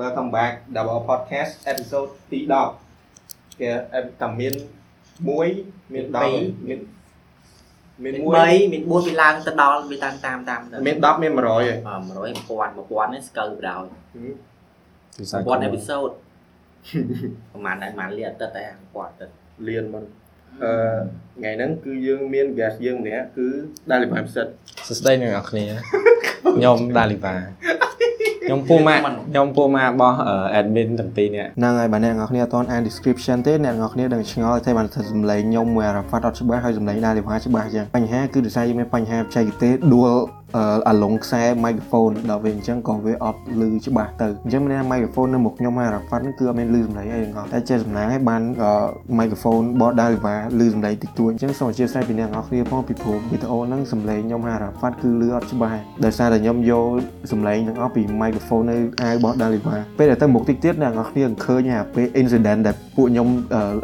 welcome back Double Podcast episode ទី10គេតែមាន1មាន10មានមានមាន1 3មាន4វាឡើងទៅដល់វាតាមតាមតាមទៅមាន10មាន100ហើយ100 1000 1000នេះស្កើបដ ாய் វិស័យ1000អេពីសូតប្រហែលដែរប្រហែលលាអាទិត្យដែរ1000ទៅលៀនមិនអឺថ្ងៃហ្នឹងគឺយើងមាន guest យើងម្នាក់គឺដាលីផាំសិតសួស្តីអ្នកនរគ្នាខ្ញុំដាលីវ៉ា ខ្ញុំពូម៉ាក់ខ្ញុំពូម៉ាក់របស់ admin ទាំងពីរនាក់ហ្នឹងហើយបើអ្នកនរគ្នាអត់ទាន់អាន description ទេអ្នកនរគ្នានឹងឆ្ងល់តែបានថាសំឡេងខ្ញុំមួយអារ៉ាហ្វាត់អត់ច្បាស់ហើយសំឡេងដាលីវ៉ាច្បាស់អញ្ចឹងបញ្ហាគឺដោយសារយើងមានបញ្ហាបច្ចេកទេសដួល អាឡុងខ្សែ microphone ដល់វាអញ្ចឹងក៏វាអត់ឮច្បាស់ទៅអញ្ចឹងមាន microphone នៅមុខខ្ញុំអារ៉ាហ្វាត់ហ្នឹងគឺអត់មានឮសំឡេងអីទាំងអស់តែចេះសំណាងឲ្យបាន microphone របស់ដាលីវ៉ាឮសំឡេងតិចតួចអញ្ចឹងសូមអធិស្ឋានពីអ្នកនរគ្នាផងពីព្រោះវីដេអូហ្នឹងសំឡេងខ្ញុំអារ៉ាហ្វាត់គឺឮអត់ច្បាស់ដោយសារតែខ្ញុំយកសំឡេងទាំងអស់ពី microphone នៅអាវរបស់ដាលីវ៉ាពេលដែលទៅមុខតិចទៀតអ្នកនរគ្នានឹងឃើញអាពេល incident ដែលពួកខ្ញុំ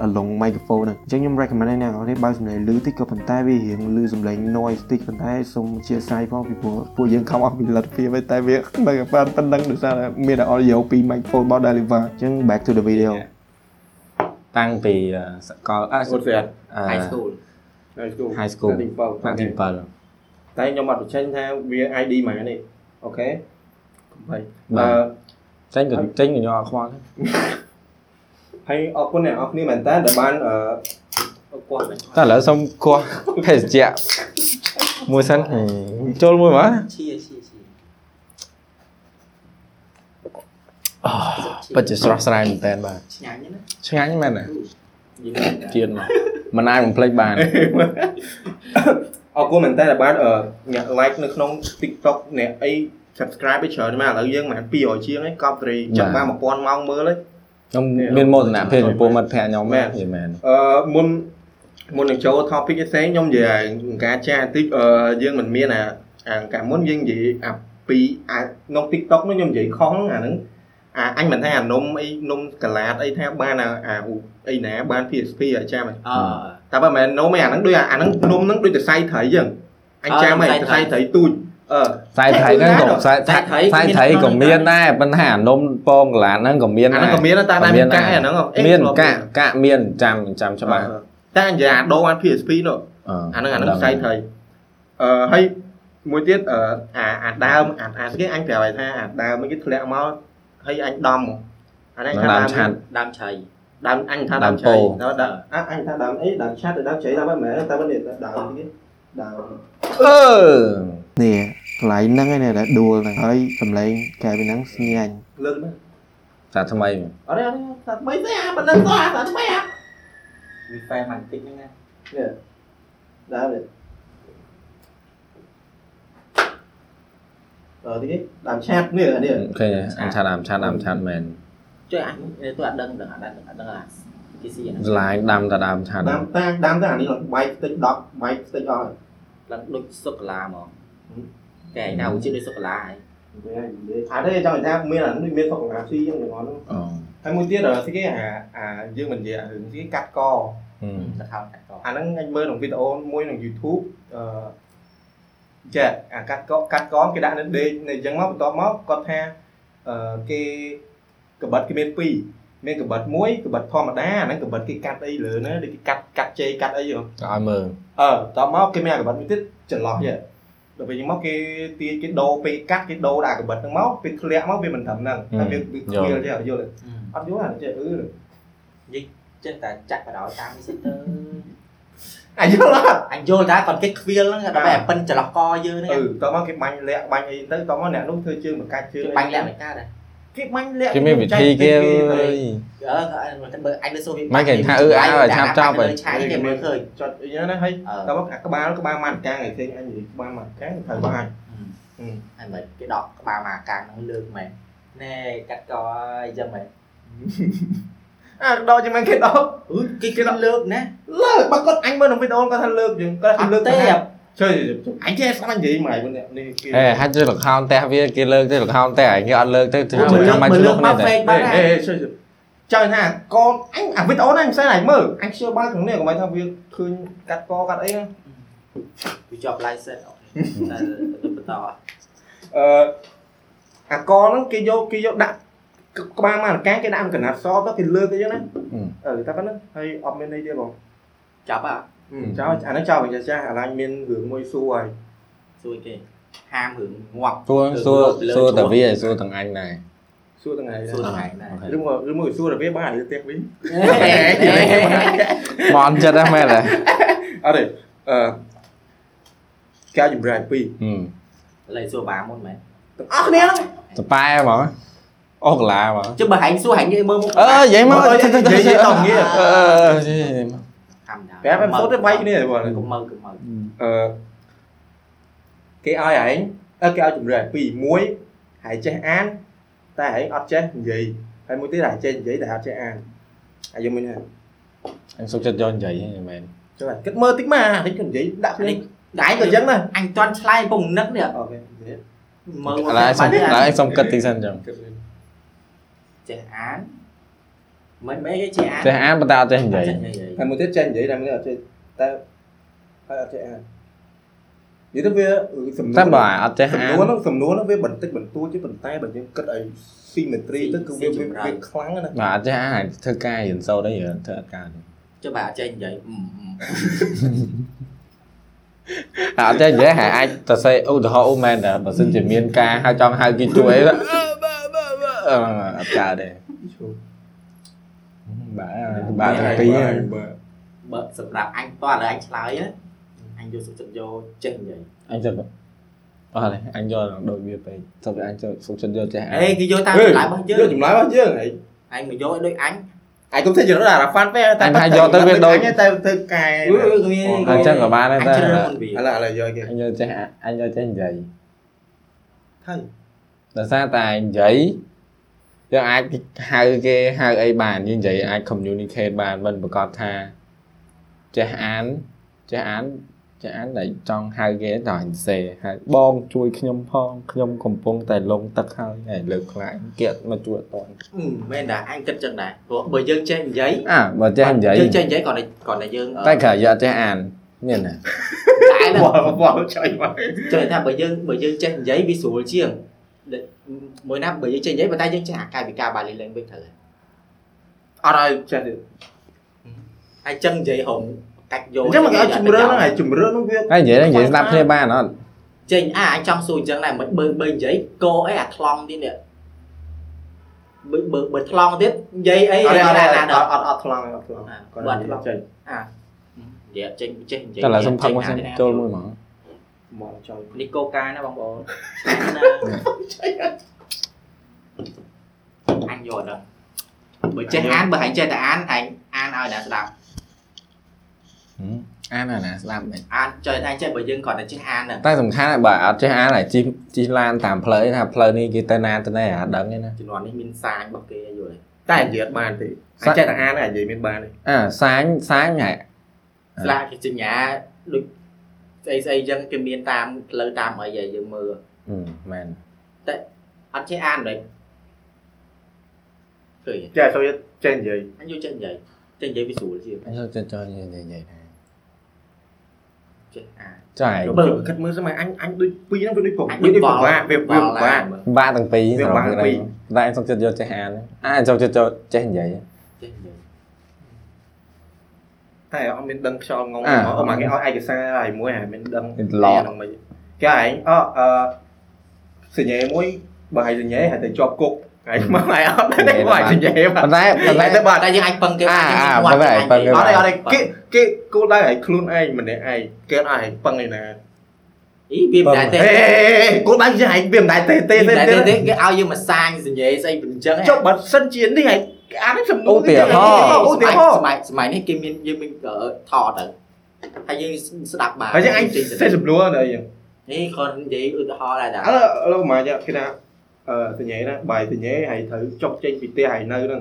អាឡុង microphone ហ្នឹងអញ្ចឹងខ្ញុំ recommend ឲ្យអ្នកនរគ្នាបើកសំឡេងឮតិចក៏ប៉ុន្តែវារៀងឮសំឡេង noise តិចប៉ុន្តែសូមអធិស្ឋានផងពីព្រោះពួកយើងខំអស់ពីលទ្ធភាពឯតែវាមិនបានប៉ុណ្ណឹងដោយសារតែមានតែ audio ពី microphone របស់ Deliver អញ្ចឹង back to the video តាំងពីសកលអឺអូស្រាត high school high school high school ទី7ថ្នាក់ទី7តែខ្ញុំអត់បញ្ចេញថាវា ID ហ្មងនេះអូខេកំបីបាទអឺចេញក៏ចេញក៏ខ្ញុំអត់ខ្វល់ទេហើយអរគុណអ្នកនរគ្នាមែនតើដែលបានអឺគា ត់មិនតែឥឡូវសុំគោះភេសជ្ជៈមួយសិនចូលមួយមកឈៀឈៀឈៀពិតជាស្រស់ស្រាយមែនតើបាទឆ្ងាញ់ណាឆ្ងាញ់មែនណាយីជាតិមកមិនអាចបំភ្លេចបានអរគុណមែនតើដែលបានអឺអ្នក like នៅក្នុង TikTok អ្នកអី subscribe ឲ្យច្រើនមកឥឡូវយើងប្រហែល200ជាងហើយកប់ត្រីចាប់បាន1000ម៉ោងមើលហើយខ្ញុំមានមោទនភាពចំពោះមិត្តភក្តិខ្ញុំមែនមែនអឺមុន មុននឹងចូល topic ផ្សេងខ្ញុំនិយាយអង្គការចាស់បន្តិចអឺយើងមិនមានអាអង្គការមុនយើងនិយាយអាពីអាក្នុង TikTok នោះខ្ញុំនិយាយខុសអាហ្នឹងអាអញមិនថាអានំអីនំកាឡាតអីថាបានអាអាអីណាបាន PSP អាចាមិនអឺតែបើមិនមែននំឯអាហ្នឹងដូចអាហ្នឹងនំហ្នឹងដូចតែសៃត្រីអញ្ចឹងអញចាំឯងសៃត្រីទូចអឺខ្សែត្រីហ្នឹងក៏ខ្សែខ្សែត្រីក៏មានដែរប៉ុន្តែអានំពងកលានហ្នឹងក៏មានអាដែរហ្នឹងក៏មានតែតែមានកាក់អាហ្នឹងមានកាក់កាក់មានចាំចាំច្បាស់ តែអញនិយាយអាដូរបាន PSP នោះអាហ្នឹងអាហ្នឹងខ្សែត្រីអឺហើយមួយទៀតអឺអាអាដើមអាអាស្គីអញប្រាប់ឲ្យថាអាដើមហ្នឹងគេធ្លាក់មកហើយអញដំមកអានេះថាដើដើមមឆាត់ដើមឆៃដើមអញថាដើមឆៃដើមដើមអញថាដើមអីដើមឆាត់ទៅដើមឆៃតែមិនមែនតែមិនដើមដើមទៀតដើមអឺនេះកន្លែងហ្នឹងឯងដែលដួលហ្នឹងហើយសំឡេងកែពីហ្នឹងស្ញាញ់លើកណាសាថ្មីអត់ទេអត់ទេតែថ្មីទេអាមិនដឹងទៅអាតែថ្មីអា វា fan មិនតិចហ្នឹងណានេះដើមនេះអឺទីដើមឆាត់នេះអានេះឃើញអញឆាត់ដើមឆាត់ដើមឆាត់មែនជួយអញទៅអត់ដឹងដឹងអត់ដឹងអត់ដឹងអាគេស៊ីហ្នឹងឡាយដាំតែដើមឆាត់ដើមតាដើមទៅអានេះឡើង បែកតិច10បែកតិចអស់ហើយឡើងដូចសុកាឡាហ្មងកែណាឧជាដូចសុកាឡាហើយអត់ទេចង់និយាយថាមានអានេះមានសុខភាពស៊ីយ៉ាងហ្នឹងអូហើយមួយទៀតស្គីអាអាយើងមិននិយាយរឿងស្គីកាត់កទៅថោកាត់កអាហ្នឹងអញមើលក្នុងវីដេអូមួយក្នុង YouTube អឺចាអាកាត់កកាត់កគេដាក់នៅដេកនៅអញ្ចឹងមកបន្ទាប់មកគាត់ថាអឺគេកបិតគេមានពីរមានកបិតមួយកបិតធម្មតាអាហ្នឹងកបិតគេកាត់អីលើណាដូចគេកាត់កាត់ជ័យកាត់អីហ៎ឲ្យមើលអឺតបមកគេមានអាកបិតមួយទៀតចន្លោះទៀត ដល់ពេលអញ្ចឹងមកគេទាញគេដូរពេលកាត់គេដូរដាក់កបិតហ្នឹងមកពេលធ្លាក់មកវាមិនត្រឹមហ្នឹងតែវាវាខ្វៀលទេអត់យល់ទេអត់យល់អាចេះអឺចេះតែចាក់បដោយតាមនេះសិនទៅអាយល់អត់អញយល់តែគាត់គេខ្វៀលហ្នឹងដល់តែប៉ិនចន្លោះកយើងហ្នឹងអឺតបមកគេបាញ់លាក់បាញ់អីទៅតបមកអ្នកនោះធ្វើជើងមកកាច់ជើងគេបាញ់លាក់មិនកើតដែរ គេបាញ់លាក់គេមានវិធីគេអើយអឺតែបើអញលើសូវមិនគេថាអឺអើឲ្យឆាប់ចប់ហើយឆាយគេមើលឃើញចុចអីហ្នឹងណាហើយអឺតបមកអាក្បាលក្បាលម៉ាត់កាងឯងឃើញអញនិយាយក្បាលម៉ាត់កាងត្រូវបាញ់ហើយមិនគេដកក្បាលមកកាងហ្នឹងលើកមែនណែកាត់កអីចឹងមែនអាដកជាមិនគេដកអឺគេគេលើកណាលើកបើគាត់អញមើលក្នុងវីដេអូគាត់ថាលើកយើងគាត់អថាត់លើកទេ ជួយអញចេះស្ដាប់និយាយមកនេះគេអេហាច់ទៅលខោនផ្ទះវាគេលើកទៅលខោនផ្ទះឯងគេអត់លើកទៅធ្វើមើលចាំបាច់មើលឆ្លុលើះកគ្នាមកតែ fake អេបានអេជួយចង់ថាកូនអញអាវីដេអូហ្នឹងអញផ្សេងអញមើលអញខ្ជិលបានក្នុងនេះកុំឲ្យថាវាឃើញកាត់កកាត់អីហ្នឹងវាជាប់ license តែបន្តអឺអាកហ្នឹងគេយកគេយកដាក់ក្បាលមកកាគេដាក់កណាត់សទៅគេលើកអីចឹងណាអឺអឺតែប៉ុណ្ណឹងហើយអត់មានអីទេបងចាប់ហ่ะ ចោលអាហ្នឹងចោលវិញចាស់អាឡាញមានរឿងមួយសួរហើយសួយគេហាមរឿងងាប់សួរសួរសួរតាវាឲ្យសួរទាំងអញដែរសួរថ្ងៃសួរថ្ងៃណាឬមកឬមកសួរតែវាបានអាផ្ទះវិញបនចិត្តហ្នឹងមែនទេអត់ទេអឺការចម្រាយពីរហឹមឡើយសួរបាមុនមែនទាំងអស់គ្នាហ្នឹងតប៉ែហ្មងអូកន្លាហ្មង chứ bà hạnh xua hạnh như mơ một អឺនិយាយមកនិយាយនិយាយតង់ងារអឺនិយាយមក thầm đã ប្រាប់ em phốt ទៅបាយគ្នាបង cũng mơ cũng mơ អឺគេឲ្យឯងអឺគេឲ្យចម្រាយពីរមួយហើយចេះអាន តែឯងអត់ចេះនិយាយហើយមួយទៀតហើយចេះនិយាយតែអត់ចេះអានហើយយើងមានហ่าអញសុខចិត្តយកនិយាយហ្នឹងមែនចុះគិតមើលតិចមកអានេះក៏និយាយដាក់គ្នា Đấy, ឯងក៏អញ្ចឹងដែរ anh toàn slide bùng nấc nè អូខេនិយាយ mơ ឥឡូវសុំឥឡូវសុំគិតតិចសិនចឹងគិតលេ ង chế án mấy mấy cái chế án ចេះអានប៉ុន្តែអត់ចេះនិយាយចេះនិយាយហើយមួយទៀតចេះនិយាយតែមួយទៀតអត់ចេះតែហើយអត់ចេះអាននិយាយទៅវាសំណួរតែបើអត់ចេះសំអានណួរហ្នឹងសំណួរហ្នឹងវាបន្តិចបន្តួចទេប៉ុន្តែបើយើងគិតឲ្យ symmetry ទៅគឺវាវាវាខ្លាំងណាស់បើអត់ចេះអានអាចធ្វើការរៀនសូត្រអីរៀនធ្វើអត់កើតទេ cho bà chế vậy ừ, ừ. តែអត់ចេះនិយាយហើយអាចទៅសេឧទាហរណ៍អូមែនតែបើសិនជាមានការហៅចង់ហៅគេជួយអីអឺអត់កើតទេ បាទបាទទាំងពីរហ្នឹង Bợ sập đạp anh toàn là anh slide á anh vô sụp sụp vô chế vậy អញចិត្តអត់ទេអញយកដូចវាពេកទៅអញចូលសុខចិត្តយកចេះអាន ê cái vô tao Ê, lại bao យើ nhiêu ចម្លើយរបស់យើងហី anh mà vô đôi anh ឯងកុំធ្វើជារត់អារ៉ាហ្វាន់ពេកតែអញថាយកទៅវាដូចតែធ្វើកែ ừ, ừ, ừ, អញ្ចឹងក៏បានដែរ anh តែ chơi con vì ឥឡូវឥឡូវយកគេអញយកចេះអញយកចេះនិយាយហើយដោយសារតែនិយាយ យើងអាចហៅគេហៅអីបានយើងនិយាយអាច communicate បានមិនប្រកាសថាចេះអានចេះអានចេះអានតែចង់ហៅគេតែអញសេហើយបងជួយខ្ញុំផងខ្ញុំកំពុងតែលងទឹកហើយហើយលើកខ្លាចគៀកមកជួយអត់តាន់ ừ, men là anh kịch chân này Ủa, bởi dương trên giấy អើបើចេះនិយាយ dương trên giấy còn này còn là dương ở តែក្រៅយកអត់ចេះអានមានណា đại ប là ោះបោះចុយមក trời tha bởi dương bởi dương trên giấy vì sủa chiêng Để- mỗi năm bởi dương trên giấy và tay dương trên hạ cài vì ca bà lên lên bên thử អត់ឲ្យចេះទេ hai chân giấy hồng cách vô អញ្ចឹងមកឲ្យជំរឿនហ្នឹងឲ្យជំរឿនហ្នឹងវាហើយនិយាយហ្នឹងនិយាយស្ដាប់គ្នាបានអត់ trên à anh trong xùi chân này mới bơi bơi giấy cô ấy à thong đi nè bơi bơi bơi thong tiếp giấy ấy អត់ là អត់ là អ là ត់ được អត់អត់ថ្លង់អត់ថ្លង់ à គាត់ bật និយាយ thong ចេញ à dạ trên trên giấy តែឡើយសុំផឹក trên មកសិន nhà đây nè. ចូលមួយហ្មង មកចុយ đi coca nó bong bồ anh vô rồi bởi chơi án bởi hành chơi tại án hành an ơi đã đọc ហឹមអានអាណាស្ដាប់មិន an chơi anh chơi bởi dương còn là chơi an nè តែសំខាន់បើអត់ចេះអានហើយជីជីឡានតាមផ្លូវថាផ្លូវនេះគេទៅណាទៅណែអត់ដឹងទេណា chỉ nói đi min sai bọc kia rồi តែនិយាយអត់បានទេអាចចេះតែអានហើយនិយាយមានបានទេអើសាញសាញហ่ะ là cái chữ nhà được xây xây dân cái miền tam lời tam ở giờ dương mưa អឺមែន anh chơi an đấy cười ចេះសូវចេះនិយាយ anh vô chân vậy chân vậy bị sủi gì អញចូលចិត្តចូលនិយាយនិយាយថា chơi an ចាយបើគិតមើលស្មើអញអញដូចពីរហ្នឹងវាដូចប្រ anh វា đi ដូចប្រ vào វាវាវា vào ប្រវា làm បាក់ទាំងពីរវាសម្រាប់បាក់ទាំងពីរតែអញសុំចិត្តយកចេះអានអាអញចូលចិត្តចូលចេះនិយាយ chơi vậy តែអត់មានដឹងខ្យល់ងងអាអូមកគេឲ្យឯកសារហើយមួយហើយមានដឹងមានឡកហ្នឹងមិនគេឯងអអឺសញ្ញេមួយបើឲ្យសញ្ញេហើយទៅជាប់គុកហើយមកឲ្យអត់ទេបើឲ្យសញ្ញេបាប៉ុន្តែប៉ុន្តែតែបើ tại nhưng anh phân cái À, anh à, ngoặt phân cái này, anh phân đi. cái អត់ទេ này. អត់ទេគេគេគោលដៅឲ្យខ្លួនឯងម្នាក់ឯងគេអត់ឲ្យពឹងឯណា ý viêm Vâng. đại ហេ tê គោលដៅជាឯងវាមិនដែរទេទេ viêm ទេ đại ទេ tê thế cái ao dương mà sang gì vậy xây bình chân ចុះបើសិនជានេះឯងអានេះសំណួរឧទាហរណ៍ឧទាហរណ៍ mày mày này kim miên dương mình ở thọ tử hay dương sẽ đạp bà ហើយចឹងអញសេះសំណួរទៅអញ្ចឹង thế còn gì ư thọ là ឥ đã ឡូវឥឡូវមកគេថាអឺសញ្ញេណាបាយសញ្ញេហើយត្រូវចុកចេញពីផ្ទះហើយនៅហ្នឹង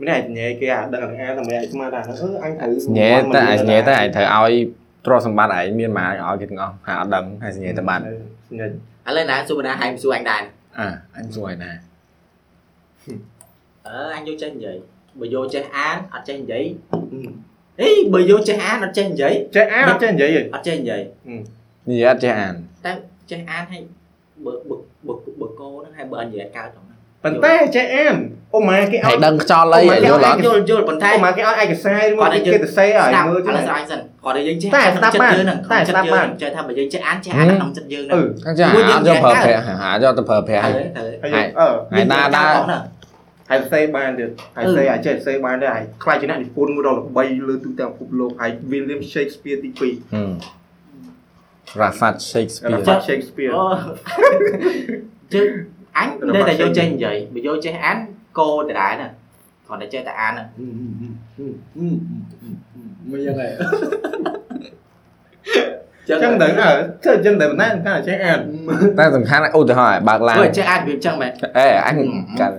មិនឯងសញ្ញេគេអាដឹងអាអាតែមិនឯងស្មានថាអឺអញត្រូវសញ្ញេតែអញសញ្ញេតែអញត្រូវឲ្យ ទ្រព្យសម្បត្តិឯងមានម៉ាឲ្យគេទាំងអស់ហើយអត់ដឹងហើយសញ្ញេតែបាត់សញ្ញេ anh lên nè xu bên hai xu anh đàn អើអញសួរឯណា ờ anh vô chân vậy bởi vô chơi án ở chân vậy ý bởi vô chơi án ở chân vậy ចេះអាអត់ចេះនិយាយទេ ở chân vậy និយាយអត់ចេះអាន chơi án hay bữa bữa bữa bữa cô nó hay bữa anh vậy cao trọng ប៉ុន្តែចេះ អានអូម៉ាគេឲ្យហើយដឹងខ្យល់អីអូយល់អត់យល់យល់ប៉ុន្តែអូម៉ាគេឲ្យឯកសារមកគាត់ឲ្យយើងគេទៅសេឲ្យស្ដាប់មើលឥចឹងឡូវស្ដាប់សិនគាត់ឲ្យយើងចេះតែស្ដាប់បានយើងហ្នឹងតែស្ដាប់បានចេះថាបើយើងចេះអានចេះអានក្នុងចិត្តយើងអឺហ្នឹងចាអត់យកប្រើប្រាស់ហាយកទៅប្រើប្រាស់ហើហើយយទៅហើយអឺហើយដាដាហើយសេបានទៀតហើយសេអាចចេះសេបានដែរហើយខ្លាចជាអ្នកនិពន្ធមួយដល់ល្បីលើទូទាំងពិភពលោកហើយ William Shakespeare ទី2រ៉ាហ្វាត់ Shakespeare Raffat Shakespeare អូជើ អញនៅតែយកចេះនិយាយបើយកចេះអានកោដដែលណាគាត់តែចេះតែអានណាមិនយ៉ាងហ្នឹងចឹងចឹងដឹងអើធ្វើចឹងតែប៉ុន្តែកាន់តែចេះអានតែសំខាន់ឧទាហរណ៍ឲ្យបើកឡានធ្វើចេះអានវាចឹងមែនអេអញកាត់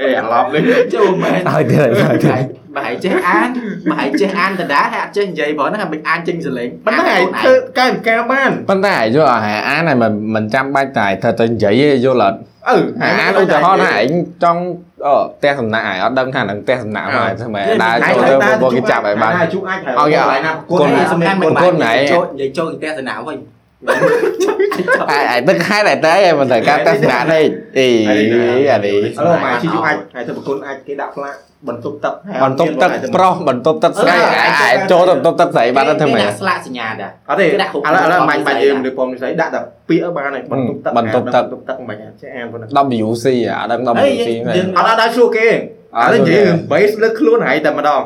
អេអាឡប់នេះចូលមែនឲ្យទៀតឲ្យទៀតបើឲ្យចេះអានបើឲ្យចេះអានដដែលហើយអត់ចេះនិយាយផងហ្នឹងហើយមិនអានចេញសលេងប៉ុន្តែឯងធ្វើកាយវិការបានប៉ុន្តែឲ្យយកឲ្យអានហើយមិនមិនចាំបាច់តែត្រូវទៅនិយាយទេយល់អត់អឺអានឧទាហរណ៍ថាឯងចង់អផ្ទះសំណាក់ឯងអត់ដឹងថានឹងផ្ទះសំណាក់មកធ្វើម៉េចដើរចូលទៅពួកគេចាប់ឲ្យបានហើយជួអាចឲ្យគេកន្លែងណាប្រគគុល់ណឲ្យសំសម្ដែខាន់ងមិនគុណបាគុច់ណណែចូលនិយាយចូលផ្ទះសនាវិញ ឯឯទឹកខែតែតែមិនត្រូវការទស្សនៈនេះអីអានេះឥឡូវមកជីជួអាចហើយទៅប្រគល់អាចគេដាក់ផ្លាកបន្ទប់ទឹកបន្ទប់ទឹកប្រុសបន្ទប់ទឹកស្រីឯងចូលទៅបន្ទប់ទឹកស្រីបានទៅធ្វើម៉េចស្លាកសញ្ញាដែរអត់ទេឥគេឡូដាក់គ្រប់វឥឡូវបាញ់បាញ់យើងគ្រប់លើពំនិស័យដាក់តែពាក្យបានហើយបន្ទប់ទឹកបន្ទប់ទឹកបន្ទប់ទឹកមិនចេះអានប៉ុណ្ណឹង WC អត់ដឹងហើយ WC មែនយើងអត់ដល់ដល់សួរគេឥឡូវនិយាយ base លើខ្លួនហើយតែម្ដង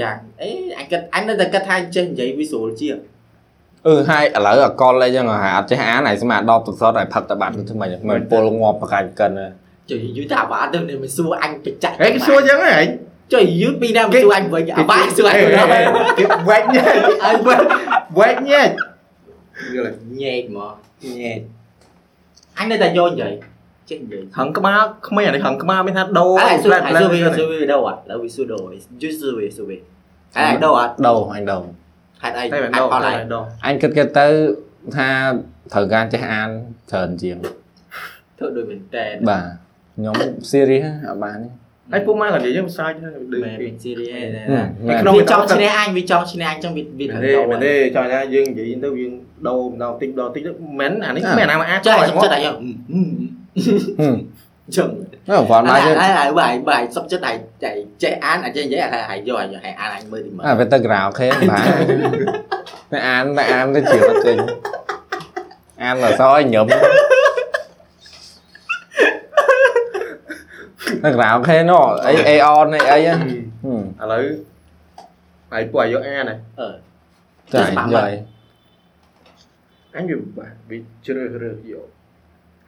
យ៉ាងអេអញគិតអញនៅតែគិតថាចេះនិយាយ visual ជាង អឺហើយឥឡូវអកលអីចឹងហ่าអត់ចេះអានហើយស្មាដល់ទុសតហើយផឹកតបាត់ទៅមិនមិនពលងាប់ប្រកាយកិនជួយយូរតែអាវ៉ាទៅមិនសួរអញបច្ចាក់ហេគេសួរចឹងហ៎ជួយយឺពីណាមកជួយអញវិញអាវ៉ាសួរអញគេវែកញែកអញវែកញែកយល់ញែកមកញែកអញនៅតែយកនិយាយចេះនិយាយហឹងក្បាលក្មេងអានេះហឹងក្បាលមានថាដូរអាយសួរអាយសួរវាសួរវាដូរអត់ឥឡូវវាសួរដូរយូសួរវាសួរវាអាយដូរអត់ដូរអញដូរ ហេតុអីតែម្ដងតែម្ដងអញគិតគេទៅថាត្រូវការចេះអានច្រើនជាងធ្វើដូចមែនតើបាទខ្ញុំ serious អត់បានទេហើយពូម៉ាក៏និយាយយើងសាច់ហើយដូចវាជារីហើយក្នុងចង់ឈ្នះអញវាចង់ឈ្នះអញចឹងវាវាត្រូវដល់មែនទេចង់ថាយើងនិយាយទៅយើងដោម្ដងតិចដោតិចមិនមែនអានេះមិនអាណាមកអាចចិត្តចិត្តអាយចឹង ហឹមចឹងនៅវត្តមកយើងហើយហើយបាយបាយសុកចិត្តតែតែចេះអានអញ្ចឹងនិយាយហើយហើយយកឲ្យអានអញមើលទីមើលអាវាទៅក្រៅខេបាទតែអានតែអានទៅជ្រាបចេញអានដល់សឲ្យញឹមទៅក្រៅខេនោះអី AR នេះអីហឹមឥឡូវហើយពួកឲ្យយកអានហើយអឺចាយកឲ្យអញវាបាទវាជ្រើសរើសយក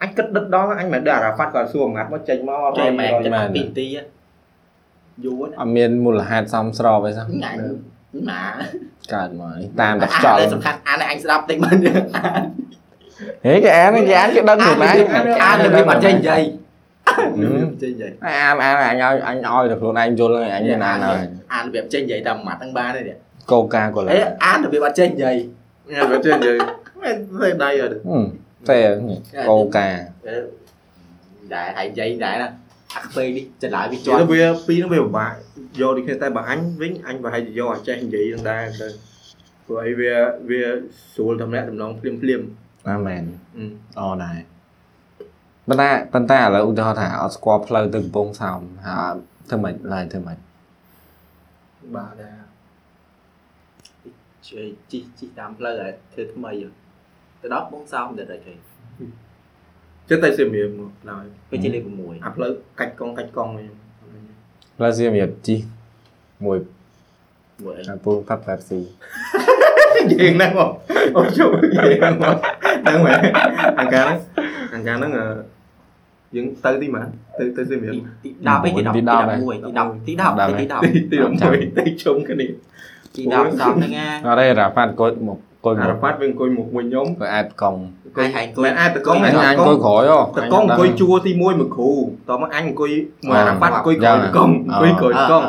អញគិតដិតដល់អញមិនដឹងអារ៉ាហ្វាត់ក៏សួរមួយម៉ាត់មកចេញមកចេះមែនរយចិត្តពីទីយូរណាអត់មានមូលហេតុសមស្របអីសោះញ៉ាំណាកើតមកនេះតាមតែខ្យល់សំខាន់អានអញស្ដាប់តិចមិនអានហេគេអានគេអានគេដឹងខ្លួនឯងអានរបៀបអត់ចេះនិយាយចេះនិយាយអានអានអញឲ្យអញឲ្យតែខ្លួនឯងយល់ហើយអញមានអានហើយអានរបៀបចេះនិយាយតាមម៉ាត់ហ្នឹងបានទេកោកាក៏ឡើអេអានរបៀបអត់ចេះនិយាយញ៉ាំទៅចេះនិយាយមិនទេដៃអត់ តែកោកាដែរហើយនិយាយដែរណាអាខ្វេនេះចន្លោយវាជាជាប់វាពីរហ្នឹងវាពិបាកយកដូចគ្នាតែបើអញវិញអញប្រហែលជាយកអាចចេះនិយាយនឹងដែរទៅព្រោះអីវាវាស្រួលតំណាក់តំណងភ្លាមភ្លាមអាមែនអឺអដែរប៉ុន្តែប៉ុន្តែឥឡូវឧទាហរណ៍ថាអត់ស្គាល់ផ្លូវទៅកំពង់សោមហើយធ្វើម៉េចឡើយធ្វើម៉េចបាទដែរជួយជីជីតាមផ្លូវឲ្យធ្វើថ្មី ទៅដល់បងសោមទៅដល់គេចិត្តតែសៀមរាបមកឡើយពេលជាលេខ6អាផ្លូវកាច់កងកាច់កងវិញផ្លូវសៀមរាបជីមួយមួយអីអាពូផាប់ Pepsi យើងហ្នឹងមកអូជួយយើងមកហ្នឹងមែនអង្ការហ្នឹងអង្ការហ្នឹងយើងទៅទីម៉ាទៅទៅសៀមរាបទី10ឯទី10ទី11ទី10ទី10ទី10ទីទី11ទៅជុំគ្នាទី10សំហ្នឹងណាអត់ទេរ៉ាហ្វាត់អង្គុយមកអង្គុយអាមរ៉ាក ហ្វាត់វាអង្គុយមុខមួយខ្ញុំទៅអាចកង់ហើយហើយអង្គុយមិនអាចតកងអញអញអង្គុយក្រោយហ៎តកងអង្គុយជួរទី1មួយគ្រូតមកអញអង្គុយមួយអារ៉ាហ្វាត់អង្គុយក្រោយតកងអង្គុយក្រោយកង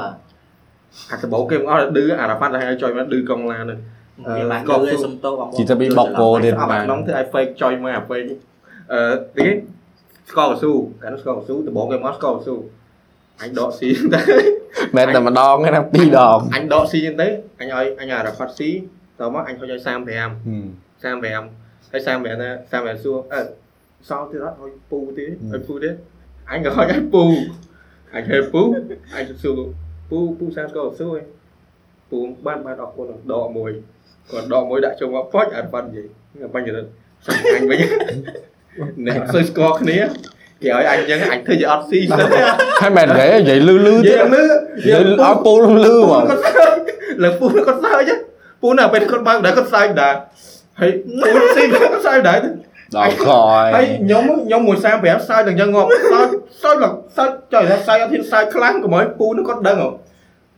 អាដបោគេមកអត់ឌឺអារ៉ាហ្វាត់ឲ្យចុយមកឌឺកងឡានហ្នឹងវាបានទៅសុំតោបងជីទៅប៊ីបកគោទៀតអត់បានក្នុងធ្វើឲ្យ fake ចុយមកអា fake អឺទីស្កកស៊ូកាលនោះស្កកស៊ូដបងគេមកស្កកស៊ូអញដកស៊ីទៅមិនតែម្ដងទេណាពីរដងអញដកស៊ីចឹងទៅអញឲ្យអញអារ៉ាហ្វាត់ស៊ី តមកអញហុចឲ្យ35 35ហើយ35ណា35សួរអឺសោទៀតអត់ឲ្យពូទៀតឲ្យពូទៀតអញក៏ឲ្យឲ្យពូអញហៅពូអញសួរពូពូសានក៏សួរឯងពូបានបានអរគុណដកមួយគាត់ដកមួយដាក់ចូលមកប៉ុចអត់បាននិយាយបញ្ញរិទ្ធសាច់ អញវិញអ្នកអត់សូវស្គាល់គ្នាគេឲ្យអញអញ្ចឹងអញធ្វើជាអត់ស៊ីសិនហើយមែនទេនិយាយលឺលឺនិទេយាយលឺនិយាយឲ្យពូលឺលឺពូហ្មងគាត់សើចលើពូគាត់សើចពូនៅពេលគាត់បើកដែរគាត់សើចដែរហើយពូស៊ីគាត់សើចដែរដល់ខហើយយខ្ញុំខ្ញុំមួយ35សើចដល់យ៉ាងងាប់សើចសើចឡើងសើចចុយថាសើចអត់ហ៊ានសើចខ្លាំងកុំឲ្យពូនឹងគាត់ដឹងហ៎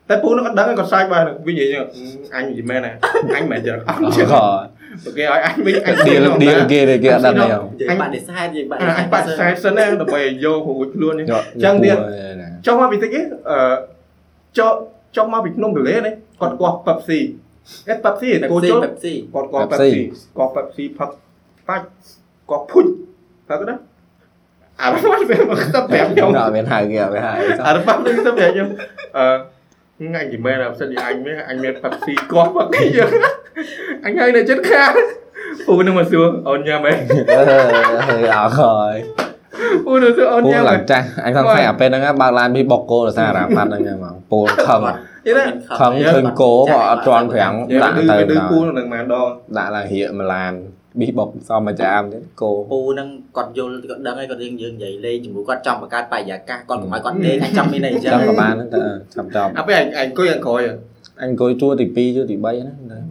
តែពូនឹងគាត់ដឹងគាត់សើចបានវិញនិយាយអញនិយាយមែនណាអញមិនមែនចឹងអត់ដល់ចឹងខយគេឲ្យអញវិញអញឌីលឌីលគេទេគេអត់ដឹងទេនិយាយបាត់នេះសែននិយាយបាត់អញបាត់ខ្សែសិនណាដើម្បីឲ្យយករួចខ្លួននេះយកចឹងទៀតណាចុះមកពីតិចអីអឺចុះចុះមកពីភ្នំទលេនេះគាត់គាស់ Pepsi អេ Pepsi ពេគោពស៊ីជុលពេពស៊ីគាត់គាស់ Pepsi Pepsi គាស់ Pepsi ផឹកបាច់គាត់ភុញផឹកណាអារ៉ាត់វាមកស្ទប់ប្រាប់ខ្ញុំអត់មានហៅគេអត់មានហៅអីសោះអារ៉ាត់វាស្ទប់ប្រាប់ខ្ញុំអឺថ្ងៃនិយាយមែនអត់សិនអញមែនអញមាន Pepsi គាស់ផឹកគេយើងអញហើយនៅចិត្តខាងពូនឹងមកសួរអូនញ៉ាំហ៎អឺដល់ខយពូនឹងសួរអូនពូញ៉ាំហ៎ឡើងចាស់អញសង្ស័យអាពេលហ្នឹងបើកឡានពីបុកគោដោយសារអារ៉ាប៉ាត់ហ្នឹងហ្មងពូខឹង យល់ទេខឹងឃើញគោក៏អត់ទាន់ប្រាំងយើងដាក់ឌឺទៅឌឺដល់ពូនឹងម៉ានដងដាក់ឡើងរៀកមួយឡានប៊ីបុកសមមួយចាមទៀតគោពូនឹងគាត់យល់គាត់ដឹងហើយគាត់យើងយើងនិយាយលេងជាមួយគាត់ចង់បង្កើតបរិយាកាសគាត់កុំឲ្យគាត់លេងអាចចង់មានអីអញ្ចឹងចាំក៏បានទៅចាំចាំអាពេលអញអញអង្គុយខាងក្រោយអញអង្គុយជួរទី2ជួរទី3ហ្នឹង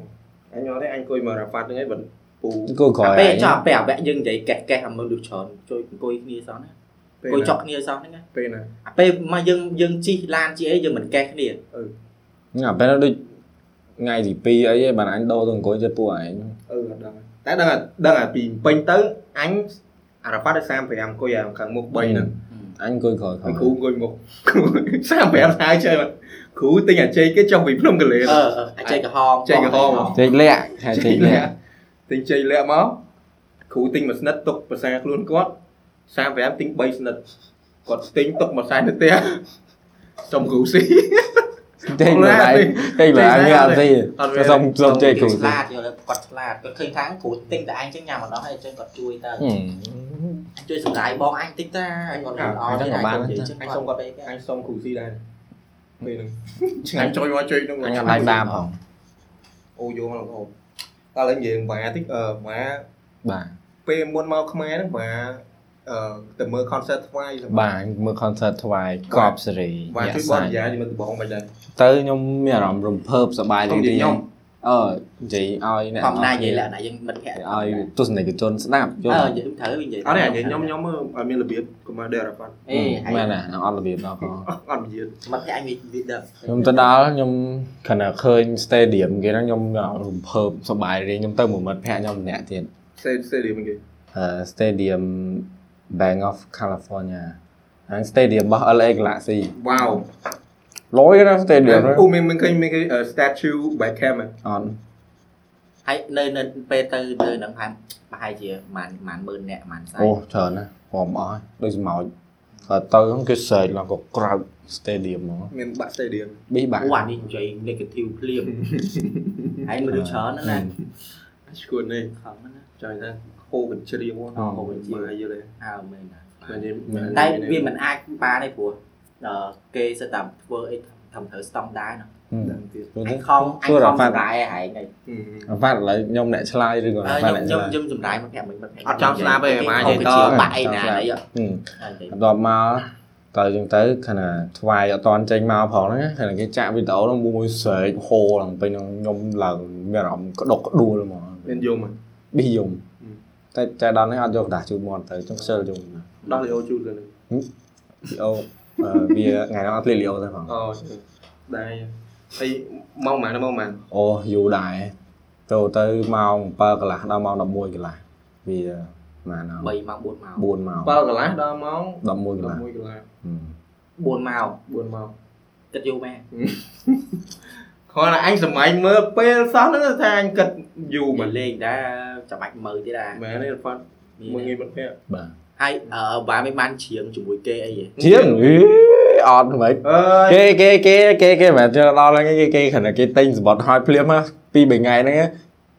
អញយកទេអញអង្គុយមករ៉ាហ្វាត់ហ្នឹងឯងបើពូអង្គុយក្រោយពេលចង់ពេលអាវៈយើងនិយាយកេះកេះអាមើលលុះច្រើនជួយអង្គុយគ្នាសោះណាអង្គុយចុកគ្នាសោះហ្នឹងណាពេលណាអាពេលមកយើងយើងជីឡានជីអីយើងមិនកេះគ្នាអាពេលហ្នឹងដូចថ្ងៃទី2អីឯងបានអញដូរទៅអង្គុយចិត្តពួកឯងអឺអត់ដឹងតែដឹងដឹងអាពីពេញទៅអញអារ៉ាហ្វាត់ឲ្យ35អង្គុយខាងមុខ3ហ្នឹងអញអង្គុយក្រោយក្រោហើយយគ្រូអង្គុយមុខ35ហើយ chơi មកគ្រូទិញអាចេកគេចុះពីភ្នំកលែនអឺអាចចេកក្រហមចេកក្រហមចេកលាក់ហៅចេកលាក់ទិញចេកលាក់មកគ្រូទិញមួយស្និតទុកភាសាខ្លួនគាត់ 35ទិញ3ស្និតគាត់ទិញទុកមួយសែនទៅផ្ទះសុំគ្រូស៊ីចេកលាក់ចេកលាក់មានអត់ទេអត់មានសុំសុំចេកគ្រូឆ្លាតយល់គាត់ឆ្លាតគាត់ឃើញថាគ្រូទិញតែអញចឹងញ៉ាំមកដល់ហើយអញ្ចឹងគាត់ជួយទៅហឹមអញជួយសម្រាយបងអញតិចតាអញគាត់អត់អត់ចឹងបានអញ្ចឹងអញគាត់សុំគាត់គាត់ពេកអញសុំគ្រូស៊ីដែរពេលហ្នឹងឆ្ងាញ់ចុយមកចុយហ្នឹងអញអត់ដែរដាមផងអូយកមកអូតើលេងនិយាយម៉ាតិចអឺម៉ាបាទពេលមុនមកខ្មែរហ្នឹងម៉ាអឺ ទៅមើល concert ថ្វាយបាទមើល concert ថ្វាយកប់សេរីបាទជួយបរិយាយមើលដំបងមិនដែរទៅខ្ញុំមានអារម្មណ៍រំភើបសប្បាយខ្ញុំនិយាយខ្ញុំអឺនិយាយឲ្យអ្នកធម្មតានិយាយលក្ខណៈយើងមិត្តភក្តិឲ្យទស្សនិកជនស្ដាប់យអឺល់និយាយត្រូវនិយាយអត់ទេនិយាយខ្ញុំខ្ញុំមើលឲ្យមានរបៀបកុំឲ្យដេរ៉ាហ្វាត់អេមែនណាអត់របៀបដល់ផងអត់និយាយមិត្តភក្តិអញវាវាដឹងខ្ញុំទៅដល់ខ្ញុំខណៈឃើញ stadium គេហ្នឹងខ្ញុំរំភើបសប្បាយរីខ្ញុំទៅមួយមិត្តភក្តិខ្ញុំម្នាក់ទៀតសេសេរីមិនគេអឺ stadium Bank of California ហើយ stadium របស់ LA Galaxy វ៉ាវលយណា stadium ហ្នឹងអូមានមានឃើញមានឃើញ statue Beckham ហ៎អត់ហើយនៅនៅពេលទៅនៅនឹងហាមប្រហែលជាប្រហែលប្រហែលម៉ឺនអ្នកប្រហែលស្អីអូច្រើនណាស់ព្រមអស់ហើយដូចស្មោចហើយទៅហ្នឹងគេស្រែកឡើងក៏ក្រៅ stadium ហ្មងមានបាក់ stadium ប៊ីបាក់អូអានេះនិយាយ negative ភ្លាមហើយមនុស្សច្រើនណាស់ណាឈួតនេះខំណាស់ចង់ថា ហូបបញ្ជ្រាវហូបបញ្ជ្រាវយល់ទេអើមែនណាតែនិយាយតែវាមិនអាចបានទេព្រោះដល់គេសិតតែធ្វើអីធ្វើត្រូវស្តង់ដារណាដឹងទៀតព្រោះអនេះញខំអញធ្វើខំរ៉ាហ្វាត់សម្រាយហែងហើយអាហ្វាត់ឥឡូវខ្ញុំអ្នកឆ្លើយឬក៏អាហ្វាត់អ្នកខ្ញុំឆ្លើយខ្ញុំសម្រាយមកភ័ក្រមិនមិនភ័ក្រអត់ចង់ស្ដាប់ទេម៉ានិយាយតបាក់អីណាអីហឹមអត់បន្ទាប់មកទៅចឹងទៅខណៈថ្វាយអត់តន់ចេញមកផងហ្នឹងខណៈគេចាក់វីដេអូហ្នឹងមួយស្រែកហូឡើងពេញហ្នឹងខ្ញុំឡើងមានអារម្មណ៍ក្តុកក្ដួលហ្មងមានយំហ៎ប៊ីយំហឹម តែតែដល់នេះអត់យកក្រដាស់ជូតមាត់ទៅចង់ខ្ជិលយូរណាដល់លីអូជូតទៅនេះលីអូវាថ្ងៃនោះអត់ភ្លេចលីអូទេផងអូដែរហើយម៉ោងម៉ានម៉ោងម៉ានអូយូរដែរចូលទៅម៉ោង7កន្លះដល់ម៉ោង11កន្លះវាម៉ាន3ម៉ោង4ម៉ោង4ម៉ោង7កន្លះដល់ម៉ោង11កន្លះ11កន្លះ4ម៉ោង4ម៉ោងគិតយូរមែនគាត់អញសម័យមើលពេលសោះហ្នឹងថាអញគិតយូរមួយលេខដែរ ចាំបាច់មើលទៀតដែរមែនទេហ្វាត់មួយងាយមិត្តភក្តិបាទហើយអឺបានមិនបានច្រៀងជាមួយគេអីហ៎ជាងអីអត់ហ្មងអើយគេគេគេគេគេមិនទៅដល់ហ្នឹងគេគេខណៈគេទិញសម្បត្តិឲ្យភ្លាមណាពី3ថ្ងៃហ្នឹង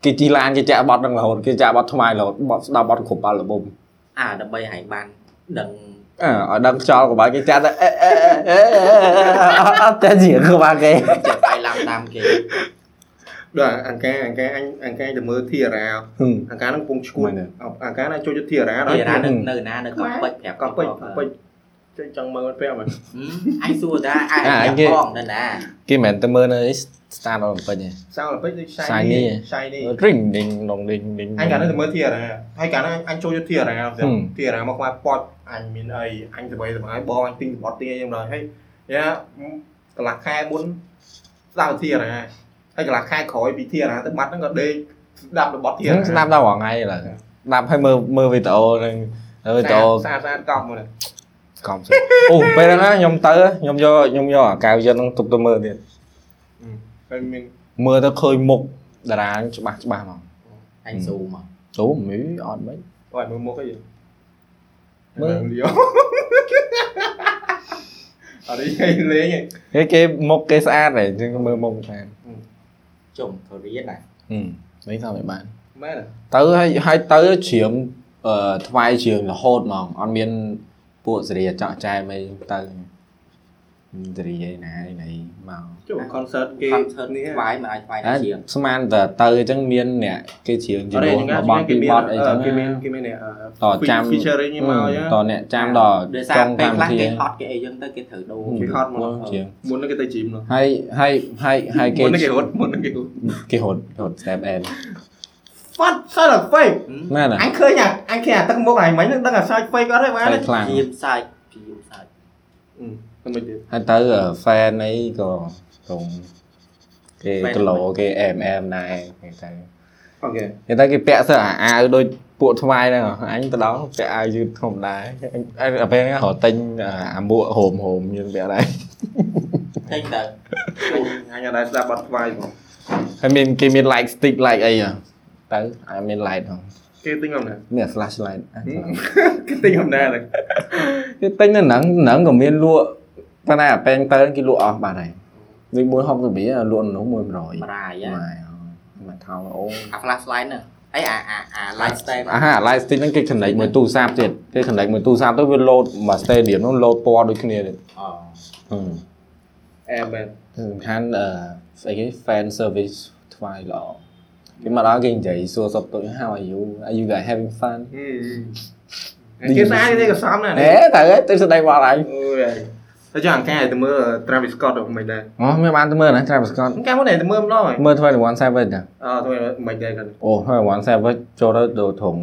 គេជីឡានគេចាក់បត់ហ្នឹងរហូតគេចាក់បត់ថ្មៃរហូតបត់ស្ដាប់បត់គ្រប់អាល់ប៊ុមអាដើម្បីឲ្យបានដឹងអើឲ្យដឹងខ្យល់ក៏បានគេចាត់អេអេអេអត់តែជាក៏បានគេចិត្តឲ្យឡើងតាមគេ ដល់អង្ការអង្ការអញអង្ការទៅមើលធីរ៉ាអង្ការហ្នឹងកំពុងឈួត មិនទេ អង្ការហ្នឹងចូលចិត្តធីរ៉ាដល់ ពីណានៅនៅណានៅកោះពេជ្រប្រាប់ ក៏ពេចពេចចេញចង់មើលប្រាប់មក អញសួរតាអាយ អា អា គេ យផងនៅណា គេមិនទៅមើលនៅ Star Olympic ទេ សៅពេចដូច Shiny shiny ring ding dong ding ding អញកាលនេះទៅមើលធីរ៉ាហើយកាលនេះអញចូលចិត្តធីរ៉ា ហឹម ធីរ៉ាមកខ្វះប៉ុតអញមានអីអញសบายសบายបងអញទិញបត់ទិញអីយ៉ាងដែរហើយយ៉ាកន្លះខែមុនស្ដាប់ធីរ៉ា ហើយកន្លះខែក្រោយពីធីរ៉ាទៅបាត់ហ្នឹងក៏ដេកស្ដាប់របត់ធីរ៉ាស្ដាប់ដល់រាល់ថ្ងៃឡើយស្ដាប់ឲ្យមើលមើលវីដេអូនឹងវីដេអូស្អាតស្អាតកប់មកកំសិអូពេលហ្នឹងខ្ញុំទៅខ្ញុំយកខ្ញុំយកអាកៅយន្តហ្នឹងទុកទៅមើលទៀតហើយមានមើលទៅឃើញមុខតារាច្បាស់ច្បាស់ហ្មងអញស៊ូមកអូមីអត់មិនអត់មើលមុខអីមើលលីអត់អីលេងឯងគេគេមុខគេស្អាតហើយចឹងមើលមុខស្អាត ជុំទៅរៀនណាហឹមនេះថាមិនបានមែនទៅហើយហើយទៅជ្រាមអឺថ្វាយជ្រាមរហូតហ្មងអត់មានពួកសេរីចောက်ចែមអីទៅ សេរីឯណាឯណីមកចូល concert គេខនសឺតនេះថ្វាយមិនឲ្យថ្វាយអើជាងស្មានតែទៅអញ្ចឹងមានអ្នកគេជ្រៀងអជំត់ទេនួសញ៉ាំបត់ពីបត់អីចឹងគេមានគេមានអ្នកតចាំ featuring មកអញ្ចឹងតអ្នកចាំដល់ដោយចសារុងពេលកម្មវិខ្លះធីគេហត់គេអីចឹងទៅគេត្រូវដូរគេហត់មកជ្រៀងមុនហ្នឹងគេទៅ gym នោះហើយហើយហើយហើយគេមុនហ្នឹងគេរត់មុនហ្នឹងគេរត់គេហត់ហត់ step end What សើ fake មែនអអញឃើញអាអញឃើញអាទឹកមុខហើយមិញហ្នឹងដឹងអាសាច់ fake អត់ទេបានតែទេខ្លាំងព្យាមសាច់ព្យាមសាច់ទៅ មិនទៀតហើយទៅ fan អីក៏កងគេគីឡូគេ mm ដែរគេទៅអូខេគេទៅគេពាក់សើអាអាវដូចពួកថ្វាយហ្នឹងអញទៅដល់ពាក់អាវយឺតធម្មតាអញពេលហ្នឹងរត់ទិញអាមួករោមរោមយើងពាក់ដែរចេញទៅអញអត់ដែរស្ដាប់បត់ថ្វាយផងហើយមានគេមាន light stick light អីហ៎ទៅអាមាន light ហ្នឹងគេទិញអំណាមាន flashlight អ่ะគេទិញអំណាហ្នឹងគេទិញនៅហ្នឹងហ្នឹងក៏មានលក់ ប៉ុន្តែអាពេងទៅគេលក់អស់បាត់ហើយវិញ160រៀលលក់នៅនោះ100ប100រាយមកថោអូអា flashlight ហ្នឹងអីអាអាអា light stand អាហា light stick ហ្នឹងគេ connect មួយទូរស័ព្ទទៀតគេ connect មួយទូរស័ព្ទទៅវា load មក stadium ហ្នឹង load ពណ៌ដូចគ្នាទៀតអូហឹមអែមែនសំខាន់អឺស្អីគេ fan service ថ្វាយល្អគេមកដល់គេនិយាយសួរសុខទុក្ខ how are you are you guys having fun គេស្អាតទេក៏សមណាស់ហេទៅហើយទៅស្ដីមកអញអូយ តែចង់អង្ការទៅមើល Travis Scott ទៅមិនដែរអូមានបានទៅមើលណា Travis Scott អង្ការមុនទៅមើលម្ដងហើយមើល21 Savage ណាអត់ទៅមិនដែរគាត់អូ21 Savage ចូលទៅដូរធំ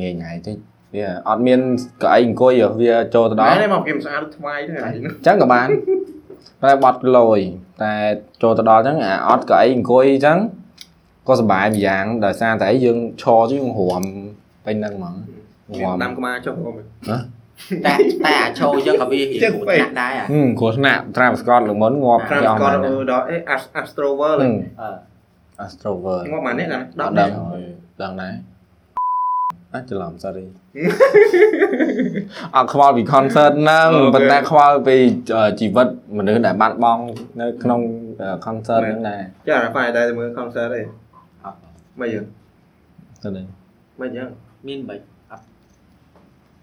ងាយងាយតិចវាអត់មានកៅអីអង្គុយវាចូលទៅដល់ដែរមកគេមិនស្អាតថ្វាយទេហើយអញ្ចឹងក៏បានតែបត់លយតែចូលទៅដល់អញ្ចឹងអាអត់កៅអីអង្គុយអញ្ចឹងក៏សុបាយម្យ៉ាងដោយសារតែអីយើងឈរជាងរំពេញហ្នឹងហ្មងរំដាំក្បាលចុះខ្ញុំ តែតែអាឈោយើងក៏វារៀងចឹងគួរពេកថ្នាក់ដែរអាហឹមគ្រោះថ្នាក់ Travis Scott លើមុនងាប់ Travis យកមក Scott ណាដល់អេ Astrover អឺ Astrover ងាប់ម៉ានេះណាដ10ដឹងនេះហើយដឹងដែរអាចច្រឡំ sorry អត់ខ្វល់ពី concert ហ្នឹងអូខេប៉ុន្តែខ្វល់ពីជីវិតមនុស្សដែលបាត់បង់នៅក្នុង concert ហ្នឹងដែរចារ៉ាហ្វាយដែរទៅមើល concert ទេអត់មិនយើងទៅនេះមិនយ៉ាងមានបិច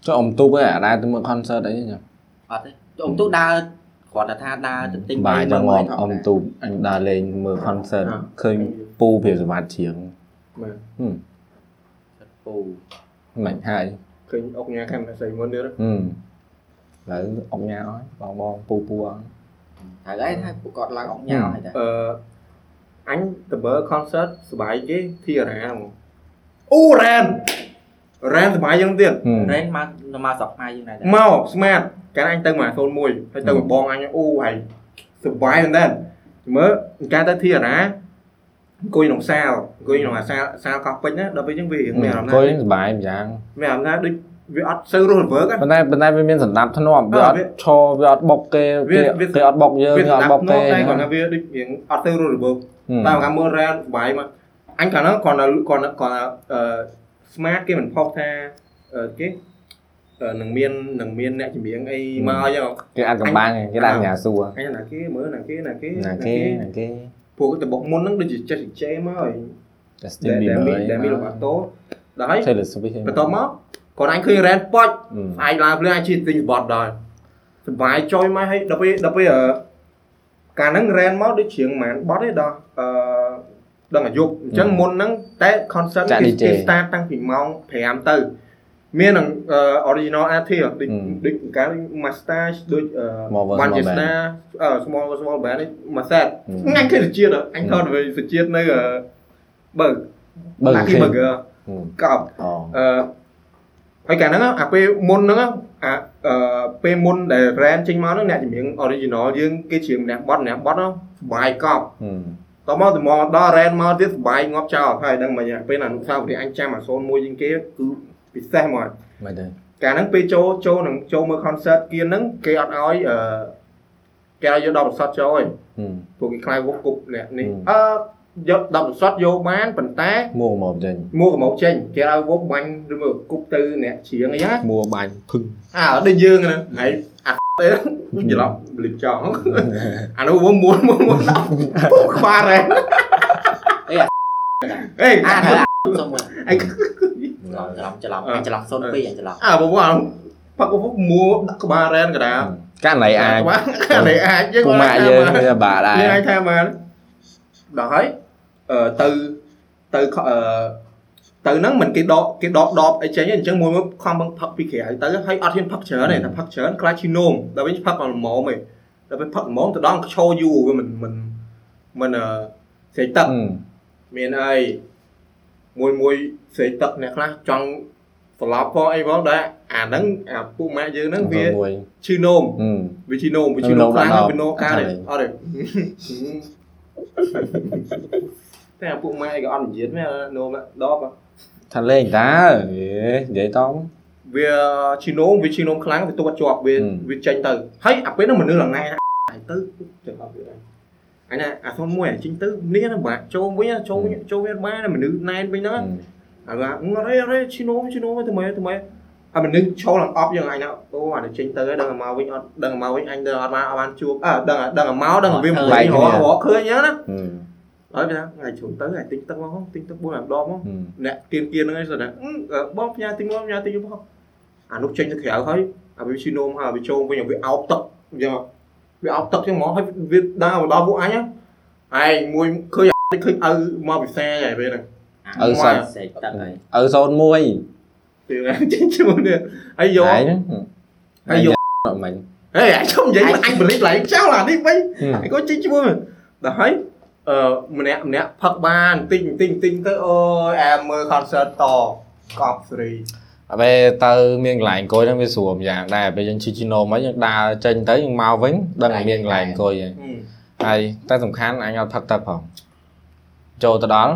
ចុះអំទូកឯងដើរទៅមើល concert អីញ៉ាំអត់ទេចុះអំទូកដើរគ្រាន់តែថាដើរទៅទិញបាយមើលអំទូកអញដើរលេងមើល concert ឃើញពូភាពសម្បត្តិជាងបាទហឹមពូមិនហើយឃើញអុកញ៉ាខាងស្រីមុនទៀតហឹមឥឡូវអុកញ៉ាអស់បងបងពូពូអស់ហើយហើយថាពួកគាត់ឡើងអុកញ៉ាអស់ហើយតែអឺអញទៅមើល concert សុបាយគេធីរ៉ាហ្មងអូរ៉ាន រ៉ែនសบายយ៉ាងទៀត ហឹម រ៉េនមកមកស្រុកខ្មែរយើងដែរតា មក smart កាលអញទៅមក01ហើយទៅបងអញអូហើយសบายមែនតើមើលកាលទៅធីរ៉ាអង្គុយក្នុងសាលអង្គុយក្នុងអាសាលសាលកោះពេជ្រណាដល់ពេលអញ្ចឹងវារៀងមានអារម្មណ៍ អង្គុយ ថា សុបាយម្យ៉ាង មានអារម្មណ៍ថាដូចវាអត់សូវរស់រវើក ប៉ុន្តែប៉ុន្តែវាមានសណ្ដាប់ធ្នាប់វាអត់ វា ឈរវាអត់បុកគេ វា គេ វា គេអត់បុកយើង វា វាអត់បុកគេ តែគាត់ថាវាដូចរៀងអត់សូវរស់រវើក ហឹម តែកាលមើលរ៉ែនសบายមកអញកាលហ្នឹងគាត់គាត់គាត់គាត់អឺ smart គេមិនផុសថាអឺគេអឺនឹងមាននឹងមានអ្នកជំនាញអីមកអញ្ចឹងគេអាចកំបាំងគេដាក់ញ៉ាសួរអញណាគេមើលណាគេណាគេណាគេណាគេពួកទៅបុកមុនហ្នឹងដូចជាចេះជេមកហើយ Justin ដែល Bieber មានដែលមានលោកអាតូដល់ហើយ Taylor Swift បន្ទាប់មក còn anh khơi ren poch អឺ anh làm lên anh chỉ tình bọt rồi vài trôi mai hay đập bây đập bây ở cả nắng ren máu đi chuyện mà bọt đấy đó ờ đang ở dục Ừ. chẳng muốn nắng té concert Chả cái DJ. cái start tăng phim mong phải làm từ miền là ờ, original artist Ừ. định định cái mustache đôi ờ, Small và one small just band. na ờ small và small band ấy mà sad Ừ. anh cái được chia rồi anh Ừ. thôi về sự chia nơi ở bờ បើ là ឃើ khi ញ burger អឺ cọp អូអឺហើយកាលហ្នឹងអាពេលមុនហ្នឹងអាអឺពេលមុនដែល brand ចេញមកហ្នឹងអ្នកជំនាញ original យើងគេជាម្នាក់បត់ម្នាក់បត់ហ្នឹងសុបាយកប់អឺ តមកទៅមកដល់ brand មកទៀតសុបាយងាប់ចោលហើយដឹងមិញពេលអនុស្សាវរីយ៍អញចាំអា01ជាងគេគឺពិសេសមកមិនទេកាលហ្នឹងពេលចូលចូលនឹងចូលមើល concert គៀនហ្នឹងគេអត់ឲ្យអឺគេឲ្យយកដល់ប្រសតចូលឯងអឺព្រោះគេខ្លាចវុកគប់អ្នកនេះ ừ. អឺយកដល់ប្រសតយកបានប៉ុន្តែមួមកចេញមួកម្មកចេញគេឲ្យវុកបាញ់ឬមកគប់ទៅអ្នកច្រៀងអីហ្នឹងណាមួបាញ់ភឹងអើដូចយើងហ្នឹងហើយអា ទេច្រឡំលិចចង់អានោះវងមួនមួនមួនដល់ពុកខ្វារ៉ែអីអាអេអាអាទៅសុំមើលអីច្រឡំច្រឡំអញច្រឡំ02អញច្រឡំអើបងប្អូនប៉កពុកមួដាក់ក្បាលរ៉ែនកដាកាលណៃអាចអានេះអាចយើងពូម៉ាក់យើងវាបាក់ដែរយើងអាចថាបានដល់ហើយអឺទៅទៅអឺ ទៅហ្នឹងមិនគេដកគេដកដបអីចេញអញ្ចឹងមួយមួយខំបង្ផឹកពីក្រៅទៅហើយអត់ហ៊ានផឹកច្រើនទេតែផឹកច្រើនខ្លាចឈីនោមដល់វិញផឹកអត់ល្មមទេដល់ពេលផឹកល្មមទៅដល់ឈោយូរវាមិនមិនមិនអឺស្រេកទឹកអឺមានអីមួយមួយស្រេកទឹកអ្នកខ្លះចង់ត្រឡប់ផងអីផងដែរអាហ្នឹងអាពូម៉ាក់យើងហ្នឹងវាមួយឈឺនោមអឺវាឈឺនោមវាឈឺនោមខ្លាំងវានោមការទេអត់ទេតែអាពូម៉ាក់អីក៏អត់និយាយមែននោមដប ថាលេងតើនិយាយតមវាឈឺនោមវាឈឺនោមខ្លាំងវាទប់អត់ជាប់វាហឹមវាចេញទៅហើយអាពេលហ្នឹងមនុស្សឡើងណែហើយទៅចាំអត់វាអញណាអាសុំមួយអាចេញទៅនេះណាបាទចូលវិញចូលវិញចូលវិញបានមនុស្សណែនវិញហ្នឹងអើអរេអរេឈីណូឈីណូទៅមើលទៅមើលអាមនុស្សឈោឡើងអប់យ៉ាងអញណាអូអានេះចេញទៅហើយដឹងមកវិញអត់ដឹងមកវិញអញទៅអត់បានអត់បានជួបអើដឹងដឹងមកដឹងវាមិនវិញរករកឃើញអញ្ចឹងណាអឺ ហើយវាថាថ្ងៃជុំទៅហើយទិញទឹកមកហងទិញទឹក4 5ដបមកអឺអ្នកគៀនគៀនហ្នឹងឯងសិនណាបងផ្ញើទិញមកផ្ញើទិញមកអានោះចេញទៅក្រៅហើយអាវាឈីណូមកហើយវាចូលវិញវាអោបទឹកអញ្ចឹងវាអោបទឹកអញ្ចឹងមកហើយវាដើរមកដល់ពួកអញហើយមួយឃើញឃើញឪមកពិសាហើយពេលហ្នឹងសេកទឹកហើយឪ01ពីចេញជាមួយនេះហើយយកហើយហ្នឹងហើយយកមិនហេអញខ្ញុំនិយាយអញបលិចឡើងចោលអានេះវិញអញក៏ចេញជាមួយដល់ហើយ អឺម្នាក់ម្នាក់ផឹកបានតិចតិចតិចទៅអូយអែមមើល concert តកប់ស្រីពេលទៅមានកន្លែងអង្គុយហ្នឹងវាស្រួលម្យ៉ាងដែរពេលយើងឈឺជីណូមកយើងដើរចេញទៅយើងមកវិញដឹងតែមានកន្លែងអង្គុយហើយហើយតែសំខាន់អញអត់ផឹកទឹកផងចូលទៅដល់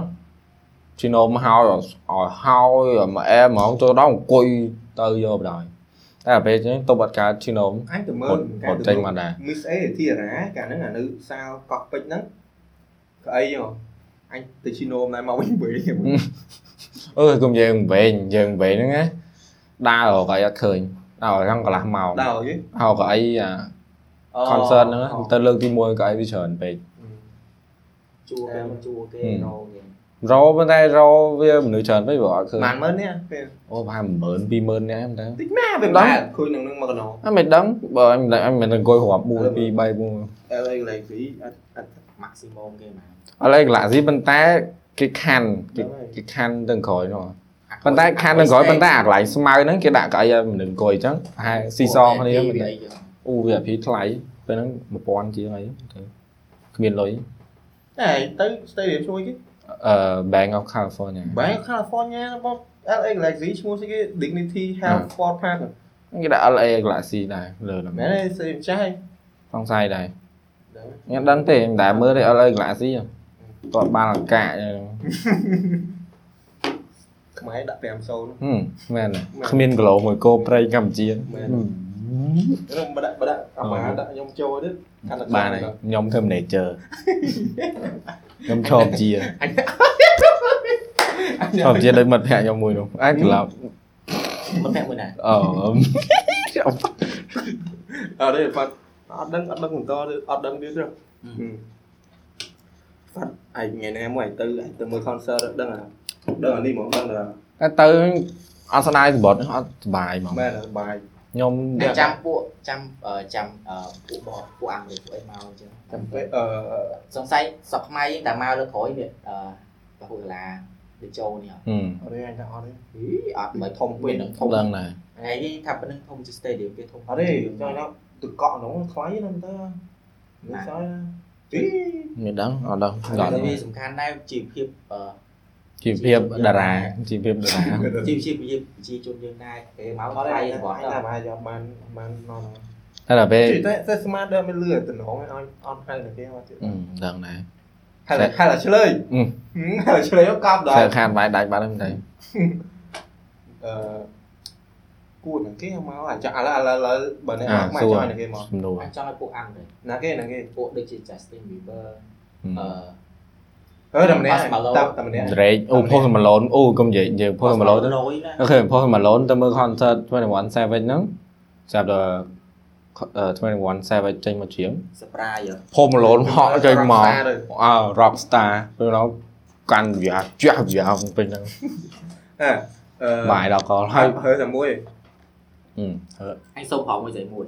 ជីណូមកហើយឲ្យហើយមកអែហ្មងចូលដល់អង្គុយទៅយកបណ្ដោយតែពេលចឹងទៅបាត់កើតជីណូអញទៅមើពុលតពុតចេញមកដែរ Miss A ធីរ៉ាកាលហ្នឹងអានៅសាលកោះពេជ្រហ្នឹង ក្អីហ៎អញទៅឈីណូមដែរមកវិញវិញអឺគុំយើងវិញយើងវិញហ្នឹងណាដើររកអីអត់ឃើញដើរខាងកន្លះម៉ោងដល់យីហៅកៅអីអា concert ហ្នឹងណាទៅលើកទី1កៅអីវាច្រើនពេកជួគេមិនជួគេរោគេរោប៉ុន្តែរោវាមនុស្សច្រើនពេកបើអត់ឃើញបានមើលនេះពេលអូប្រហែល10000 20000នាក់ហ្នឹងទៅតិចម៉ែពេលបានឃើញនឹងនឹងមកកណោអត់មិនដឹងបើអញមិនដឹងអញមិនដឹងអង្គុយរាប់1 2 3 4អើយលេងស៊ីអត់អត់ maximum គេមក អត់លេក្លាស៊ីប៉ុន្តែគេខាន់គេគេខាន់ទាំងក្រោយនោះប៉ុន្តែខាន់ទាំងក្រោយប៉ុន្តែអាកន្លែងស្មៅហ្នឹងគេដាក់កៅអីឲ្យមនុស្សអង្គុយអញ្ចឹងប្រហែលស៊ីសងគ្នាមិនដឹងអូវាអភិថ្លៃពេលហ្នឹង1000ជាងអីទៅគ្មានលុយតែទៅ stadium ជួយគេអឺ Bank of California Bank of California បង LA Galaxy ឈ្មោះស្អីគេ Dignity Health Sport Park គេដាក់ LA Galaxy ដែរលើហ្នឹងមែនទេស្អីចាស់សង្ស័យដែរញ៉ាំដឹងទេមិនដែលមើលទេ LA Galaxy តើបានអង្កាចឹងខ្មែរដាក់5-0ហឹមមែនទេគ្មានគីឡូមួយគោព្រៃកម្ពុជាមែនរំបដាក់បដាក់អាម៉ាដាក់ខ្ញុំចូលទៀតកាន់តែបានហើយខ្ញុំធ្វើ manager ខ្ញុំឈប់ជាអញឈប់ជាដោយមិត្តភក្តិខ្ញុំមួយនោះអាចក្លាប់មិនតែមួយណាអឺអត់ទេប៉ាត់អត់ដឹងអត់ដឹងបន្តទេអត់ដឹងទៀតទេប៉ាត់ ឯងថ្ងៃណាមួយឯងទៅឯងទៅមើល concert ដឹងអាដឹងអានេះហ្មងដឹងថាតែទៅអត់ស្ដាយសម្បត្តិអត់សុបាយហ្មងមែនបាយខ្ញុំតែចាំពួកចាំអឺចាំអឺពួកបពួកអាំងឬពួកអីមកអញ្ចឹងចាំពេលអឺសង្ស័យសពខ្មែរយើងតែមកលើក្រោយនេះអឺពហុលាដូចចូលនេះហឹមអត់ទេអញថាអត់ទេអីអត់មិនធំពេពេកកនឹងធធំំដឹងដែរថ្ងៃនេះថាប៉ុណ្្នឹងធំជា stadium គេធំអត់ទេចង់ថាទឹកកក់ហ្នឹងថ្លៃណាស់ទៅមិនស្អីទី មានដឹងអត់ដឹងតែដល់វាសំខាន់ដែរជីវភាពអឺជីវភាពតារាជីវភាពតារាជីវភាពប្រជាជនយើងដែរគេមកអត់ទេថ្លៃអញសម្រាប់ថាទៅបាយយកបានបាននំតែដល់ពេលតែតែស្មាតដើមមិនលឺតំណងឲ្យអត់ហៅតែគេមកទៀតហឹមដឹងដែរហៅហៅតែឆ្លើយហឹមហៅឆ្លើយក៏កាប់ដែរសើខានបាយដាច់បាត់ហ្នឹងតែអឺ គួរនឹងគេមកអាចឥឡូវឥឡូវឥឡូវបើអ្នកមកមកចុយនឹងគេមកសំណួរអញចង់ឲ្យពួកអាំងទៅណាគេណាគេពួកដូចជា Justin Bieber អឺអឺតែម្នាក់តែតែម្នាក់ Drake អូ Post Malone អូកុំនិយាយនិយាយ Post Malone ទៅរយណាអូខេ Post Malone ទៅមើល concert 21 Savage ហ្នឹងចាប់ដល់21 Savage ចេញមកច្រៀង surprise ហ៎ Post Malone ហក់ចេញមកអើ Rockstar ពេលនោះកាន់វាចាស់វាពេញហ្នឹងអឺអឺបាយដល់កលហើហើយយហើយតែមួយ ហឹមហើអញសុំប្រហមួយស្អីមួយ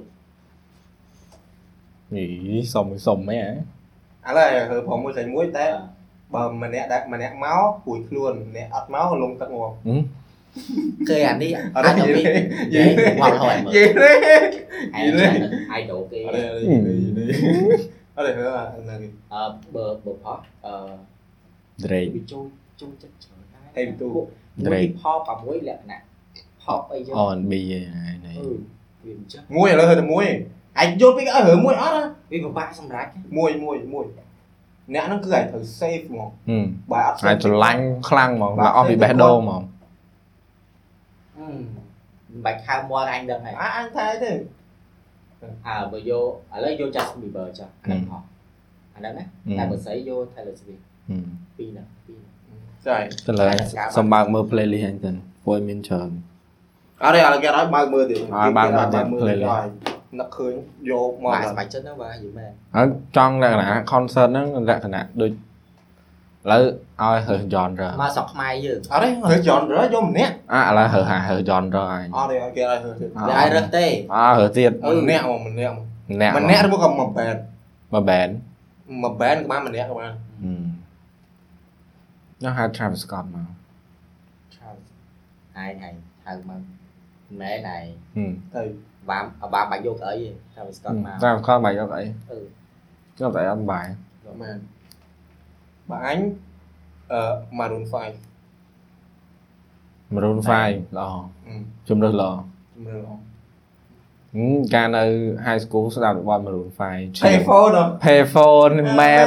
នេះសុំសុំហ្មងហ៎ឥឡូវហើយព្រមមួយស្អីមួយតែបើម្នាក់ដែលម្នាក់មកពួយខ្លួនម្នាក់អត់មកលងទឹកមកឃើញអានេះអត់អាចទេទៅនិវិញយាយនិយាយមកហើយមើលនិយាយទេឯងចាំនឹង idol គេអត់ទេអត់ទេអត់ទេហើយហ្នឹងគេអឺបើបើផោះអឺ Drake វាចូលចូលចិត្តច្រើនដែរហេមទូមួយ Drake pop អាមួយលក្ខណៈ pop អីចឹង R&B ហ្នឹងហើយអឺវាអញ្ចឹងមួយឥឡូវហើយតែមួយឯងយល់ពីឲ្យរើមួយអត់វាពិបាកសម្រាប់មួយមួយមួយអ្នកហ្នឹងគឺឯងត្រូវ save ហ្មងហឹមបើអត់ហើយស្រឡាញ់ខ្លាំងហ្មងដល់អស់ពីបេះដូងហ្មងអឺមិនបាច់ខៅមាត់អញដឹងហើយអញថាទេអើបើយកឥឡូវយក Justin Bieber ចុះអាហ្នឹងផោះអាហ្នឹងណាតែបើស្អីយក Taylor Swift ហឹមពីរហ្នឹងពីរចាទៅលើសំបើកមើល playlist ហ្នឹងទៅព្រោះមានច្រើន អត់ទេឥឡូវគេឲ្យបើកមើលទៀតឲ្យបើកមើលទៀត playlist នឹកឃើញយកមកបាទស្បែកចិត្តហ្នឹងបាទយូរមែនហើយចង់លក្ខណៈ concert ហ្នឹងលក្ខណៈដូចឥឡូវឲ្យរើស genre មកស្រុកខ្មែរយើងអត់ទេរើចន់រើយកម្នាក់អាឥឡូវរើសហារើស genre ហើយអត់ទេគេឲ្យរើទៀតអ่าវាឲ្យរើសទេអើរើសទៀតម្នាក់មកម្នាក់ម្នាក់ម្នាក់ឬមកក៏មួយបែនមក band មួយបែនក៏បានម្នាក់ក៏បានហឹមខ្ញុំហៅ Travis Scott មកហើយហើយហៅមក ម៉ែណៃហឹមទៅបាមបាមបាច់យកអីទេថាវាស្កត់មក Travis Scott បាយយកអីអឺយកតែអត់បាយមែនបើអញអឺ Maroon 5 Maroon 5ល្អជំរឿសល្អមើលអហឹមកាលនៅ high school ស្ដាប់បទ Maroon 5 Payphone ហ៎ Payphone map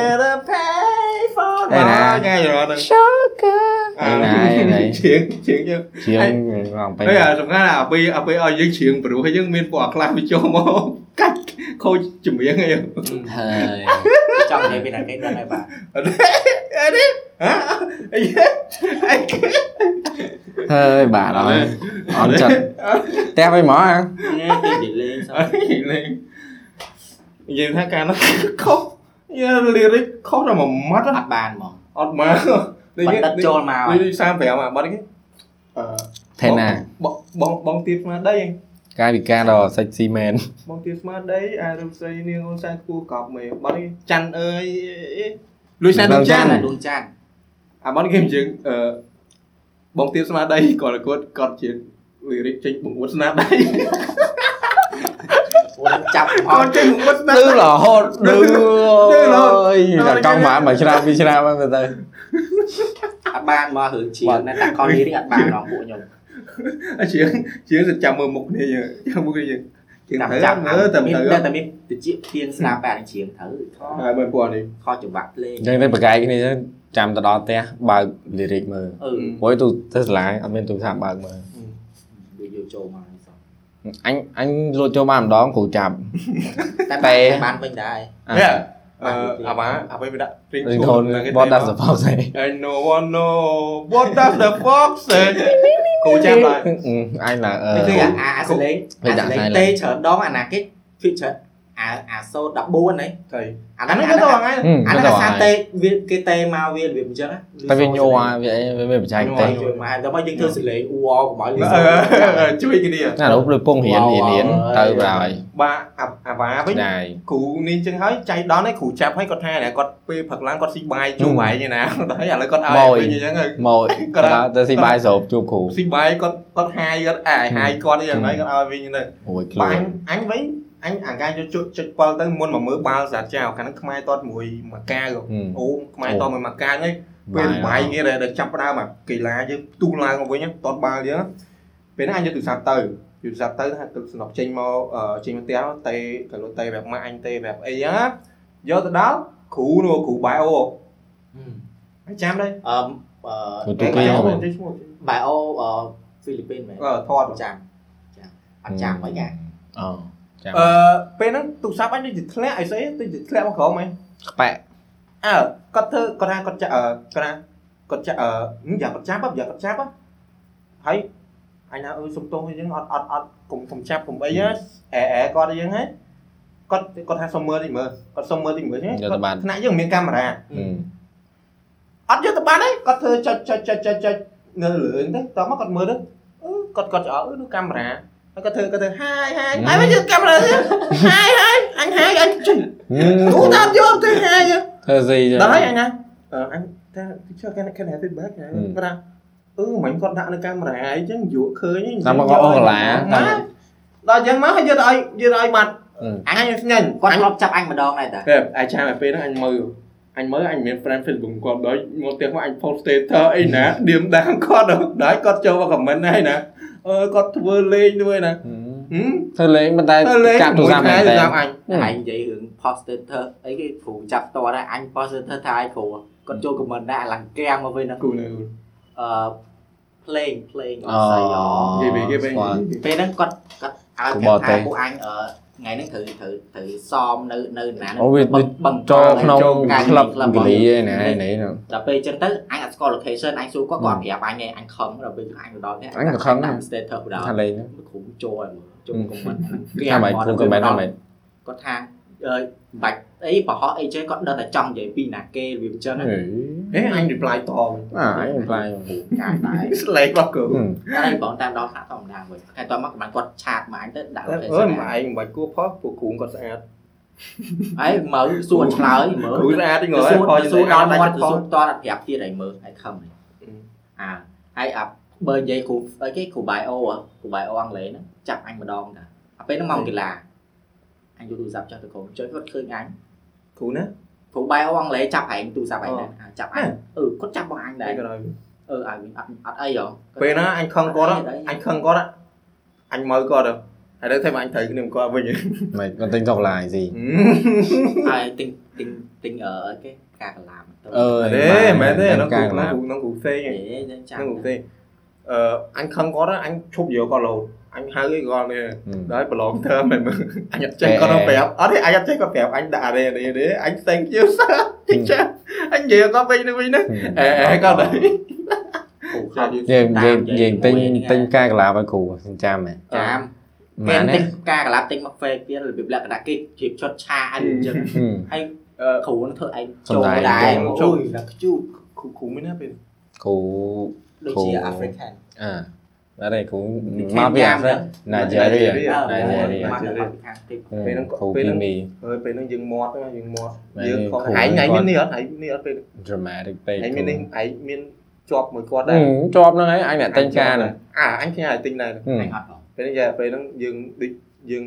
Payphone ឯណាថ្ងៃរត់ហ្នឹង Sugar ឯណាឯណាជាងជាងយើងជាងងំពេញហើយអាសំខាន់អាពេលអាពេលឲ្យយើងជ្រៀងព្រោះហើយយើងមានពណ៌ខ្លះវាចូលមកកាច់ខូចចម្រៀងអីហើយចង់និយាយពីណាគេដឹងហើយបាទអត់ទេអត់ទេហ៎អីអីហើយបាទអត់អត់ចិត្តផ្ទះវិញហ្មងអានេះគេនិយាយលេងសោះអីលេងនិយាយថាការនោះខុសយាលីរិកខុសដល់មួយម៉ាត់អត់បានហ្មងអត់មក បណ្ឌិតចូលមកហើយនេះ35អាបាត់គេអឺថេណាបងបងទៀតស្មារតីកាយវិការដល់សាច់ស៊ីមែនបងទៀតស្មារតីអារំស្រីនាងអូនសានគួកប់មេបាត់គេច័ន្ទអើយលុយសានដួងច័ន្ទដួងចាន់អាបាត់គេអញ្ចឹងអឺបងទៀតស្មារតីគាត់គាត់គាត់ជាលីរិកចេញបង្អួតស្នាដៃពួក ចាប់អគាត់ត់ចេញបង្អួតស្នាឌឺដៃរហូតឌឺឌឺរហូតអើយតែកង់បានមួយឆ្នាំពីរឆ្នាំហ្នឹងទៅអត់បានមករឿងជាងណាតែខននេះអត់បានដល់ពួកខ្ញុំអាជាងជាងទៅចាំមើលមុខគ្នាយើងចាំមុខគ្នាយើងជាងតាមទៅចាប់មើលតែមានទៅតែតែមានតិចធៀងស្នាបែរជាងត្រូវខហើយមើលពួកនេះខចង្វាក់ភ្លេងអញ្ចឹងទៅបកកាយគ្នាចាំទៅដល់ផ្ទះបើកលីរិកមើលអឺព្រោះទូទៅសាលាអត់មានទូរស័ព្ទបើកមើលវាយកចូលមក នេះសោះអញអញលួចចូលបានម្ដងគ្រូចាប់តែតែបានវិញដែរនេះអឺអាបាអាពេលវាដាក់ ring រីងថន what does the fox say I know one know what does the fox say គូចាំឡើយអញឡាអឺគឺអាអាសលេងវាអាដាក់សលេង silent ទេច្រើនដងអាណាគេគឺច្រើនអាអាសូត14ហ្នឹង thầy អា anh ហ្នឹង nó អា có ហ្នឹង to ngay ហឹមអាទៅហ្នឹងហើសាយតេវាគេតេមកវារបៀបអញ្ចឹងណាតែវាញ័រវាវាបច្ចេកទេសជួយមកតែមកយើងធ្វើសលេងអ៊ូអកុំឲ្យលឺ Ờ, chui cái đi à ណារូបលើពងរៀនរៀនរៀនទៅប្រហើយ ba à à bà với ដែរគ្រូនេះចឹងហើយចៃដនឯងគ្រូចាប់ឲ្យគាត់ថាណែគាត់ពេលព្រឹកឡើងគាត់ស៊ីបាយជុំបាយយ៉ាងណាដល់ហើយឥឡូវគាត់ឲ្យវិញអញ្ចឹងហើយមកគាត់ទៅទៅស៊ីបាយស្រូបជួបគ្រូស៊ីបាយគាត់គាត់ហាយគាត់អាយហាយគាត់យ៉ាងម៉េចគាត់ឲ្យវិញទៅអូយឃ្លួបាទអនញអញវិញ អញអាការចុចចុចចុចប៉លទៅមុនមកមើលបាល់សាចៅខាងហ្នឹងខ្មែរតតមួយមកកាវអូខ្មែរតមួយមកកាវហ្នឹងពេលបាយគេដែលចាប់ផ្ដើមអាកីឡាយើងផ្ទុះឡើងមកវិញតតបាល់យើងពេលហ្នឹងអញយកទូរស័ព្ទទៅទូរស័ព្ទទៅថាទឹកស្នប់ចេញមកចេញមកផ្ទះតេក៏លុតេប្រាប់ម៉ាក់អញតេប្រាប់អីហ្នឹងយកទៅដល់គ្រូនោះគ្រូបាយអូអញចាំដែរអឺអឺទូគេឈ្មោះមែនឈ្មោះបាយអូអឺហ្វីលីពីនមែនអឺថតចាំចាំអត់ចាំមិនណាអូចាំ អឺពេលហ្នឹងទូរស័ព្ទអញដូចជាធ្លាក់អីស្អីដូចជាធ្លាក់មកក្រោមហ្មងខ្បែកអើគាត់ធ្វើគាត់ថាគាត់ចាក់អឺគាត់ថាគាត់ចាក់អឺយ៉ាងគាត់ចាប់យ៉ាងគាត់ចាប់ហើយអញថាអឺសុំទោសយើងអត់អត់អត់កុំកុំចាប់កុំអីណាអែអែគាត់អីហ្នឹងហ៎គាត់គាត់ថាសុំមើលតិចមើលគាត់សុំមើលតិចមើលហ្នឹងថ្នាក់យើងមានកាមេរ៉ាអត់យកទៅបានទេគាត់ធ្វើចុចចុចចុចចុចចុចនៅលើទៅតមកគាត់មើលទៅអឺគាត់គាត់អើនោះកាមេរ៉ា ហើយគាត់ធ្វើគាត់ធ្វើហាយហាយហើយមកយកកាមេរ៉ាហាយហាយអញហាយអញជិះគូតាមយកទៅហាយធ្វើស៊ីដល់ហើយអញណាអឺអញថាចុះគេគេហៅ feedback គាត់ថាអឺមិនគាត់ដាក់នៅកាមេរ៉ាអីចឹងយកឃើញតាមមកអូកលាដល់ចឹងមកហើយយកទៅឲ្យយកទៅឲ្យបាត់អញស្ញាញ់គាត់អញធ្លាប់ចាប់អញម្ដងដែរតាតែអាចាំពេលហ្នឹងអញមើលអញមើលអញមាន friend Facebook គាត់ដល់មកផ្ទះមកអញ post status អីណាឌៀមដាងគាត់ដល់គាត់ចូលមក comment ហើយណា អឺគាត់ធ្វើលេងធ្វើណាធ្វើលេងប៉ុន្តែកាប់ទូរស័ព្ទតែសម្រាប់អញអញនិយាយរឿង poster អីគេព្រោះចាប់តដែរអញ poster ថាអញព្រោះគាត់ចូល comment ដែរអាឡង្កាំងមកវិញណាគូអឺ playing playing អស់ហើយអូគេគេពេលហ្នឹងគាត់គាត់ឲ្យប្រាប់ថាពួកអញអឺ ថ្ងៃហ្នឹងត្រូវត្រូវត្រូវសមនៅនៅណាអូវាបឹងបឹងចូលក្នុងការក្លឹបក្លឹបកលីឯណានេះដល់ពេលអញ្ចឹងទៅអញអត់ស្គាល់ location អញសួរគាត់គាត់ប្រាប់អញឯងអញខឹងដល់ពេលអញទៅដល់នេះអញក៏ខឹងដែរ status បដថាលេងគ្រូចូលឲ្យមើលចូល comment ថាមិនគ្រូក៏មែនថាមិនគាត់ថាអើយបាច់ អីបរោះអីចេះគាត់ដឹងតែចង់និយាយពីណាគេវាអញ្ចឹងណាហេអញ reply តបអាអញប្លាយកាយដែរស្លេករបស់គ្រូតែបងតាមដល់ថាធម្មតាវិញតែតមកកម្លាំងគាត់ឆាតមកអញទៅដាក់អើ location យមកឯងមិនបាច់គួរផុសពួកគ្រូគាត់ស្អាតហើយមើលសួរឆ្លើយមើលគ្រូស្អាតទេងើសួរផុសសួរដល់មាត់ផុសួសរតអត់ប្រាប់ទៀតឲ្យមើលឲ្យខំហើយអាហើយអាបើនិយាយគ្រូអីគេគ្រូ bio គ្រូ bio អង់គ្លេសហ្នឹងចាប់អញម្ដងតាអាពេលហ្នឹងមកកីឡាអញយកទូរស័ព្ទចុះទៅក្រុមចុចគាត់ឃើញអញ គ្រូណាគ្រូ bio អង់គ្លេសចាប់ឯងទូរស័ព្ទឯងហ្នឹងចាប់អញអឺគាត់ចាប់បងអញដែរគេក៏ដល់អឺឲ្យវិញអត់អត់អីហ៎ពេលណាអញខឹងគាត់អញខឹងគាត់អញមើលគាត់ហើយដល់តែអញត្រូវគ្នាគាត់ វិញមិនគាត់ទិញតុកឡាយស៊ីហើយទិញទិញទិញអឺអីគេការកលាមទៅអឺទេមែនទេក្នុងកាគ្រូរឡាក្នុងគ្រូផ្សេងហេយើងចាំក្នុងគ្រូផ្សេងអឺអញខឹងគាត់អញឈប់យកគាត់លោតអញហៅអីគាត់នេះដល់ប្រឡងធើមែនមើលអញអត់ចេះគាត់ទៅប្រាប់អត់ទេអញអត់ចេះគាត់ប្រាប់អញដាក់អីនេះនេះអញ thank you sir ចាអញនិយាយគាត់វិញវិញណាអេអេគាត់ទៅគ្រូខំយើងយើងយើងទិញទិញការកលាឲ្យគ្រូចាំហ៎ចាំម៉ាគេនទិទេញការកលាប់ទិញមក fake ទៀតរបៀបលក្ខណៈគេជ្រាបឈុតឆាអីអញ្ចឹងហើយអឺគ្រូនឹងធ្វើឯងសំចូលដែងដែរចូលជួយដល់ខ្ជូតគ្រូគ្រូមិនណាពេលគ្រូដូចជា African អើ បាទទេគ្រូមកពីអាហ្វ្រិកណាជេរីអឺ Nigeria មកទៅមកពីខាងទីគ្រូគីមីហើយពេលហ្នឹងយើងមាត់យើងមាត់មែនយើងគ្រូខំឯងឯងមាននេះអត់ឯងនេះអត់ពេល dramatic ពេកឯងមាននេះឯងមានជាប់មួយគាត់អឺដែរជាប់ហ្នឹងហើយអញអ្នកទិញការហ្នឹងអាអញខ្ញាយទិញដែរហឹមអញអត់បងពេលហ្នឹងយ៉ាពេលហ្នឹងយើងដូចយើង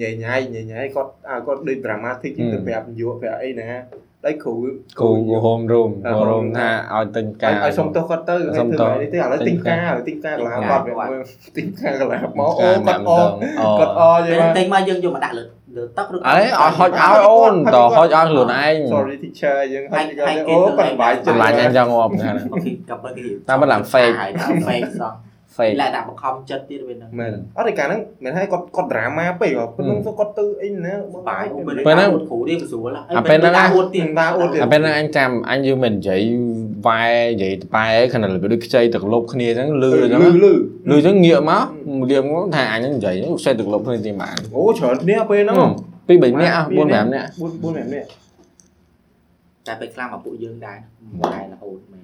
ញ៉ៃញ៉ៃញ៉ៃញ៉ៃគាត់អាគាត់ដូច dramatic ទៅប្រាប់យុប្រាប់អីណា ដៃគ្រូគ្រូហូមរូមហូមរូមថាឲ្យទិញការឲ្យសុំទោសគាត់ទៅឲ្យសុំធ្វើទោសបែបនេះទៅឥឡូវទិញការទិញការកន្លះគាត់វាមើលទិញការកន្លះមកអូការគាត់អអូគាត់អយពេលមកទិញមកយើងយកមកដាក់លើលើទឹកឬអីឲ្យហុចឲ្យអូនតហុចឲ្យខ្លួនឯង sorry teacher យើងហុចហើយគាត់ហើយគេអូធ្វើគាត់បាយអីចិត្តចម្លាញ់អញចង់ងាប់ហ្នឹងអូខេកាប់ទៅគេតាមមិនឡើង fake ហើយដាក់ fake សោះ fake ឡាដាក់បង្ខំចិត្តទៀតវិញហ្នឹងមែនអត់ឯកាលហ្នឹងមិនឲ្យគាត់គាត់ drama ពេកគាត់នឹងគាត់ទៅអីណាបាយអូពេលពេលហ្នឹងអួតគ្រូនេះមិនស្រួលអាពេលហ្នឹងអួតទៀតតាអួតទៀតអាពេលហ្នឹងអញចាំអញយូរមិននិយាយវ៉ែនិយាយតប៉ែខណៈលើដូចខ្ចីទឹកលប់គ្នាអញ្ចឹងលឺអញ្ចឹងលឺលឺលឺអញ្ចឹងងាកមកលៀមថាអញហ្នឹងនិយាយខ្ចីទឹកលប់គ្នាទីបានអូច្រើនគ្នាពេលហ្នឹងពី3នាក់4 5នាក់4 4 5នាក់តែពេលខ្លះមកពួកយើងដែរវាយរហូតមែន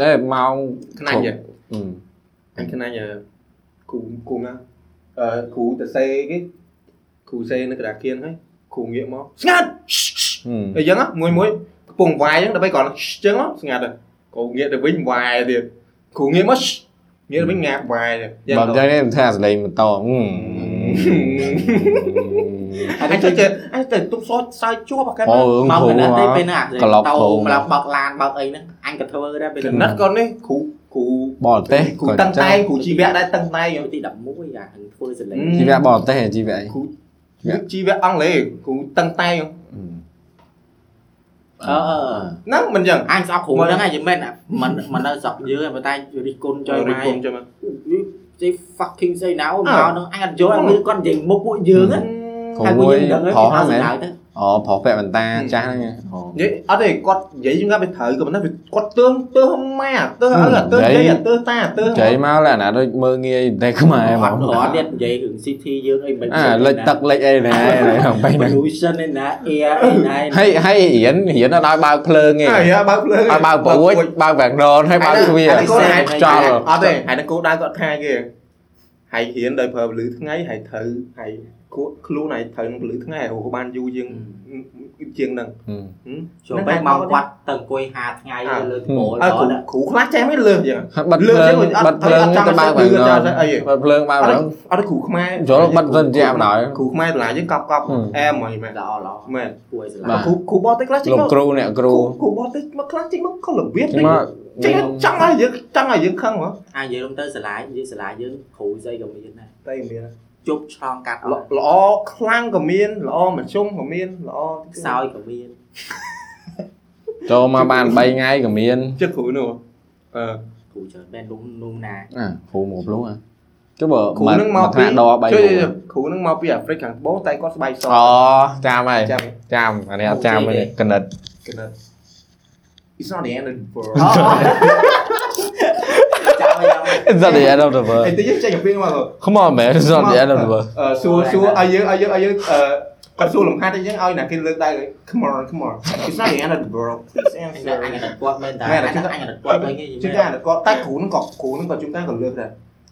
ដែរម៉ោងខ្នាញ់ ទេអឺអញខ្នាញ់គ្រូគ្រូណាអឺគ្រូទៅសេគេគ្រូសេនៅក្តារគៀនហើយគ្រូងាកមកស្ងាត់ហឹមអីចឹងមួយមួយកំពុងវាយចឹងដើម្បីគាត់ចឹងស្ងាត់ទៅគ្រូងាកទៅវិញវាយទៀតគ្រូងាកមកងាកទៅវិញងាកវាយទៀតបើចឹងនេះថាសលេងបន្តហឹមអញទៅចេះអញទៅទុកសោចសើជាប់អាកាអូមកគ្រូកណិតទេពេលណាក្លប់តោគ្រូម្ល៉េះបើកឡានបើកអីហ្នឹងអញក៏ធ្វើដែរពេលកណិតគាត់នេះគ្រូ គ្រូបរទេសគ្រូតឹងតែងគ្រូជីវៈដែរតឹងតែងខ្ញុំទី11អាហ្នឹងធ្វើសលេងជីវៈបរទេសជីវៈអីគ្រូជីវៈអង់គ្លេសគ្រូតឹងតែងអឺអឺហ្នឹងមិនចឹងអញស្អប់គ្រូហ្នឹងហើយមិនមែនមិនមិននៅស្រុកយើងទេប៉ុន្តែរិះគន់ចុយរិះម៉ែគន់ចឹងមកចេះ fucking say now មកហ្នឹងអញអត់យល់ឲ្យគាត់និយាយមុខពួកយើងណាគ្រូមួយប្រុសហ្នឹងមែនទៅ អូប្រុសពាក់បន្តាចាស់ហ្នឹងអូនិយាយអត់ទេគាត់និយាយយើងថាវាត្រូវក៏ប៉ុន្តែវាគាត់ទើងទើម៉ែទើឪទើយាយទើតាទើចៃមកលក្ខណៈដូចមើងងាយតែខ្មែរហ្មអត់ងរត់ទៀតនិយាយរឿង city យើងអីមិនអាលិចទឹកលិចអីណាហ្នឹងបែរហ្នឹង pollution ឯណា air អីណាហើយហើយរៀនរៀនអត់ឲ្យបើកភ្លើងទេហើយបើកភ្លើងឲ្យបើកប្រួយបើកវាំងដនហើយបើកទ្វារចោលអត់ទេហើយនឹងគោដៅគាត់ថាគេហើយរៀនដោយប្រើពលឺថ្ងៃហើយត្រូវហើយគួ ខ្លួនហើយត្រូវនឹងពលឺថ្ងៃហៅបានយូរជាងជាងហ្នឹងចូលបែបមកគាត់ទៅអង្គុយ5ថ្ងៃលើត្បូលអើគ្រូដល់គ្រូខ្លះចេះមិនលើយ៉ាងបិទភ្លើងបិទភ្លើងទៅបើកវាំងដនអីបិទភ្លើងបើកវាំងអត់គ្រូខ្មែរចូលបិទសិនជាបណ្ដោយគ្រូខ្មែរតម្លាយើងកប់កប់អែមហ្មងមែនល្អល្អមែនគួរឲ្យស្របាឡាទញ់គ្រូគ្រូបតេខ្លះចេញលោកមកគ្រូអ្នកគ្រូគ្រូបតេមកខ្លះចេញមកខុសរបៀបចេញមកចេញចង់ឲ្យយើងចង់ឲ្យយើងខឹងហ៎អានិយាយរំទៅសាលានិយាយសាលាយើងគ្រូស្អីក៏មានដែរតែមាន ជប់ឆ្លងកាត់អល្អត់ល្អខ្លាំងក៏មានល្អមធ្យមក៏មានល្អខ្សោយក៏មានចូលមកបាន3ថ្ងៃក៏មានចិត្តគ្រូនោះអឺគ្រូច្រើនមែននោះនោះណាអាគ្រូមក luôn អាចុះបើគ្រូនឹងមកពីពីដ3ជួយគ្រូនឹងមកពីអាហ្វ្រិកខាងត្បូងតែគាត់ស្បែកសអូចាំហើយចាំចាំអានេះអត់ចាំទេកណិតកណិត It's not the end of the world ចាំឲ្យ It's not the end of the world អីទៅយើងចេញពីមក Come on man it's not the end of the world អឺសួរសួរឲ្យយើងឲ្យយើងឲ្យយើងអឺគាត់សួរលំហាត់ឲ្យយើងឲ្យណាគេលើកដៃ Come on come on It's not the end of the world Please អញ answer អញគាត់មែនតាមែអនញតែអញគាត់វិញជួនកាលគាត់តែគ្រូនឹង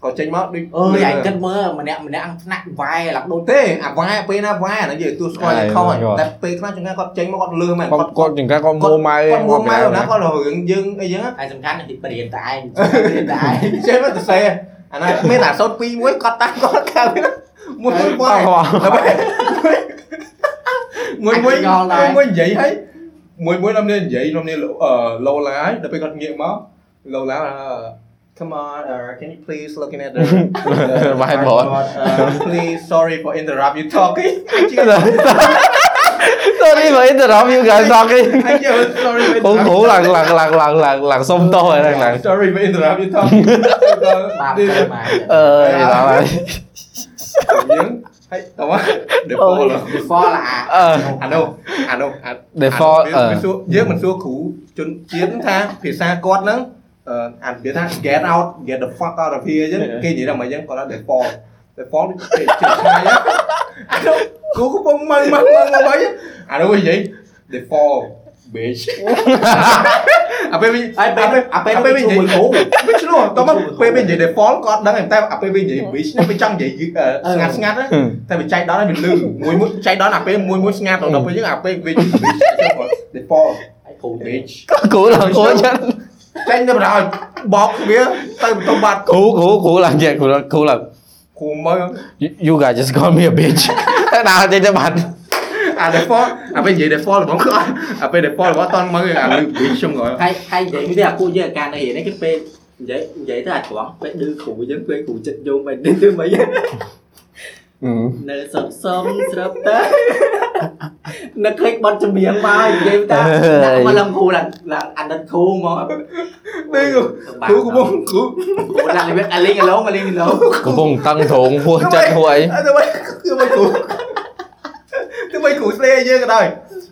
ក៏គ្រូនឹងក៏ជួនកាលក៏លើកដែរក៏ចេញមកដូចអើយអញគិតមើលម្នាក់ម្នាក់ថ្នាក់វាយឡើងដូចទេអាវ៉ាពេលណាវ៉ាអាហ្នឹងយើងទួស្គាល់ខំតែពេលខ្លះជួនកាលគាត់ចេញមកគាត់លឺមែនគាត់គាត់ចង្កាគាត់មួម៉ៅគាត់មួម៉ៅណាគាត់រឿងយើងអីចឹងហើយសំខាន់គឺបរៀនតែឯងបរៀនតែឯងចេះមកទៅសេអាណាមានតែសូត្រ2មួយគាត់តាមគាត់ខៅមួយមួយវ៉ាមួយមួយមួយនិយាយហើយមួយមួយនំនេះនិយាយនំនេះអឺឡូឡាហើយដល់ពេលគាត់ងាកមកឡូឡា come on, uh, can you please looking at the, the, the whiteboard? Uh, please, sorry for interrupt you talking. sorry for interrupt you guys talking. Cũng ngủ lần lần lần lần lần lần xong tô rồi lần lần. Sorry for interrupt you talking. Ờ, gì đó mày. Hey, đúng á Default là Default là à Ờ. À đâu? À đâu? À Default à, ờ. Dưới mình xua khủ Chuyến chiến tha Phía xa quát nắng នជាតិថាភាសាគាត់ហ្នឹងអឺអានិយាយថា get out get the fuck out of here អញ្ចឹងគេនិយាយថាមិនអញ្ចឹងគាត់ថា default default គេជិះឆ្ងាយអានោះគ្រូកំពុងមើលមើលមើលមកវិញអានោះនិយាយ default bitch អាពេលវិញហើយពេលអាពេលអាពេលវិញនិយាយមួយគ្រូមិនឆ្លោះតោះមកពេលវិញនិយាយ default គាត់ដឹងតែអាពេលវិញនិយាយ bitch នេះវាចង់និយាយស្ងាត់ស្ងាត់ណាតែវាចែកដល់ហើយវាលឺមួយមួយចែកដល់អាពេលមួយមួយស្ងាត់ដល់ពេលយើងអាពេលវិញ bitch អញ្ចឹង គាត់ default ហើយគ្រូទេ bitch គ្រូឡើងគ្រូចឹងចេញទៅបណ្ដោយបោកគ្នាទៅបន្ទប់បាត់គ្រូគ្រូគ្រូឡើងចេះគ្រូគ្រូឡើងគ្រូមើល you guys just call me a bitch ដើរចេញទៅបាត់អា default អាពេលនិយាយ default របស់គាត់អាពេល default របស់អត់តន់មើលអាលឺ bitch ខ្ញុំគាត់ហើយហើយនិយាយវាអាពួកយើងអាការនៅរៀននេះគឺពេលនិយាយនិយាយទៅអាចត្រង់ពេលឌឺគ្រូយើងពេលគ្រូចិត្តយងបែបនេះទៅមិន នៅសុំសុំស្រាប់តើនឹកឃើញបត់ចម្រៀងមកនិយាយតាដាក់មកឡើងគ្រូឡើងឡើងអាណិតគ្រូមកនេះគ្រូកំពុងគ្រូគ្រូដាក់លេងអាលេងអាឡងអាលេងអាឡងកំពុងតឹងត្រង់ហួសចិត្តហួសអីទៅវិញគឺមិនគ្រូទៅវិញគ្រូស្លេយើងក៏ដោយ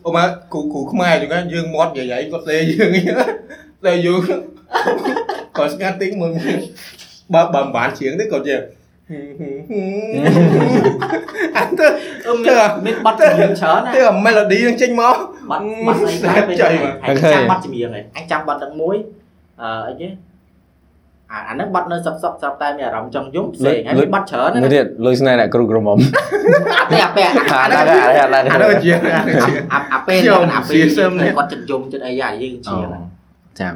អូមកគ្រូគ្រូខ្មែរចឹងយើងមាត់យាយៗគាត់ស្លេយើងអញ្ចឹងតែយើងគាត់ស្ងាត់តិចមើលបើបើមិនបានជ្រៀងទេគាត់ជា អត់ទៅមានបាត់ចម្រៀងច្រើនណាទៅ melody នឹងចេញមកបាត់បាត់ស្ដាប់ចៃមកចាំបាត់ចម្រៀងហ្នឹងអញចាំបាត់ទាំងមួយអឺអីគេអាហ្នឹងបាត់នៅសឹកសឹកស្រាប់តែមានអារម្មណ៍ចង់យំផ្សេងហើយបាត់ច្រើនណាទៀតលុយស្នេហ៍អ្នកគ្រូក្រមុំអត់ទេអាពេលអាហ្នឹងអាហ្នឹងជាអាពេលអាពេលគាត់ចិត្តយំចិត្តអីអាយើងជាចាំ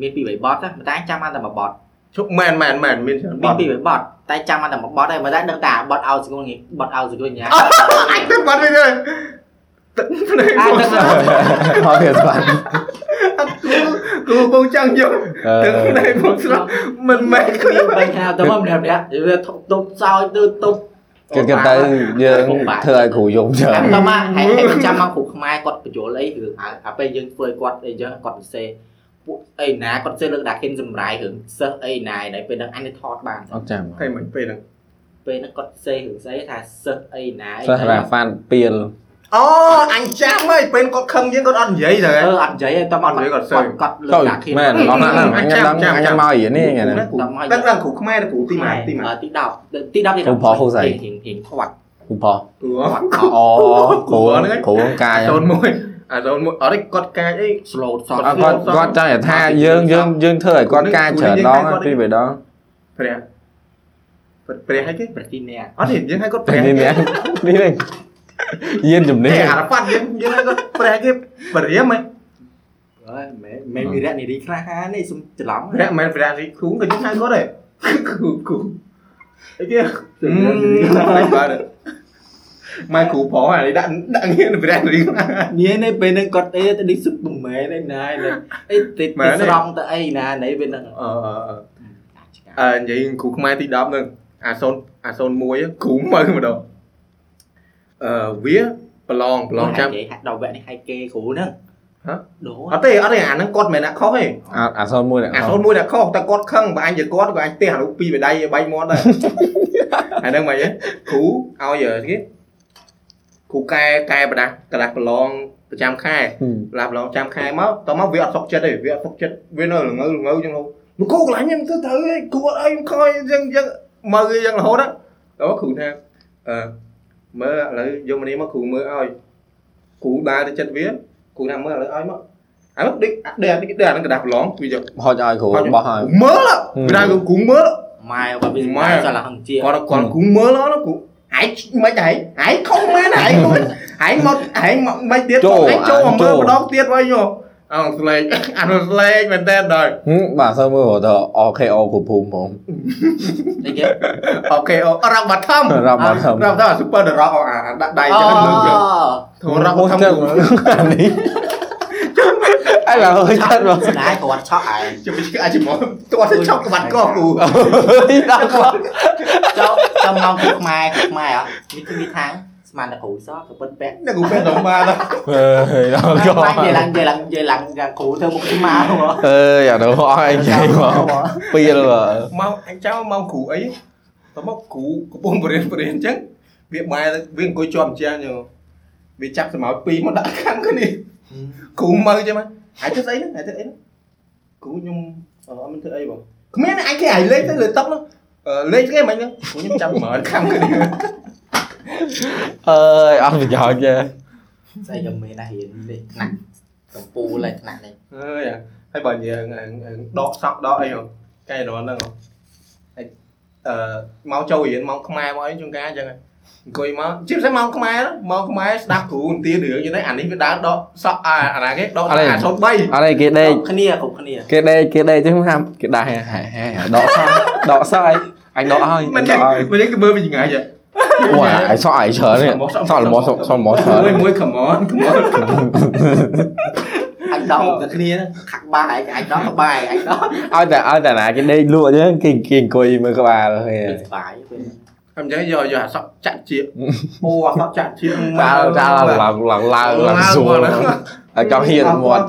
មានពីរបីបាត់តែតែចាំបានតែមួយបាត់ ជប់មែនមែនមែនមានច្រើនមានពីរបីបតតែចាំបានតែមួយបតហើយមិនតែដឹងតែបតឲ្យស្គងងារបតឲ្យស្គងញ៉ាអញទៅបាត់វិញហើយទឹកភ្នែកអាបងទឹកហើយវាស្បាត់គូបងចង់យកទឹកភ្នែកបងស្រស់មិនមែនគ្មានបញ្ហាទៅមកម្នាក់ម្នាក់វាទុបសោយទៅទុបគេគេទៅយើងធ្វើឲ្យគ្រូយំច្រើនតែមកហើយហើយចាំមកគ្រូខ្មែរគាត់បញ្យល់អីរឿងអាពេលយើងធ្វើឲ្យគាត់អីចឹងគាត់សរសេរ ពួកអីណាគាត់សរសេរលើកដាក់ខិនសម្រាយរឿងសិស្សអីណាឯពេលហ្នឹងអញទៅថតបានអត់ចាំហើយមិនពេលហ្នឹងពេលហ្នឹងគាត់សរសេររឿងស្អីថាសិស្សអីណាអីសិស្សរ៉ាហ្វានពីលអូអញចាំហើយពេលគាត់ខឹងយើងគាត់អត់និយាយទៅអឺអត់និយាយទេតែមកអត់និយាយគាត់សើចគាត់លើទៅកដាក់ខិនមែនអត់ណាស់អញដឹងអញមករៀននេះថ្ងៃនេះដឹងដឹងគ្រូខ្មែរគ្រូទីម៉ាទីម៉ាទី10ទី10ទីគ្រូផុសគ្រូស្អីរៀងរៀងធាត់គ្រូផុសគ្រូធាត់អូគ្រូគ្រូកាយសូនមួយ អាសូនមួយអត់ទេគាត់កាចអី slow សអតត់គាត់គាត់ចង់ឲ្យថាយើងយើងយើងធ្វើឲ្យគាត់ការច្រើនដងពីរបីដងព្រះព្រះឲ្យគេប្រទីនេះអត់ទេយើងឲ្យគាត់ព្រះនេះនេះនេះយានជំនាញទេអារ៉ាហ្វាត់យើងយើងឲ្យគាត់ព្រះគេបរិយាមហ៎អើយមែនមែនវិរៈនារីខ្លះហានេះសុំច្រឡំព្រះមិនព្រះរីគ្រូក៏យើងឲ្យគាត់ដែរគ្រូគ្រូអីគេបាទ ម៉ែគ្រូប្រុសអានេះដាក់ដាក់ងារព្រះរីនេះនេះពេលហ្នឹងគាត់អីទៅនេះសុបមិនមែនឯណាអីទៅស្រង់ទៅអីណាណៃពេលហ្នឹងអឺអឺនិយាយគ្រូខ្មែរទី10ហ្នឹងអាសូនអាសូន1គ្រូមើលម្ដងអឺវាប្រឡងប្រឡងចាំនិយាយហាក់ដល់វគ្គនេះឲ្យគេគ្រូហ្នឹងហ៎ដូរអត់ទេអត់ទេអាហ្នឹងគាត់មិនមែនអ្នកខុសទេអាអាសូនមួយអាសូនមួយអ្នកខុសតែគាត់ខឹងបើអញជាគាត់ក៏អញទះអានោះពីបដៃបៃមាត់ដែរអាហ្នឹងមិនហ៎គ្រូឲ្យគេ គ្រូកែកែប្រដាស់កដាស់ប្រឡងប្រចាំខែឡាប្រឡងចាំខែមកតមកវាអត់សុខចិត្តទេវាអត់សុខចិត្តវានៅល្ងើល្ងើចឹងហូលោកគ្រូកន្លែងខ្ញុំទៅត្រូវឯងគ្រូអត់អីខ້ອຍចឹងចឹងមើលចឹងរហូតដល់គ្រូថាអឺមើលឥឡូវយកមកនេះមកគ្រូមើលឲ្យគ្រូដើរទៅចិត្តវាគ្រូថាមើលឥឡូវឲ្យមកអើដេកដេកដេកអាហ្នឹងកដាស់ប្រឡងវាយកហុចឲ្យគ្រូបោះឲ្យមើលវាថាគ្រូមើលម៉ែបើវាម៉ែម៉ែចលហងជាគាត់គាត់គ្រូមើលណាគ្រូ ឯងមិនដែរឯងខុសមែនឯងឯងមកឯងមកមិនទៀតឯងចូលមកមើលម្ដងទៀតវិញយោអងស្លេកអានោះស្លេកមែនតើដល់បាទសូមមើលទៅ OKO គ្រូភូមិខ្ញុំអីគេអូខេអូរ៉ាប់បាត់ធំរាប់មកធំរ៉ាប់ទៅស៊ូពឺដរ៉កអាដាក់ដៃចឹងលើកយកធរ៉ាប់បាត់ធំនេះ អីឡើយចិត្តមកស្នាយគាត់ឆក់ឯងជិះអាចជិះមកទាត់ឆក់ក្បាត់កគ្រូដល់គាត់ចូលចូលមកគ្រូខ្មែរគ្រូខ្មែរអត់នេះគឺវាខាងស្មានតែគ្រូសក៏ពិតពាក់អ្នកគ្រូពេទ្យដល់មកដល់អើយដល់កបាច់និយាយឡើងនិយាយឡើងនិយាយឡើងគ្រូធ្វើមុខស្មាហ៎អើយអានោះអស់អីចៃមកពីលមកអញចាំមកគ្រូអីតមកគ្រូកំពុងបរៀនបរៀនអញ្ចឹងវាបែរវាអង្គុយជាប់អញ្ចឹងយោវាចាប់សម្ោពីរមកដាក់ខាងគ្នាគ្រូមើលចឹងមក អាចធ្វើស្អីហ្នឹងអាចធ្វើអីហ្នឹងគ្រូខ្ញុំអត់មានធ្វើអីបងគ្មានអាចគេឲ្យលេខទៅលើតុហ្នឹងអឺលេខគេមិនហ្នឹងគ្រូខ្ញុំចាំមើលខំគ្នាអើយអត់ប្រយោជន៍ទេស្អីក៏មានដែររៀននេះថ្នាក់កំពូលហើយថ្នាក់នេះអើយហើយបើនិយាយដកសក់ដកអីហ៎កែដល់ហ្នឹងហើយអឺមកចូលរៀនមកខ្មែរមកអីជួនកាលអញ្ចឹង អង្គុយមកជិះផ្សេងមកខ្មែរមកខ្មែរស្ដាប់គ្រូន្ទារឿងយល់ទេអានេះវាដើរដកសក់អាអាណាគេដកអា03អត់ឯងគេដេកគ្នាគ្រប់គ្នាគេដេកគេដេកចឹងហាំគេដាស់ហែហែដកសក់ដកសក់អីអញដកឲ្យមិនដកឲ្យមិនគេមើលវិញថ្ងៃហ៎អូអាយសក់អាយច្រើននេះសក់ល្មមសក់ល្មមច្រើនមួយមួយ come on come on អញដកទៅគ្នាខាក់បាយអញដកក្បាយអញដកឲ្យតែឲ្យតែណាគេដេកលក់ចឹងគេគេអង្គុយមើលក្បាលហេសុបាយពេល អញ្ចឹងយកយកអាសក់ចាក់ជាអូអាសក់ចាក់ជាចាចាឡើងឡើងឡើងឡើងសួរឲ្យចង់ហ៊ានមាត់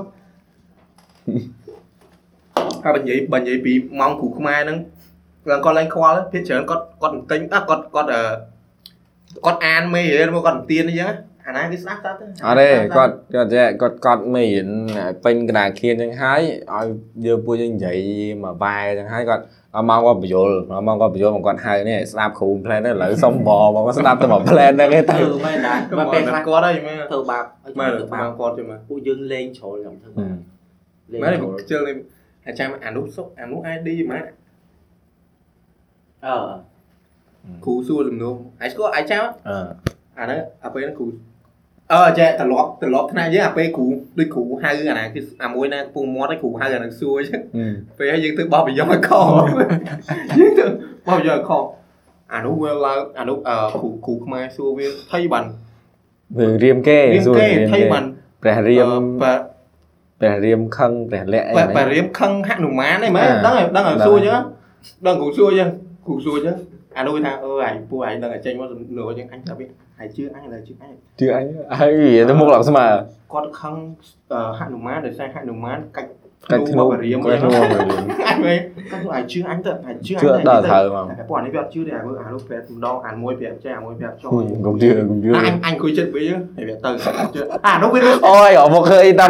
ហើយបើនិយាយបើនិយាយពីម៉ោងគ្រូខ្មែរហ្នឹងឡើងគាត់ឡើងខ្វល់ភាគច្រើនគាត់គាត់ទិញអត់គាត់គាត់អឺគាត់អានមេរៀនមកគាត់ទៀនអញ្ចឹងអាណាគេស្ដាប់ស្ដាប់ទៅអត់ទេគាត់គាត់ចេះគាត់គាត់មានពេញកណ្ដាលខៀនចឹងហើយឲ្យយើងពួកយើងនិយាយមកបែរចឹងហើយគាត់ អត់មកគាត់បញ្យល់អត់មកគាត់បញ្យល់មកគាត់ហៅនេះស្ដាប់គ្រូ plan ទៅឥឡូវសុំបមកគាត់ស្ដាប់ទៅមក plan ហ្នឹងទេទៅទៅមែនដែរទៅបើមកពេលពេលខ្លះគាត់ហើយមើលធ្វើបាបឲ្យមើលធ្វើបាបាបងគាត់ជួយមើលពួកយើងលេងជ្រុលខ្ញុំធ្វើបាបលេងមែនទេជ្រុលខ្ជិលនេះអាចារ្យអានោះសុកអានោះ ID ម៉ាក់អឺគ្រូសួរលំនោះអាយស្គាល់អាយចៅអឺអាហ្នឹងអាពេលហ្នឹងគ្រូ អឺចេះត្រឡប់ត្រឡប់ថ្នាក់យើងអាពេលគ្រូដូចគ្រូហៅអាណាគឺអាមួយណាពងមាត់ឲ្យគ្រូហៅអាហ្នឹងសួរអញ្ចឹងពេលហើយយើងទៅបោះប្រយោគឲ្យខយើងទៅបោះប្រយោគឲ្យខអានោះវាឡើងអានោះអឺគ្រូគ្រូខ្មែរសួរវាថៃបានរឿងរៀមគេរៀមសួរគេរៀមថៃគេបានព្រះរៀមប៉ព្រះរៀមខឹងព្រះលក្ខអីប៉ហ្នឹងប៉រៀមខឹងហនុមានអីមែនអាដឹងហើយដឹងហើយដឹងសួរអញ្ចឹងដឹងគ្រូសួរអញ្ចឹងគ្រូសួរអញ្ចឹង អានោះវាថាអឺឯងពួកឯងដឹងតែចេញមកសំណួរអញ្ចឹងអញថាវាឯងជឿអញឡើយជឿអញជឿអញហើយទៅមុខឡើងស្មើគាត់ខឹងអឺហនុមានដោយសារហនុមានកាច់ កាច់ធ្នូបរៀមកាច់ធ្នូព្រះរៀមអញវិញគាត់ឯងជឿអញទៅឯងជឿអញជឿដល់ត្រូវមកតែពួកនេះវាអត់ជឿទេអាមើលអានោះប្រាប់ម្ដងអាមួយប្រាប់ចេះអាមួយប្រាប់ចុះកុំជឿកុំជឿអញអញអង្គុយចិត្តវាហើយវាទៅជឿអានោះវាអូយអត់មកឃើញតាម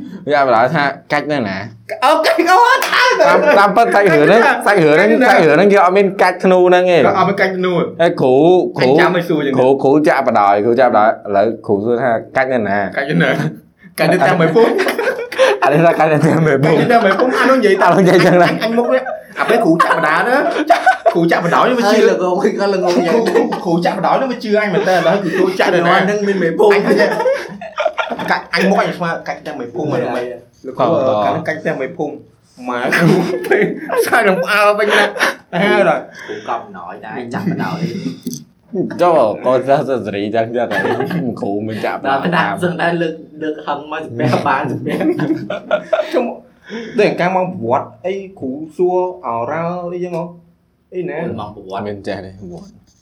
វាអាចបណ្ដាលថាកាច់នៅណាអូកាច់អូតាមតាមពិតសាច់រឿងហ្នឹងសាច់រឿងហ្នឹងសាច់រឿងហ្នឹងគេអត់មានកាច់ធ្នូហ្នឹងទេអត់មានកាច់ធ្នូហើយគ្រូគ្រូចាំឲ្យសួរចឹងគ្រូគ្រូចាក់បដ ாய் គ្រូចាក់បដ ாய் ឥឡូវគ្រូសួរថាកាច់នៅណាកាច់នៅណាកាច់នៅតាមមួយពុំអានេះថាកាច់នៅតាមមួយពុំកាច់នៅតាមមួយពុំអានោះនិយាយតាមនិយាយចឹងហ្នឹងអញមុខនេះអាពេលគ្រូចាក់បដាណាគ្រូចាក់បដោយវាជឿលងគេក៏លងគ្រូចាក់បដោយវាជឿអញមែនតើឥឡូវគឺគ្រូចាក់នៅណាហ្នឹងមានមេពុំ កាច់កាច់អញមុខអញស្មើកាច់តាមឲ្យពុំហ្នឹងមិនលោកគ្រូកាច់កាច់តាមឲ្យពុំម៉ែគ្រូពេលស្អាតនឹងអើវិញណាហើយដល់គូកប់ណយដែរចាប់បដោយចុះកូនសិស្សសេរីចឹងចឹងតែគ្រូមិនចាក់បដដល់ ாய் តាសឹងតែលើកលើកហឹងមកស្ពះបានស្ពះជុំតែកាលមកប្រវត្តិអីគ្រូសួរអរ៉ាអីចឹងហ៎អីណាមកប្រវត្តិមានចេះទេ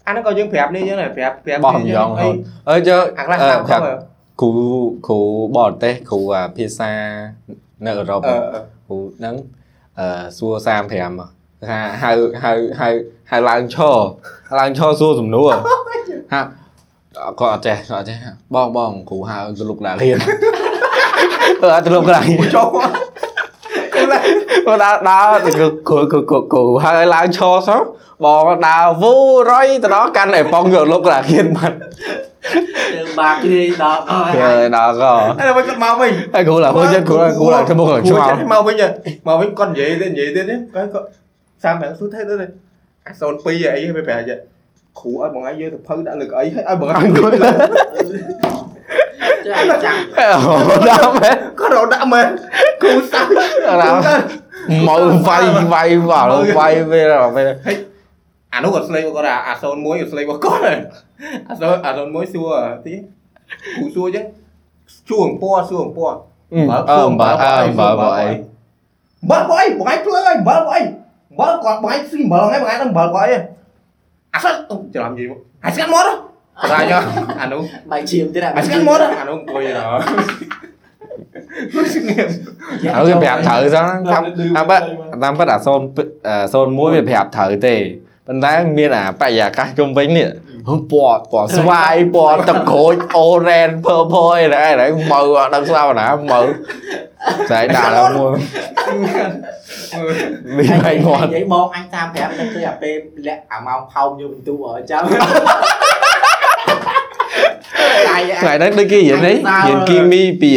អាហ្នឹងក៏យើងប្រាប់នេះចឹងដែរប្រាប់ប្រាប់បោះម្យ៉ាងហូតអើចុះអាខ្លះស្ដាប់ខុស គ្រូគ្រូបរទេសគ្រូអាភាសានៅអឺរ៉ុបអឺគ្រូហ្នឹងអឺសួរ35ថាហៅហៅហៅហៅឡើងឈរឡើងឈរសួរសំណួរហាគាត់អត់ចេះគាត់អត់ចេះបងបងគ្រូហៅទៅលោកដារៀនអឺអត់ទៅលោកដារៀនចូលគាត់ ដើរដើរទៅគ្រូគ្រូគ្រូគ្រូហៅឲ្យឡើងឈរសោះបងដើរវូរយទៅដល់កាន់ឯប៉ុងយកលោកដារៀនបាត់យើងបាក់គ្នាដល់អើគេដល់ក៏ហើយមកគាត់មកវិញហើយគ្រូឡើងហួចចិត្តគ្រូគ្រូឡើងធ្វើមុខឡើងឆ្ងល់មកវិញមកវិញគាត់និយាយទៅនិយាយទៀតគាត់គាត់សាមប្រាំសួរថេទៅអា02អីទៅប្រហែល គ្រូឲ្យបងឯងយកទៅភៅដាក់លើកអីឲ្យឲ្យបងអង្គុយចាចាំដល់មែនគាត់រត់ដាក់មែនគ្រូសាំដល់មកវាយវាយ vào វាយវាពេលអានោះគាត់ស្លេកគាត់អា01គាត់ស្លេករបស់គាត់អា01អា01សួរទីគ្រូសួរអញ្ចឹងសួរអំពណ៌សួរអំពណ៌អឺបើអើបើបើអីបើបើអីបងឯងភ្លើអីបើបើអីបើគាត់បងឯងស៊ីបើហ្នឹងបងឯងដឹងបើបើអីអាសិនច្រឡំនិយាយមកអាស្កាត់មកតែញ៉ាអា នោះបាយឈាមទៀតអាស្កាត់មកអានោះអង្គុយណ៎គាត់ស្ងៀមហើយវាប្រាប់ត្រូវសោះតាមតាមពិតតាមពិតអា 0 01វាប្រាប់ត្រូវទេប៉ុន្តែមានអាបរិយាកាសជុំវិញនេះពណ៌ពណ៌ស្វាយពណ៌ទឹកក្រូចអូរ៉ែនភើភើអីដែរដែរមើអត់ដឹងស្ដាប់ណាមើស្អីដាក់ដល់មួយមានអហើយញគាត់និយាយបងអញតាមប្រាប់តែគឺអាពេលលាក់អាម៉ោងផោមយកបន្ទូអើចាំកាយ ថ្ងៃហ្នឹងដូចគេរៀននេះរៀនគីមីពី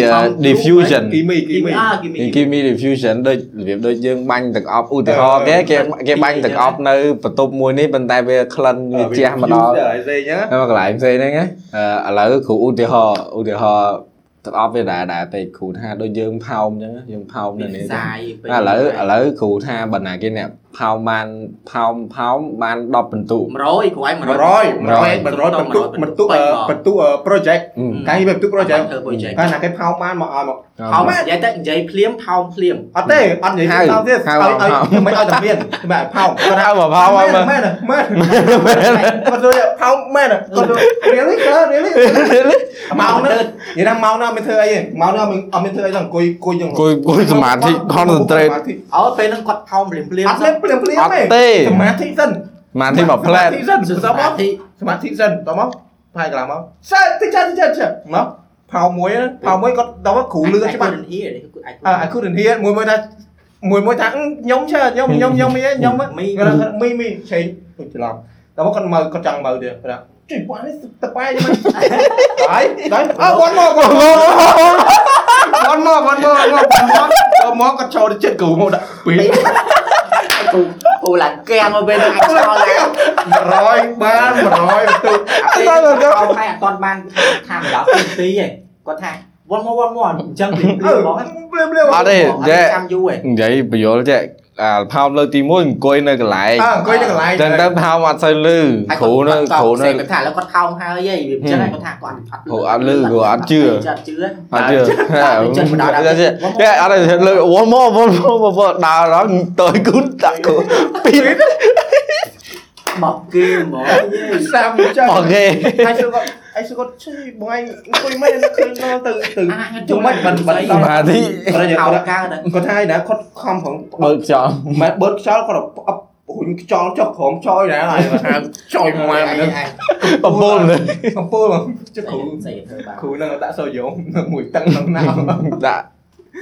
diffusion គីមីគីគីមីមីអើគីមីគីមី diffusion ដូចរបៀបដូចយើងបាញ់ទឹកអប់ឧទាហរណ៍គេគេគេបាញ់ទឹកអប់នៅបន្ទប់មួយនេះប៉ុន្តែវាក្លិនវាជះមកដល់ហើយសេចឹងនៅកន្លែងផ្សេងហ្នឹងណាអឺឥឡូវគ្រូឧទាហរណ៍ឧទាហរណ៍ទឹកអប់វាដែរដែរពេកគ្រូថាដូចយើងផោមអញ្ចឹងយើងផោមនៅនេះសាយឥឡូវឥឡូវគ្រូថាបណ្ណាគេអ្នក ផោមបានផោមផោមបាន10ពិន្ទុ100គ្រូឯង100 100 100 100បន្ទុកបន្ទុកបន្ទុក project អឺកាយបន្ទុក project ធ្វើ project កាលណាគេផោបានមកឲ្យមកផោមនិយាយទៅនិយាយភ្លាមផោមភ្លាមអត់ទេអត់និយាយហៅទៅទៀតហៅឲ្យផោឲ្យមមិនឲ្យតែមានបែបផោគាត់ហៅមកផោមឲ្យមើលមែនមែនមែនគាត់ទៅផោមែនគាត់ទៅរៀលនេះគាត់រៀលនេះមកណានិយាយថាមកណាមិនធ្វើអីទេមកណាមិនអត់មានធ្វើអីទេអង្គុយអង្គុយយ៉ាងគួយគួយសមាធិ concentrate អោពេលហ្នឹងគាត់ផោមភ្លាមភ្លាមអត់មានភ្លាមភ្លាមអត់ទេសមាធិសិនសមាធិមកផ្លែតសមាធិសិនសសមាមកធិសមាធិសិនតមកផាយកន្លងមកសើតិចតិចតិចមកផោមួយផោមួយគាត់ដល់មកគ្រូលឿនច្បាស់ហៀនេះគឺអាចអើអាគូរធាមួយមួយថាមួយមួយថាខ្ញុំឈើខ្ញុំខ្ញុំខ្ញុំមីខ្ញុំមីមីមីឆេងច្រឡំតែមកគាត់មើលគាត់ចង់មើលទៀតគាត់ជួយបាត់នេះតប៉ែយ៉ាងម៉េចហើយហើយអើគាត់មកគាត់មកគាត់មកគាត់មកគាត់មកគាត់មកគាត់ចូលទៅចិត្តគ្រូមកដាក់ពី គូគូឡើងកែមកពេលហ្នឹងអាចឆ្លងឡើង100បាន100ទូអាពេលគាត់អត់ហើយអត់បានថាម្ដងពីទីឯងគាត់ថាវល់មកវល់មកអញ្ចឹងពីពីអឺហ្មងភ្លាមភ្លាមអត់ទេចេះចាំយូរឯងនិយាយបញ្យល់ចេះ អាផោមលើកទី1អង្គុយនៅកន្លែងអើអង្គុយនៅកន្លែងចឹងទៅផោមអត់សូវលឺគ្រូនៅគ្រូនៅគាត់ថាឥឡូវគាត់ថោងហើយហីវាអញ្ចឹងគាត់ថាគាត់អត់គ្រូអត់លឺគ្រូអត់ជឿអត់ជឿអត់ជឿចិត្តបណ្ដោះដល់ចេះចេះអត់ទេលើវល់មកវល់មកវល់ដើរដល់តើគូនតាក់គូពី មកគេហ្មងសាមចឹងអូខេហើយសួរគាត់ហើយសួរគាត់ជួយបងឯងអង្គុយមិនឃើញទៅទៅជុំមិនមិនមិនសមាធិគាត់និយាយថោគាត់កើតគាត់ថាណាគាត់ខំប្រងបើកខ្យល់មិនបឺតខ្យល់គាត់អប់ហ៊ុញខ្យល់ចុះក្រោមចយណាហើយគាត់ថាចយមកមកនឹងបំពូលនេះកំពូលជិះគ្រូស្អីធ្វើបានគ្រូនឹងដាក់សូយ៉ូមួយតឹងក្នុងណាដាក់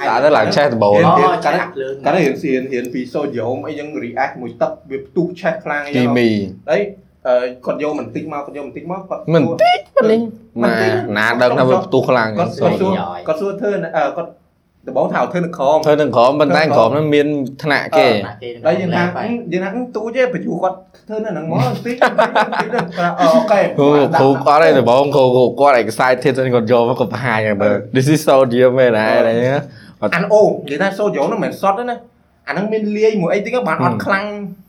ដាក់ទៅឡើងឆេះដបូលអូចាក់ភ្លើងកាលរៀនរៀនរៀនពីសូយ៉ូមអីចឹង react មួយទឹកវាផ្ទុះឆេះខ្លាំងអីគីចឹងមីហើយគាត់យកបន្តិចមកគាត់យកបន្តិចមកគាត់មិនតិចប៉ុណ្នេះម៉ាណាដឹងថាវាផ្ទុះខ្លាំងគាត់គាត់សួរគាត់សួរធ្វើគាត់ ដំបងថាធ្វើនៅក្រមធ្វើនឹងក្រមប៉ុន្តែក្រមនោះមានថ្នាក់គេហើយយើងថាយើងថាទូចទេបញ្ជូគាត់ធ្វើនៅហ្នឹងមកបន្តិចបន្តិចបន្តិចគាត់អូខេគ្រូគ្រូគាត់ឯងដំបងគ្រូគាត់ excited គាត់យកមកគាត់បង្ហាញមើល this is so dear មែនហើយអីហ្នឹងអានអូនិយាយថាសូយ៉ូហ្នឹងមិនសតទេណាអាហ្នឹងមានលាយមួយអីតិចបានអត់ខ្លាំង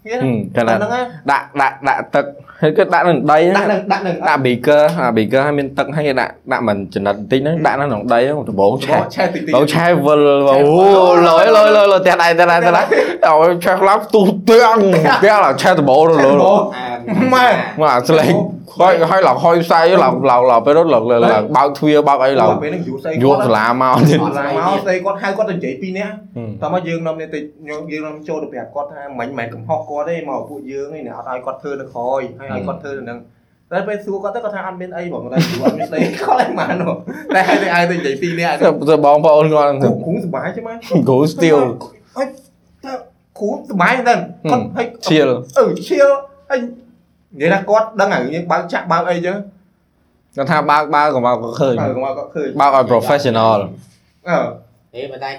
ទៀតគាត់ហ្នឹងដាក់ដាក់ដាក់ទឹក ហើយគឺដាក់នៅដីដាក់នឹងដាក់នឹងដាក់ beaker អា beaker ឲ្យមានទឹកហើយគេដាក់ដាក់មិនចំណិតបន្តិចហ្នឹងដាក់នៅក្នុងដីហ្នឹងដំបងឆេះឆែតិចតិចអូឆេះវិលអូលយលយលយលយតែដៃតែដៃតែដៃឲ្យឆេះខ្លាំងផ្ទុះទាំងទាំងឡើងឆេះដំបងលយម៉ែមកស្លេង ហើយហើយឡើងហុយផ្សាយឡើងឡើងឡើងពេលរត់ឡើងឡើងបើកទ្វារបើកអីឡើងពេលហ្នឹងយូរស្អីយកសាលាមកទៀតសាលាមកស្អីគាត់ហៅគាត់ទៅនិយាយពីរនាក់តោះមកយើងនាំនេះទៅយើងនាំចូលទៅប្រាប់គាត់ថាមិនមែនកំហុសគាត់ទេមកពួកយើងឯងអត់ឲ្យគាត់ធ្វើនៅក្រោយហើយឲ្យគាត់ធ្វើទៅនឹងតែពេលសួរគាត់ទៅគាត់ថាអត់មានអីបងតែយូរអត់មានស្អីគាត់ឯងបានតែឲ្យទៅឲ្យទៅនិយាយពីរនាក់ទៅបងប្អូនគាត់គ្រូគ្រូសុបាយ chứ មកគ្រូ still ហើយតើគ្រូសុបាយមែនគាត់ហើយ chill អឺ chill ហើយ និយាយថាគាត់ដឹងហើយយើងបើកចាក់បើកអីចឹងគាត់ថាបើកបើកក៏មកក៏ឃើញបើកមកគាត់ឃើញបើកឲ្យ professional អឺអេបើតែ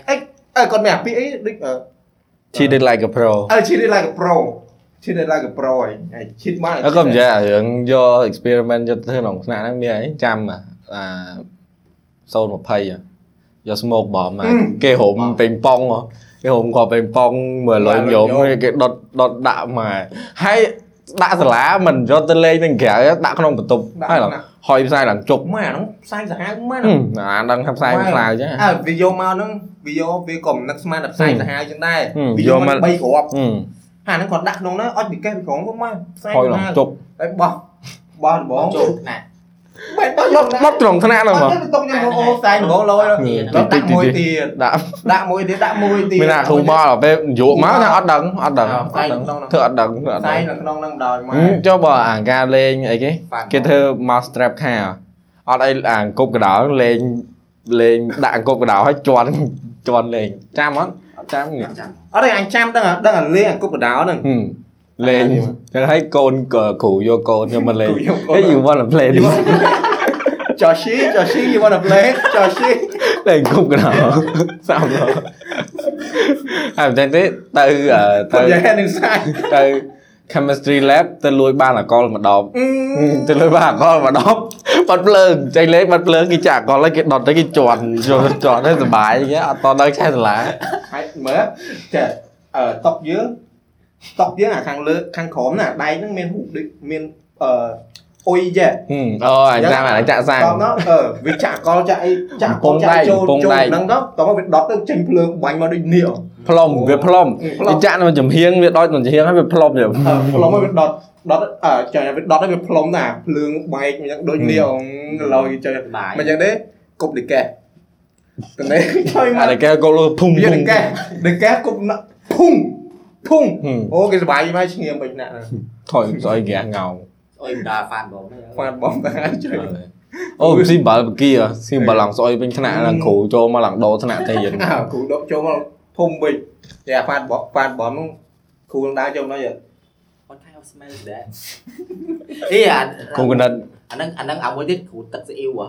អើគាត់មានអាពីអីដូចអឺ she did like a pro អើ she did like a pro she did like a pro ហើយឈិតមកហើយក៏និយាយអារឿងយក experiment យកធ្វើក្នុងថ្នាក់ហ្នឹងមានអីចាំអា020យក smoke bomb មកគេរុំពេញប៉ងគេរុំក៏ពេញប៉ងមើលលុយញោមគេដុតដុតដាក់មកហើយ ដាក់សាលាមិនយកទៅលេងនឹងក្រៅដាក់ក្នុងបន្ទប់ហើយឡើងហុយផ្សាយឡើងជុកមកអាហ្នឹងផ្សាយសាហាវមកអាដឹងថាផ្សាយខ្លាវចឹងអើវាយកមកហ្នឹងវាយកវាក៏មិននឹកស្មានតែផ្សាយសាហាវចឹងដែរហឹមវាយកមកយកមក3គ្រាប់ហឹមអាហ្នឹងគាត់ដាក់ក្នុងហ្នឹងអត់ពីកេះពីក្រងក៏មកផ្សាយហុយសាឡើងហាវជុកហើយបោះបោះដបងចូលណា បែបបោះដុតដុតក្នុងថ្នាក់ហ្នឹងអមកត់ទៅតុងខ្ញុំអូផ្សាយដបងលយដល់ដាក់មួយទៀតដាក់ដាក់មួយទៀតដាក់មួយទៀតមានណាគ្រូមកដល់ពេលយកមកថាអត់ដឹងអត់ដឹងផ្សាយក្នុងហ្នឹងធ្វើអត់ដឹងធ្វើអត់ផ្សាដឹងយនៅក្នុងហ្នឹងដោយមកហឹមចុះបើអាការលេងអីគេគេធ្វើ mouse trap ខាអត់អីអាអង្គប់កដោលេងលេងដាក់អង្គប់កដោឲ្យជន់ជន់លេងចាំអត់អត់ចាំនេះចាំអត់ទេអញចាំដឹងដឹងអាលេងអង្គប់កដោហ្នឹងហឹម លេងចឹងហើយកូនក៏គ្រូយកកូនខ្ញុំមកលេងគ្រូយកកូនហេ you want to play this Joshi Joshi you wanna play Joshi លេងអង្គប់កដោសាប់ទៅហើយតែទៅទៅអឺទៅទៅយ៉ាងនឹងសាច់ទៅ chemistry lab ទៅលួចបានអកលម្ដងអឺទៅលើបាអកលម្ដងបាត់ភ្លើងចេញលេងបាត់ភ្លើងគេចាក់អកលហើយគេដុតទៅគេជន់ជន់ជន់ទៅសុបាយគេអត់តដល់ឆេះសាលាហើយមើលចេះអឺតុកយើង តុកយើងអាខាងលើខាងក្រោមណាដៃហ្នឹងមានហ៊ូដូចមានអឺអុយចេះហឹមអូអញចាំអញចាក់សាំងតោះទៅអឺវាចាក់កលចាក់អីចាក់កពលងចាដែក់កចូលពងចូលដែកហ្នឹងទៅតោះមកវាដុតទៅចេញភ្លើងបាញ់មកដូចនេះផ្លុំវាផ្លុំផ្លុំវាចាក់នៅចំហៀងវាដុតចំហៀងហើយវាផ្លុំទៅអឺផ្លុំមកវាដុតដុតអឺចាវាដុតទៅវាផ្លុំណាភ្លើងបែកអញ្ចឹងដូចនេះឡយចេះបាយមិនចឹងទេគប់ដេកេតនេះជួយមកអានេះគេក៏លុភុំវាភុំដេកេដេកេគប់ណាភុង ភុង ហឹម អូគេសบายមកឈ្ងៀមពេញណាស់ ថយស្អីគេងោ អុយម្ដាហ្វានបងហ្នឹង ហ្វាតបងតាជួយ អូស៊ីបាល់បគីស៊ីបាល់ឡងស្អុយពេញថ្នាក់ឡើងគ្រូចូលមកឡើងដោថ្នាក់ទេយើង អើគ្រូដកចូលមកភុំវិញតែហ្វាតបងហ្វាតបងនោះគ្រូនឹងដើរចូលនោះយ What kind of smell is that អីអា គ្រូកណិត អាហ្នឹងអាហ្នឹងអាមួយទៀតគ្រូទឹកស៊ីអ៊ីវហ៎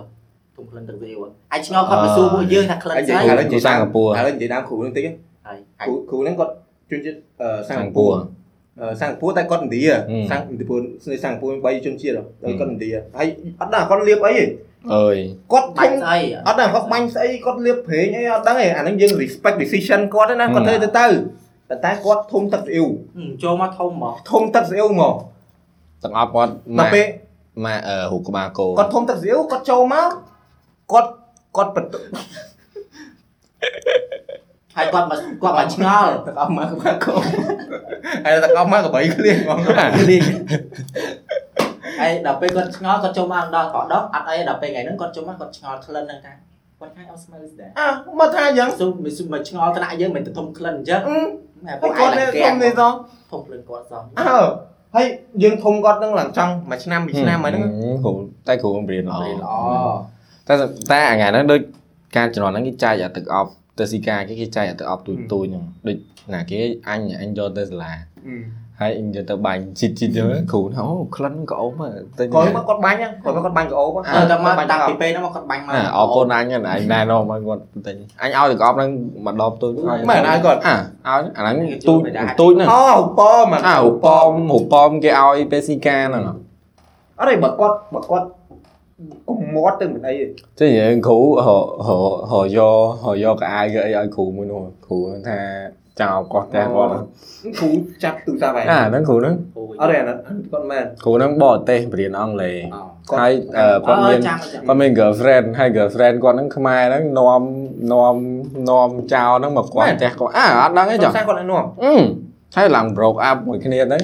ធំក្លិនទឹកស៊ីអ៊ីវហ៎អាចឆ្ងល់គាត់មកសួរពួកយើងថាក្លិន អញនិ ស្ យា អី យឥឡូវ គ្រូសិង្ហបុរី ឥឡូវនិយាយដើមគ្រូនឹងតិច ហើយ គ្រូគ្រូហ្នឹងគាត់ ជនជាតិអឺសិង្ហសិង្ហបុបុរីរីអឺសិង្ហបុរីតែគាត់ឥណ្ឌាហឹមសិង្ហឥណ្ឌាពុនស្នេហ៍សិង្ហបុរី3ជនជាតិហើយគាត់ឥណ្ឌាហើយអត់ដឹងគាត់លៀបអីទេអើយគាត់បាបាញញ់់ស្អីអត់ដឹងគាត់បាញ់ស្អីគាត់លៀបប្រេងអីអត់ដឹងទេអាហ្នឹងយើង respect decision គាត់ទេណាគាត់ធ្វើទៅទៅតែតែគាត់ធំទឹកស្អ៊ីវហឹមចូលមកធំហ្មងធំទឹកស្អ៊ីវហ្មងទាំងអស់គាត់ដល់ម៉ាក់ពេលម៉ាក់អឺរូបក្បាលគោគាត់ធំទឹកស្អ៊ីវគាត់ចូលមកគាត់គាត់បន្ទ ហើយគាត់មកគាត់មកឆ្ងល់ទឹកអស់មកក្បាលកោហើយទឹកអស់មកកបីឃ្លៀងហ្មងលីងហើយដល់ពេលគាត់ឆ្ងល់គាត់ចូលមកដល់គាត់ដកអត់អីដល់ពេលថ្ងៃហ្នឹងគាត់ចូលមកគាត់ឆ្ងល់ក្លិនហ្នឹងថា What kind of smell is that អើមកថាយ៉ាងស៊ុំមិនស៊ុំមកឆ្ងល់ថ្នាក់យើងមិនទៅធំក្លិនអញ្ចឹងអឺតែហើពួកយឯគាត់ងនេះឡើងកែធំនេះសោះធំក្លិនគាត់សោះអើហើយយើងធំគាត់នឹងឡើងចង់មួយឆ្នាំពីរឆ្នាំហើយហ្នឹងគ្រូតែគ្រូបង្រៀនល្អរៀនល្អតែតែអាថ្ងៃហ្នឹងដូចការជំនាន់ហ្នឹងគេចែកអាទឹកអប់ ទៅស៊ីកាគេគេចែកអាទឹកអប់ទូចទូចហ្នឹងដូចណាគេអញអញយកទៅសាលាហើយអញយកទៅបាញ់ជីតជីតទៅគ្រូថាអូក្លិនក៏អូមកទៅគាត់មកគាត់បាញ់ហ្នឹងគាត់មកគាត់បាញ់កោអូអើតែមកតាំងពីពេលហ្នឹងមកគាត់បាញ់មកអរគុណអញហ្នឹងអញណែនាំឲ្យគាត់ទិញអញឲ្យទឹកអប់ហ្នឹងមួយដបទូចមែនឲ្យគាត់អាឲ្យអាហ្នឹងទូចទូចហ្នឹងអូប៉មកអារូបប៉មរូបប៉មគេឲ្យពេលស៊ីកាហ្នឹងអត់ទេបើគាត់បើគាត់ កុំមាត់ទៅមិនអីទេចឹងយើងគ្រូហៅហៅហៅយកហៅយកកៅអៅយកអីឲ្យគ្រូមួយនោះគ្រូថាចៅគាត់តែគាត់គ្រូចាប់ទូរស័ព្ទហើយអាហ្នឹងគ្រូហ្នឹងអត់ទេអាហ្នឹងគាត់មែនគ្រូហ្នឹងបរទេសបរៀនអង់គ្លេសគាត់ហើយអឺគាត់មានចាំចាំគាត់មាន girlfriend ហើយ girlfriend គាត់ហ្នឹងខ្មែរហ្នឹងនាំនាំនាំចៅហ្នឹងមកគាត់ផ្ទះគាត់អើអត់ដឹងទេចចុង់ះសាគាត់ឲ្យនាំអឺហើយឡើង broke up មួយគ្នាទៅ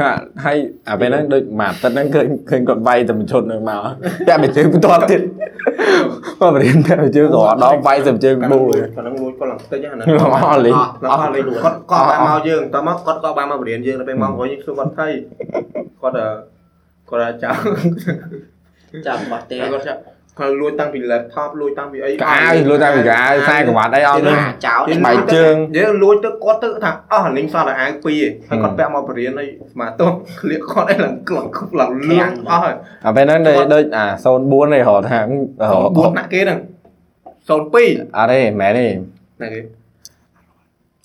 ហាហើយអាពេលហ្នឹងដូចមួយអាទិត្យហ្នឹងឃើញឃើញគាត់វាយតែមួយឈុតហ្នឹងមកពាក់មួយជើងបន្ទាត់ទៀតគាត់បរៀនពាក់មួយជើងក៏ដល់វាយតែមួយជើងបួរគាត់នឹងលួចគាត់ឡើងតិចហ្នឹងអស់លីងឡើងអស់លេងគាត់គាត់បានមកយើងតមកគាត់ក៏បានមកបរៀនយើងទៅពេលមកក្រោយយើងសួរគាត់ថៃគាត់គាត់ចៅចាំបាត់ទេគាត់ចាប់ គាត់លួចតាំងពី laptop លួចតាំងពីអីកៅអៅលុយតែពីកៅអៅខ្សែក្រវ៉ាត់អីអត់ទៅទេចោលបែកជើងយើងលួចទៅគាត់ទៅថាអស់លេងសល់តែអាវពីរហើយគាត់ពាក់មកបរៀនអីស្មាតោះក្លៀកគាត់អីឡើងក្លងឡើងលឿងអស់ហើយអាពេលហ្នឹងដូចដូចអា04នេះរហថា4ណាក់គេហ្នឹង02អត់ទេមែនទេណាគេ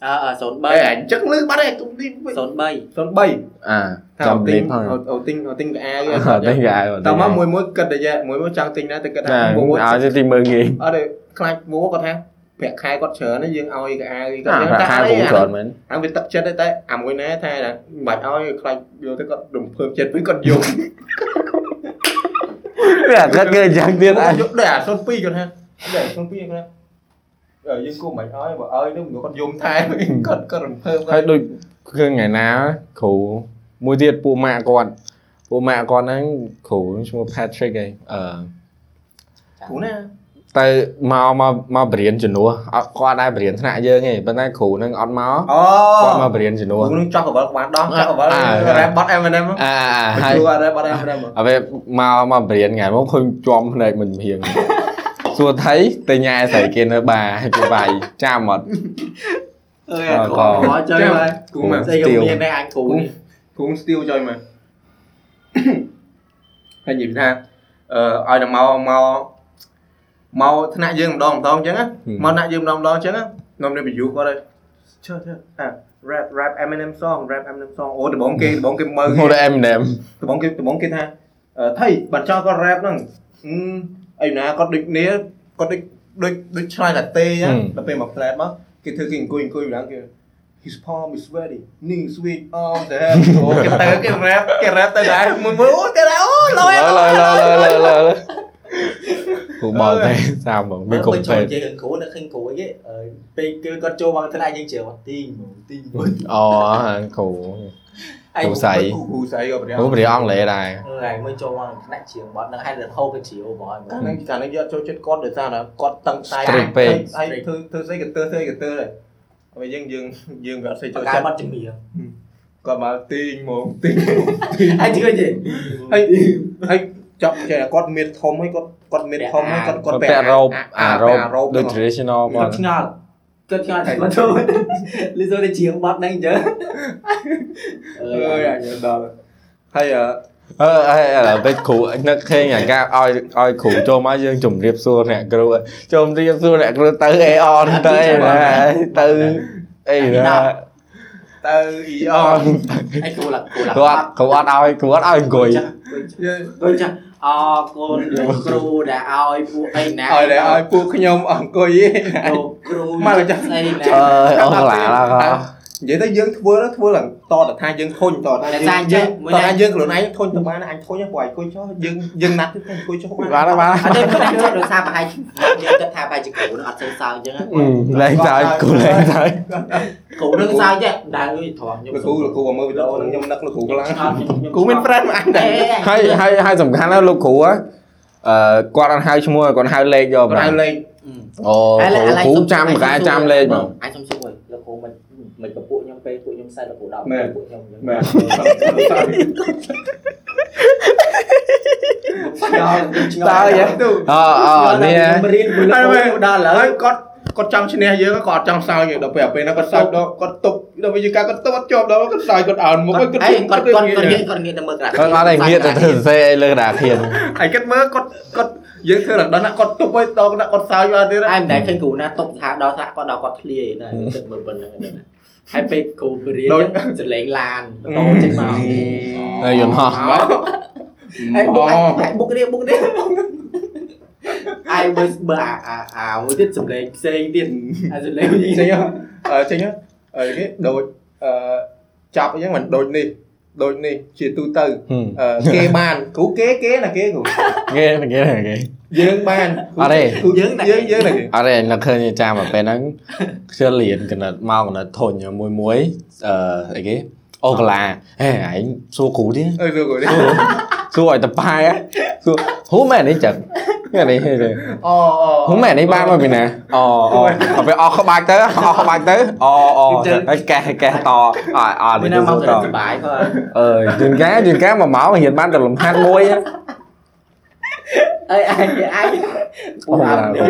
អើអឺអេអញ្ចឹងលឺបាត់ហើយទុំទី03 03អា ចំលេខផងអូទិញអូទិញកាអាវអត់ទេកៅអៅតមកមួយមួយគិតតែយ៉ាមួយមួយចង់ទិញដែរតែគិតថាចាមួយមួយឲ្យទីមើលងាយអត់ទេខ្លាចមួគាត់ថាប្រាក់ខែគាត់ច្រើនណាយើងឲ្យកាអាវគាត់អាយ៉ាងប្រាក់ខែតែគ្រូច្រើនមែនអាវាទឹកចិត្តទេតែអាមួយណាថាមិនបាច់ឲ្យខ្លាចយកទៅគាត់រំភើបចិត្តវិញគាត់យកវាអត់គាត់គេយ៉ាងទៀតអញយកដូចអា02គាត់ថាដូចអា02គាត់ថាអើយើងគួរមិនឲ្យបើឲ្យទៅគាត់យំថែគាត់គាត់រំភើបហើយដូចគឺថ្ងៃណាគ្រូ មួយទៀតពូម៉ាក់គាត់ពូម៉ាក់គាត់ហ្នឹងគ្រូឈ្មោះ Patrick ឯងអឺគ្រូណាទៅមកមកមកបរៀនជំនួសអត់គាត់ដែរបរៀនថ្នាក់យើងឯងប៉ុន្តែគ្រូហ្នឹងអត់មកអូគាត់មកបរៀនជំនួសគ្រូនឹងចោះកបលក្បាលដោះចោះកបលអើរ៉េបបត់ M&M អាអាហើហើយយគ្រូអត់រ៉េបបត់ M&M អពេលមកមកបរៀនថ្ងៃមកឃើញជាប់ភ្នែកមិនហៀងសួរថៃទៅញ៉ែស្រីគេនៅបារគេវាយចាំអត់អើយអ่าគ្រូមក chơi ហើយគ្រូមកស្អីក៏មានដែរអញគ្រូនេះ គ្រូស្ទៀវចុយមកហើយនិយាយថាអឺឲ្យតែមកមកមកថ្នាក់យើងម្ដងម្ដងអញ្ចឹងណាមកថ្នាក់យើងម្ដងម្ដងអញ្ចឹងណានាំទៅ review គាត់ហើយឈើឈើអា rap rap Eminem song rap Eminem song អូដំបងគេដំបងគេមើលមកដល់ Eminem ដំបងគេដំបងគេថាអឺថៃបាត់ចោលគាត់ rap ហ្នឹងអឺអីណាគាត់ដូចនេះគាត់ដូចដូចដូចឆ្លើយតែទេអញ្ចឹងដល់ពេលមក flat មកគេធ្វើគេអង្គុយអង្គុយម្ដងគេ his palm is ready ning sweet arm ទៅអូគេទៅគេ rap គេ rap ទៅដែរមួយមួយអូគេដែរអូលយលើលើលើលើលើលើគូបលទេសាមហ្មងមានកុំចូលពេនិយាយគ្រូនៅឃើញគ្រូអីពេលគឺគាត់ចូលមកថ្នាក់យើងជឿទីងទីងអូគូឯងគ្រូស្អីគ្រូស្អីក៏ប្រគូព្រាអង់គ្លេសដែរថ្ងៃមួយចូលមកថ្នាក់ជាងបត់នឹងឲ្យទៅហូបទៅជ្រាវហ្មងកាលហ្នឹងកាលហ្នឹងយកចូលចិត្តគាត់ដោយសារតែគាត់តឹងតែ Strict ពេកហើយធ្វើធ្វើស្អីក៏ទើស្អីក៏ទើដែរ ហើយយើងយើងយើងវាអត់ស្អីចូលកាចិត្តបត់ជំនាញគាត់មកទីងហ្មងទីងឯងជឿទេហើយហើយចាប់ចេះគាត់មានធំហើយគាត់គាត់មានធំហើយគាត់គាត់ពាក់រ៉ូបអារ៉ូបរ៉ូបដូច traditional បគាត់នឆ្ងល់គាត់ឆ្ងល់តែគាត់ចូលលីសូទៅជាងបត់ហ្នឹងអញ្ចឹងអអើយើអញដល់ហើយ អឺអឺអើឥឡូវពេកគ្រូនឹកឃើញអាការឲ្យឲ្យគ្រូចូលមកយើងជម្រាបសួរអ្នកគ្រូជម្រាបសួរអ្នកគ្រូទៅអេអនទៅអីណាទៅអីណាទៅអ៊ីអនឯងគ្រូឡាគ្រូឡាគ្រូអត់គ្រូអត់ឲ្យគ្រូអត់ឲ្យអង្គុយយើងអើចាអរគុណលោកគ្រូដែលឲ្យពួកអីណាឲ្យតែឲ្យពួកខ្ញុំអង្គុយឯងលោកគ្រូមកចាស់ស្អីណាអើយអស់ខ្លាឡាក៏ និយាយទៅយើងធ្វើទៅធ្វើឡើងតតថាយើងធុញតតថាយើងតថាយើងខ្លួនឯងធុញទៅបានអញធុញព្រោះអង្គុយចុះយើងយើងណាត់ទៅអង្គុយចុះបានបានបានអត់ទេមិនដឹងដោយសារប្រហែលយើងគិតថាប្រហែលជាគ្រូនឹងអត់សូវសើចអញ្ចឹងលែងទៅគ្រូលែងទៅគ្រូនឹងសើចទេដើរយីត្រង់ខ្ញុំលោកគ្រូលោកគ្រូមកមើលវីដេអូហ្នឹងខ្ញុំនឹកលោកគ្រូខ្លាំងអត់ខ្ញុំគ្រូមាន friend មួយអញដែរហើយហើយហើយសំខាន់ណាស់លោកគ្រូអឺគាត់អត់ហៅឈ្មោះគាត់ហៅលេខយកគាត់បាទហៅលេងអូគ្រូចាំកែចាំលេខមកអាចសុំសួរលោកគ្រូមិនមិនក៏ ពួកខ្ញុំពេលពួកខ្ញុំសើចលោកគ្រូដល់ពួកខ្ញុំអញ្ចឹងមែនឆ្ងល់ឆ្ងល់តើយ៉ាងទៅអអនេះខ្ញុំរៀនមួយលោកគ្រូដល់ឥឡូហើยวគាត់គាត់ចង់ឈ្នះយើងគាត់អត់ចង់សើចយើងដល់ពេលពេលហ្នឹងគាត់សើចដល់គាត់ទប់ដល់ពេលយើងកាគាត់ទប់អត់ជាប់ដល់គាត់សើចគាត់អោនមុខគាត់អីគាត់គាត់គាត់ងាកគាត់ងាកទៅមើលក្រាស់គាត់អត់ឲ្យងាកទៅធ្វើសរសេរអីលើក្តារខៀនហើយគាត់មើលគាត់គាត់យើងធ្វើឡើងដល់ណាគាត់ទប់ឲ្យដល់គាត់សើចបានទៀតឯមិនដែលឃើញគ្រូណាតុកថាដល់ថ្នាក់គាត់ដល់គាត់ឃ្លាយដែរគិតមើលប៉ុណ្្នឹងហ្នឹង ហើយពេលគ្រូរៀនសលេងឡានតោចេញមកហើយយន្តហោះហើយបុកហើយបុករៀបបុករៀបអាយមើលមើលអាអាអាមួយទៀតសំឡេងផ្សេងទៀតអាសំឡេងវិញចេញអឺចេញអឺគេដូចអឺចាប់អញ្ចឹងមិនដូចនេះ ដូចនេះជាទូទៅអឺគេបានគ្រូគេគេណាគេគ្រូគេគេគេយើងបានអត់ទេគ្រូយើងយើងយើងណាគេអត់ទេនឹកឃើញចាំមកពេលហ្នឹងខ្ជិលរៀនកណិតមកកណិតធុញមួយមួយអឺអីគេអូកាឡាហេឯងសួរគ្រូទៀតអើគ្រូគ្រូសួរឲ្យតប៉ែសួរ 후메 này chật. Cái này 후메 này ba mà mình nè. Ờ ờ. Họ phải o không ba tới o ờ, không ba tới ờ ờ. Cái ca ca to. Ờ ờ mình mong to ờ chuyên cá chuyên cá mà máu mà hiện ban được làm hai môi á. Ơi ai ai? Buồn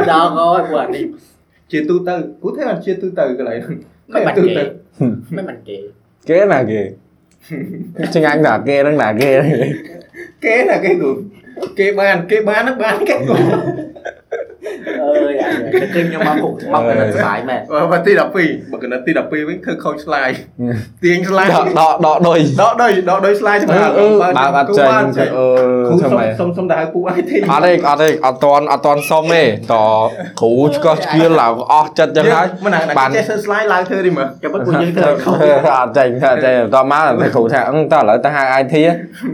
đau coi buồn đi. Chia tu từ. Cú thế là chia tu từ cái này. Mấy bạn kì. mấy bạn kì. Kế là kì. Chứ anh là kê đang là kê. Kế là cái group គាត់ពួកអានេះជាទូទៅគ្រូថាជាទូទៅកន្លែងហ្នឹងមិនបាត់ទូគេទៅមិនបាត់គេគេណាគេឆ្ងាញ់ណាគេហ្នឹងណាគេគេណាគេគ្រូគេបានគេបានហ្នឹងបានគេគ្រូអើយអញឃើញខ្ញុំមកពុកមកទៅសុបាយមែនបើទី12បើកណិតទី12វិញធ្វើខូច slide ទាញ slide ដកដកដកដុយដកដោយដកដោយ slide អឺអឺបើអត់ចេញទៅអឺគ្រូធ្វើសុំម៉េចសុំសុំទៅហៅពូ IT អត់ទេអត់ទេអត់តន់អត់តន់សុំទេតគ្រូឆ្កោះឆ្កៀលឡើងអស់ចិត្តចឹងហើយមិនណាបានចេះធ្វើ slide ឡើងធ្វើនេះមើលចាំពួកយើងធ្វើខុសអត់ចេញអត់ចេញតមកតែគ្រូថាអឺតឥឡូវទៅហៅ IT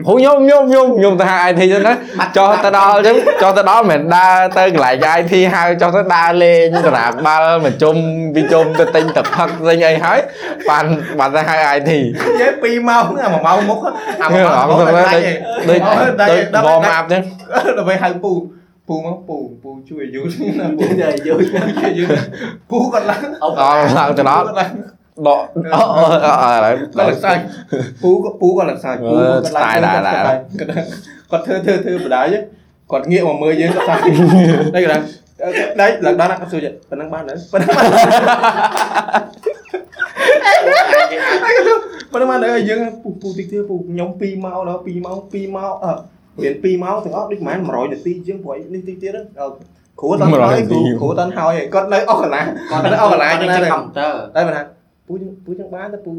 គ្រូខ្ញុំខ្ញុំខ្ញុំខ្ញុំទៅហៅ IT ចឹងណាចុះទៅដល់ចឹងចុះទៅដល់មិនដើរទៅកន្លែង IT ហៅចុះទៅដើរលេងសម្រាប់បាល់មកជុំពីជុំទៅទិញទឹកផឹកទិញអីហើយបានបានទៅហៅ IT និយាយ2ម៉ោងអា1ម៉ោងមុខអាហឺ1ម៉ោអងត់មុខទៅដាច់ដូចដូចដល់វ៉មអាប់ចឹងដល់ពេលហៅពូពូមកពូពូជួយយូរណាពូទៅយូរជួយយូរពូគាត់ឡើងអូអត់ឡើងទៅដល់គាត់ឡើងដកអឺអឺឥឡូវគាត់ឡើងសាច់ពូគាត់ពូគាត់ឡើងសាច់ពូគាត់ឡើង គាត់ធ្វើធ្វើធ្វើបដាយគាត់ងាកមកមើលយើងគាត់សាច់ដៃគាត់ដៃឡើងដល់ណាគាត់សួរចឹងប៉ុណ្ណឹងបានហើយប៉ុណ្ណឹងបានប៉ុណ្ណឹងបានហើយយើងពូពូតិចទៀតពូខ្ញុំ2ម៉ោងដល់2ម៉ោង2ម៉ោងអឺរៀន2ម៉ោងទាំងអស់ដូចប្រហែល100នាទីជាងព្រោះនេះតិចទៀតគ្រូអត់ហើយគ្រូគ្រូអត់ហើយគាត់នៅអស់កន្លះគាត់នៅអស់កន្លះចឹងចេះដែរកុំព្យូទ័រតែបើថា ពូចឹងពូចឹងបានទៅពូ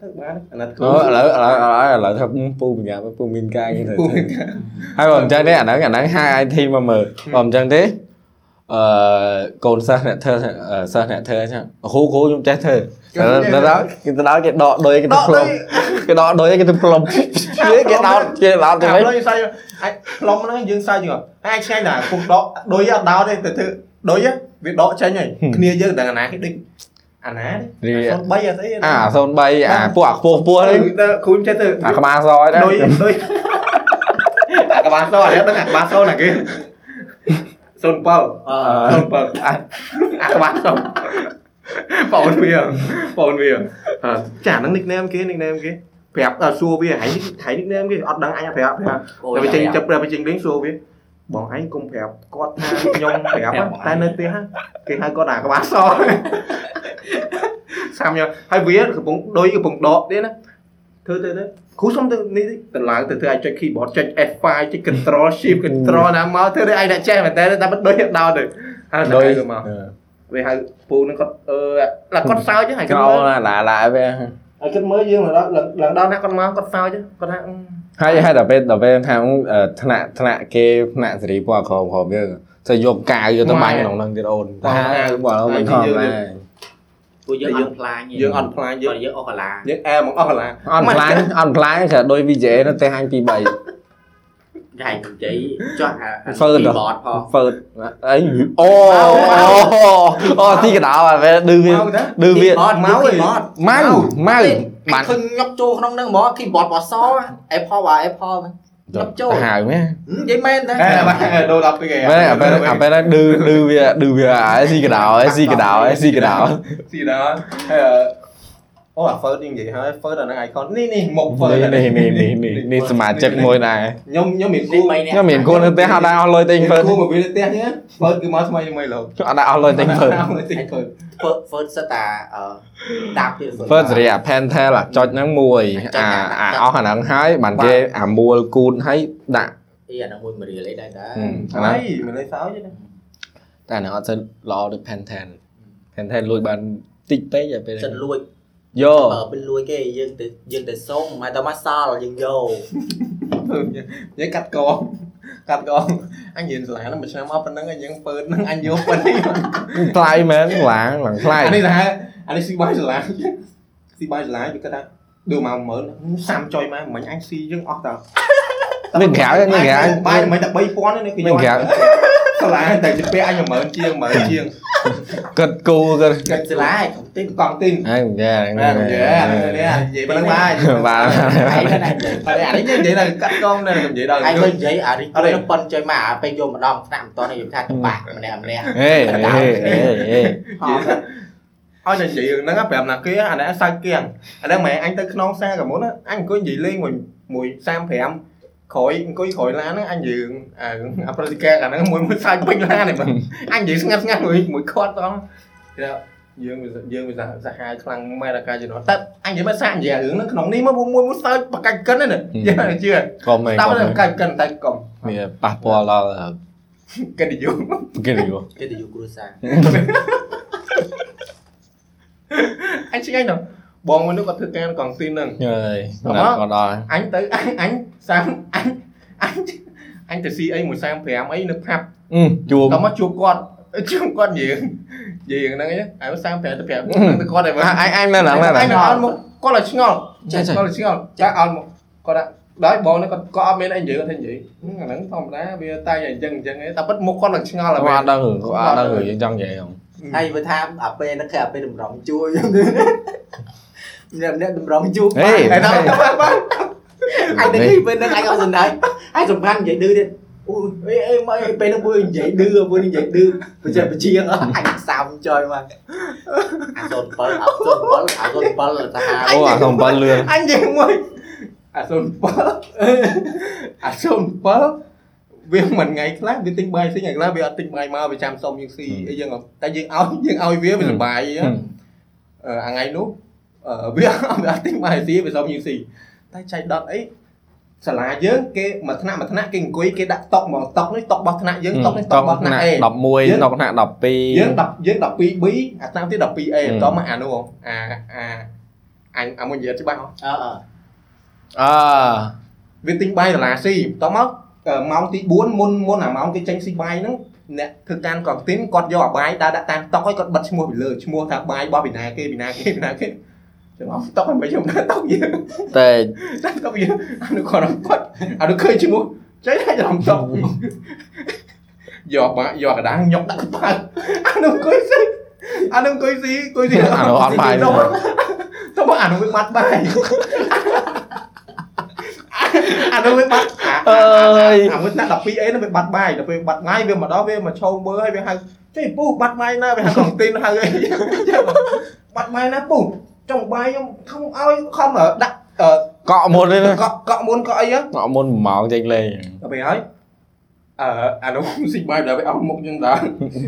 ទៅបានអាណិតគ្រូឥឡូវឥឡូវឥឡូវឥឡូវថាពូបញ្ញាពូមានការងារទៅពូហើយបើមិនចឹងទេអាហ្នឹងអាហ្នឹងហៅ IT មកមើលបើមិនចឹងទេអឺកូនសិស្សអ្នកធ្វើសិស្សអ្នកធ្វើចឹងគ្រូគ្រូខ្ញុំចេះធ្វើទៅដល់គេទៅដល់គេដកដូចគេទៅដកផ្លុំដូចគេដកដូចគេទៅផ្លុំគេដោតគេដោតទៅតែវិញលើសាយអាចខ្លុំហ្នឹងយើងសាយយើងហើយអាចឆ្ងាញ់ណាគុំដកដូចអត់ដោតទេទៅធ្វើដូចវាដកចេញហើយគ្នាយើងដឹងអាណាគេដូច អាណារីទេ03អត់អីអា03អាពួកអាខ្ពស់ខ្ពស់នេះទៅគូនចេះទៅអាក្បាលសឲ្យដែរដូចដូចអាក្បាលសអានេះដឹងអាក្បាលសណាគេ07អឺ07អាអាក្បាលសបងវាបងវាចាហ្នឹង nickname គេ nickname គេប្រាប់សួរវាហែងហែង nickname គេអត់ដឹងអញប្រាប់ប្រាប់អូតែយវាចេញចាប់ប្រាប់វាចេញលេងសួរវា បងឯងកុំប្រាប់គាត់ថាខ្ញុំប្រាប់តែនៅផ្ទះគេហៅគាត់អាក្បាលសសាមញហើយវាកំពុងដូចកំពុងដកទៀតណាធ្វើទៅទៅគ្រូសុំទៅនេះទៅឡើងទៅធ្វើឲ្យចុច keyboard ចុច F5 ចុច control shift control ណាមកធ្វើឲ្យឯងដាក់ចេះមែនតើតែមិនដូចដោតទៅហើយដូចទៅមកវាហៅពូនឹងគាត់អឺឡាគាត់សើចហើយកកោឡាឡាវាហើយគាត់មើលយើងឡើងឡើងដល់ណាគាត់មកគាត់សើចគាត់ថា ហើយហើយដល់ពេលដល់ពេលថាថ្នាក់ថ្នាក់គេថ្នាក់សេរីពណ៌ក្រមក្រមយើងទៅយកកាវយកទៅបាញ់ក្នុងហ្នឹងទៀតអូនតែបើមិនធម្មតាពួកយើងអត់ផ្លាញយើងអត់ផ្លាញយើងយើងអស់កាឡាយើងអែមកអស់កន្លះអត់ផ្លាញអត់ផ្លាញគឺដូច VJ នៅផ្ទះអញ2 3តែនិយាយចុះអា Phơn rồi. បតផងហ្វឺតអីអូអូទីកដោអាវាឌឺវាមកទៅឌឺវាបតម៉ៅមកឯងបតម៉ៅម៉ៅ បាបាននឃើញញាប់ចូលក្នុងហ្នឹងហ្មង keyboard បស Apple បាទ Apple ហ្នឹង nhập ចូលទៅហៅមែននិយាយមែនតែអែបាទដូរដល់ពីគេមែនអាពេលអាពេលហ្នឹងឌឺឌឺវាឌឺវាអីស៊ីកដោអីស៊ីកដោអីស៊ីកដោស៊ីដល់ហើយ អូអា first និយាយហើយ first អាហ្នឹង icon នេះនេះមុខ first នេះនេះនេះនេះនេះនេះសមាជិកមួយដែរខ្ញុំខ្ញុំមានគូនេះ3នាក់ខ្ញុំមានគូននៅផ្ទះអត់ដែរអស់លុយទិញហ្វឺតគូមកវាផ្ទះនេះ first គឺមកថ្មីថ្មីលោកអត់ដែរអស់លុយទិញហ្វឺតទិញ first first first សិតតាអឺតាប់ទៀតហ្វឺតសេរីអា Pentel អាចុចហ្នឹងមួយអាអាអស់អាហ្នឹងហើយបានគេអាមួលគូនហើយដាក់អីអាហ្នឹងមួយមួយរៀលអីដែរដែរអាហើហ្នឹងយមិនលេសោចទេតែអាហ្នឹងអត់ទៅល្អដូច Pentel Pentel លួចបានតិចពេកតែពេលសិនលួច យោបើពេលលួចគេយើងទៅយើងទៅសុំមកទៅមកសល់យើងយកយើងកាត់កងកាត់កងអញរៀនសាលាហ្នឹងមួយឆ្នាំមកប៉ុណ្ណឹងយើងពើហ្នឹងអញយកប៉ុណ្នេះថ្លៃមែនឡាងឡើងថ្លៃអានេះសាលាអានេះស៊ីបាយសាលាស៊ីបាយសាលាវាគាត់ថាដូចមក10000សាំចុយមកមិញអញស៊ីយើងអស់តើមានក្រៅមានក្រៅបាយមិនតែ3000នេះគឺមានក្រៅសាលាតែជពាក់អញ10000ជាង10000ជាង គិតគូគិតកិច្ចសាលាឯងទីកង់ទីនអើយ៉ាអានេះនេះនិយាយប៉ុណ្ណឹងបាយបាទឯងហ្នឹងអានេះនិយាយដល់កាត់កងនៅនិយាយដល់ឯងទៅនិយាយអារីទៅប៉ុនចុយមកអាពេលយកម្ដងថ្នាក់មិនតនេះយើងថាតបាក់ម្នាក់ម្នាក់ហេហេហេហេហោឲ្យតែនិយាយរឿងហ្នឹងប្រាប់ណាគេអានេះសើចគៀងអានេះមិនអញទៅខ្នងសាកមុនអញអង្គុយនិយាយលេងមួយមួយ35 ក្រោយអង្គុយក្រោយឡានហ្នឹងអញយើងអាអាប្រតិការអាហ្នឹងមួយមួយសើចពេញឡានហ្នឹងអញនិយាយស្ងាត់ស្ងាត់មួយមួយខាត់ផងយើងយើងវាសាហាវខ្លាំងមែនអាការជំនាន់តែអញនិយាយមិនសានិយាយរឿងហ្នឹងក្នុងនេះមកមួយមួយសើចបកាច់កិនហ្នឹងយើងជឿកុំហេតើកុំកាច់កិនតែកុំមានប៉ះពាល់ដល់កិននិយមគេនិយមគេទៅយកគ្រួសារអញឆ្ងាញ់ដល់ បងមួយនោះគាត់ធ្វើការកងទីនហ្នឹងហើយណាត់ក៏ដល់អញទៅអញអញសាមអញអញអញទៅស៊ីអីមួយ35អីនៅផាប់អឺជួបដល់មកជួបគាត់ជួបគាត់យើងយើងហ្នឹងឯងហើយ35ទៅ5ទៅគាត់ឯងអញអញនៅហ្នឹងអណាញអត់មកគាត់ឲ្យឆ្ងល់ចេះចេះគាត់ឲ្យឆ្ងល់ចាអត់មកគាត់ដល់បងនេះគាត់គាត់អត់មានអីនិយាយគាត់ថានិយាយអាហ្នឹងធម្មតាវាតែអញ្ចឹងអញ្ចឹងឯងតែពិតមុខគាត់ឡើងឆ្ងល់អហើយត់ដឹងអត់ដឹងយើងចង់និយាយហ្នឹងហើយវាថាអាពេលហ្នឹងគឺអាពេលតម្រង់ជួយ ខ្ញុំម្នាក់តម្រង់ជួយហេហើយដល់បាទអញទៅនេះពេលហ្នឹងអញអត់សំដែងអញសំខាន់និយាយឌឺទៀតអូយអេមកពេលហ្នឹងមួយនិយាយឌឺមួយនិយាយឌឺបច្ចេកបជាងអញសាមចុយមកអា07អា07អា07សាហាវអូអាកំ7លឿនអញនិយាយមួយអា07អា07វាមិនថ្ងៃខ្លះវាទិញបាយផ្សេងថ្ងៃខ្លះវាអត់ទិញបាយមកវាចាំសុំយើងស៊ីអីយើងតែយើងឲ្យយើងឲ្យវាវាសុបាយអឺអាថ្ងៃនោះអឺ វាវាអត់ទិញបាយស៊ីវាសុំយើងស៊ីតែចៃដុតអីសាលាយើងគេមួយថ្នាក់មួយថ្នាក់គេអង្គុយគេដាក់តុកមកតុកនេះតុករបស់ថ្នាក់យើងតុកនេះតុករបស់ថ្នាក់ A 11តុកថ្នាក់12យើង10យើង 12B អាថ្នាក់ទី 12A ហឹមតមកអានោះអាអាអញអាមួយនិយាយច្បាស់ហ៎អឺអឺអឺវាទិញបាយដុល្លារស៊ីតមកអឺម៉ោងទី4មុនមុនអាម៉ោងគេចេញស៊ីបាយហ្នឹងអ្នកធ្វើការកងទីនគាត់យកអាបាយដើរដាក់តាមតុកហើយគាត់បិទឈ្មោះពីលើឈ្មោះថាបាយរបស់ពីណាគេពីណាគេពីណាគេ ចឹងអស់តុកហើយមិនខ្ញុំដាក់តុកយើងតែដាក់តុកយើងអានោះគាត់គាត់អានោះឃើញឈ្មោះចេះតែច្រឡំតុកយកបាយយកកណ្ដាលញុកដាក់កប៉ាល់អានោះអង្គុយស៊ីអានោះអង្គុយស៊ីអង្គុយស៊ីអានោះអត់បាយទៅនោះទៅមកអានោះវាបាត់បាយអានោះវាបាត់អើយអាមួយថ្នាក់12អេនោះវាបាត់បាយដល់ពេលបាត់បាយវាមកដល់វាមកឈោមើលហើយវាហៅចេះពូបាត់បាយណាវាហៅកងទីនហៅអីបាត់បាយណាពូ ចង់បាយខ្ញុំខំឲ្យខំដាក់អឺកក់មុនទេណាកក់កក់មុនកក់អីហ៎កក់មុន1ម៉ោងចេញលេងដល់ពេលហើយអឺអានោះស៊ីបាយដល់វាអស់មុខចឹងដែរ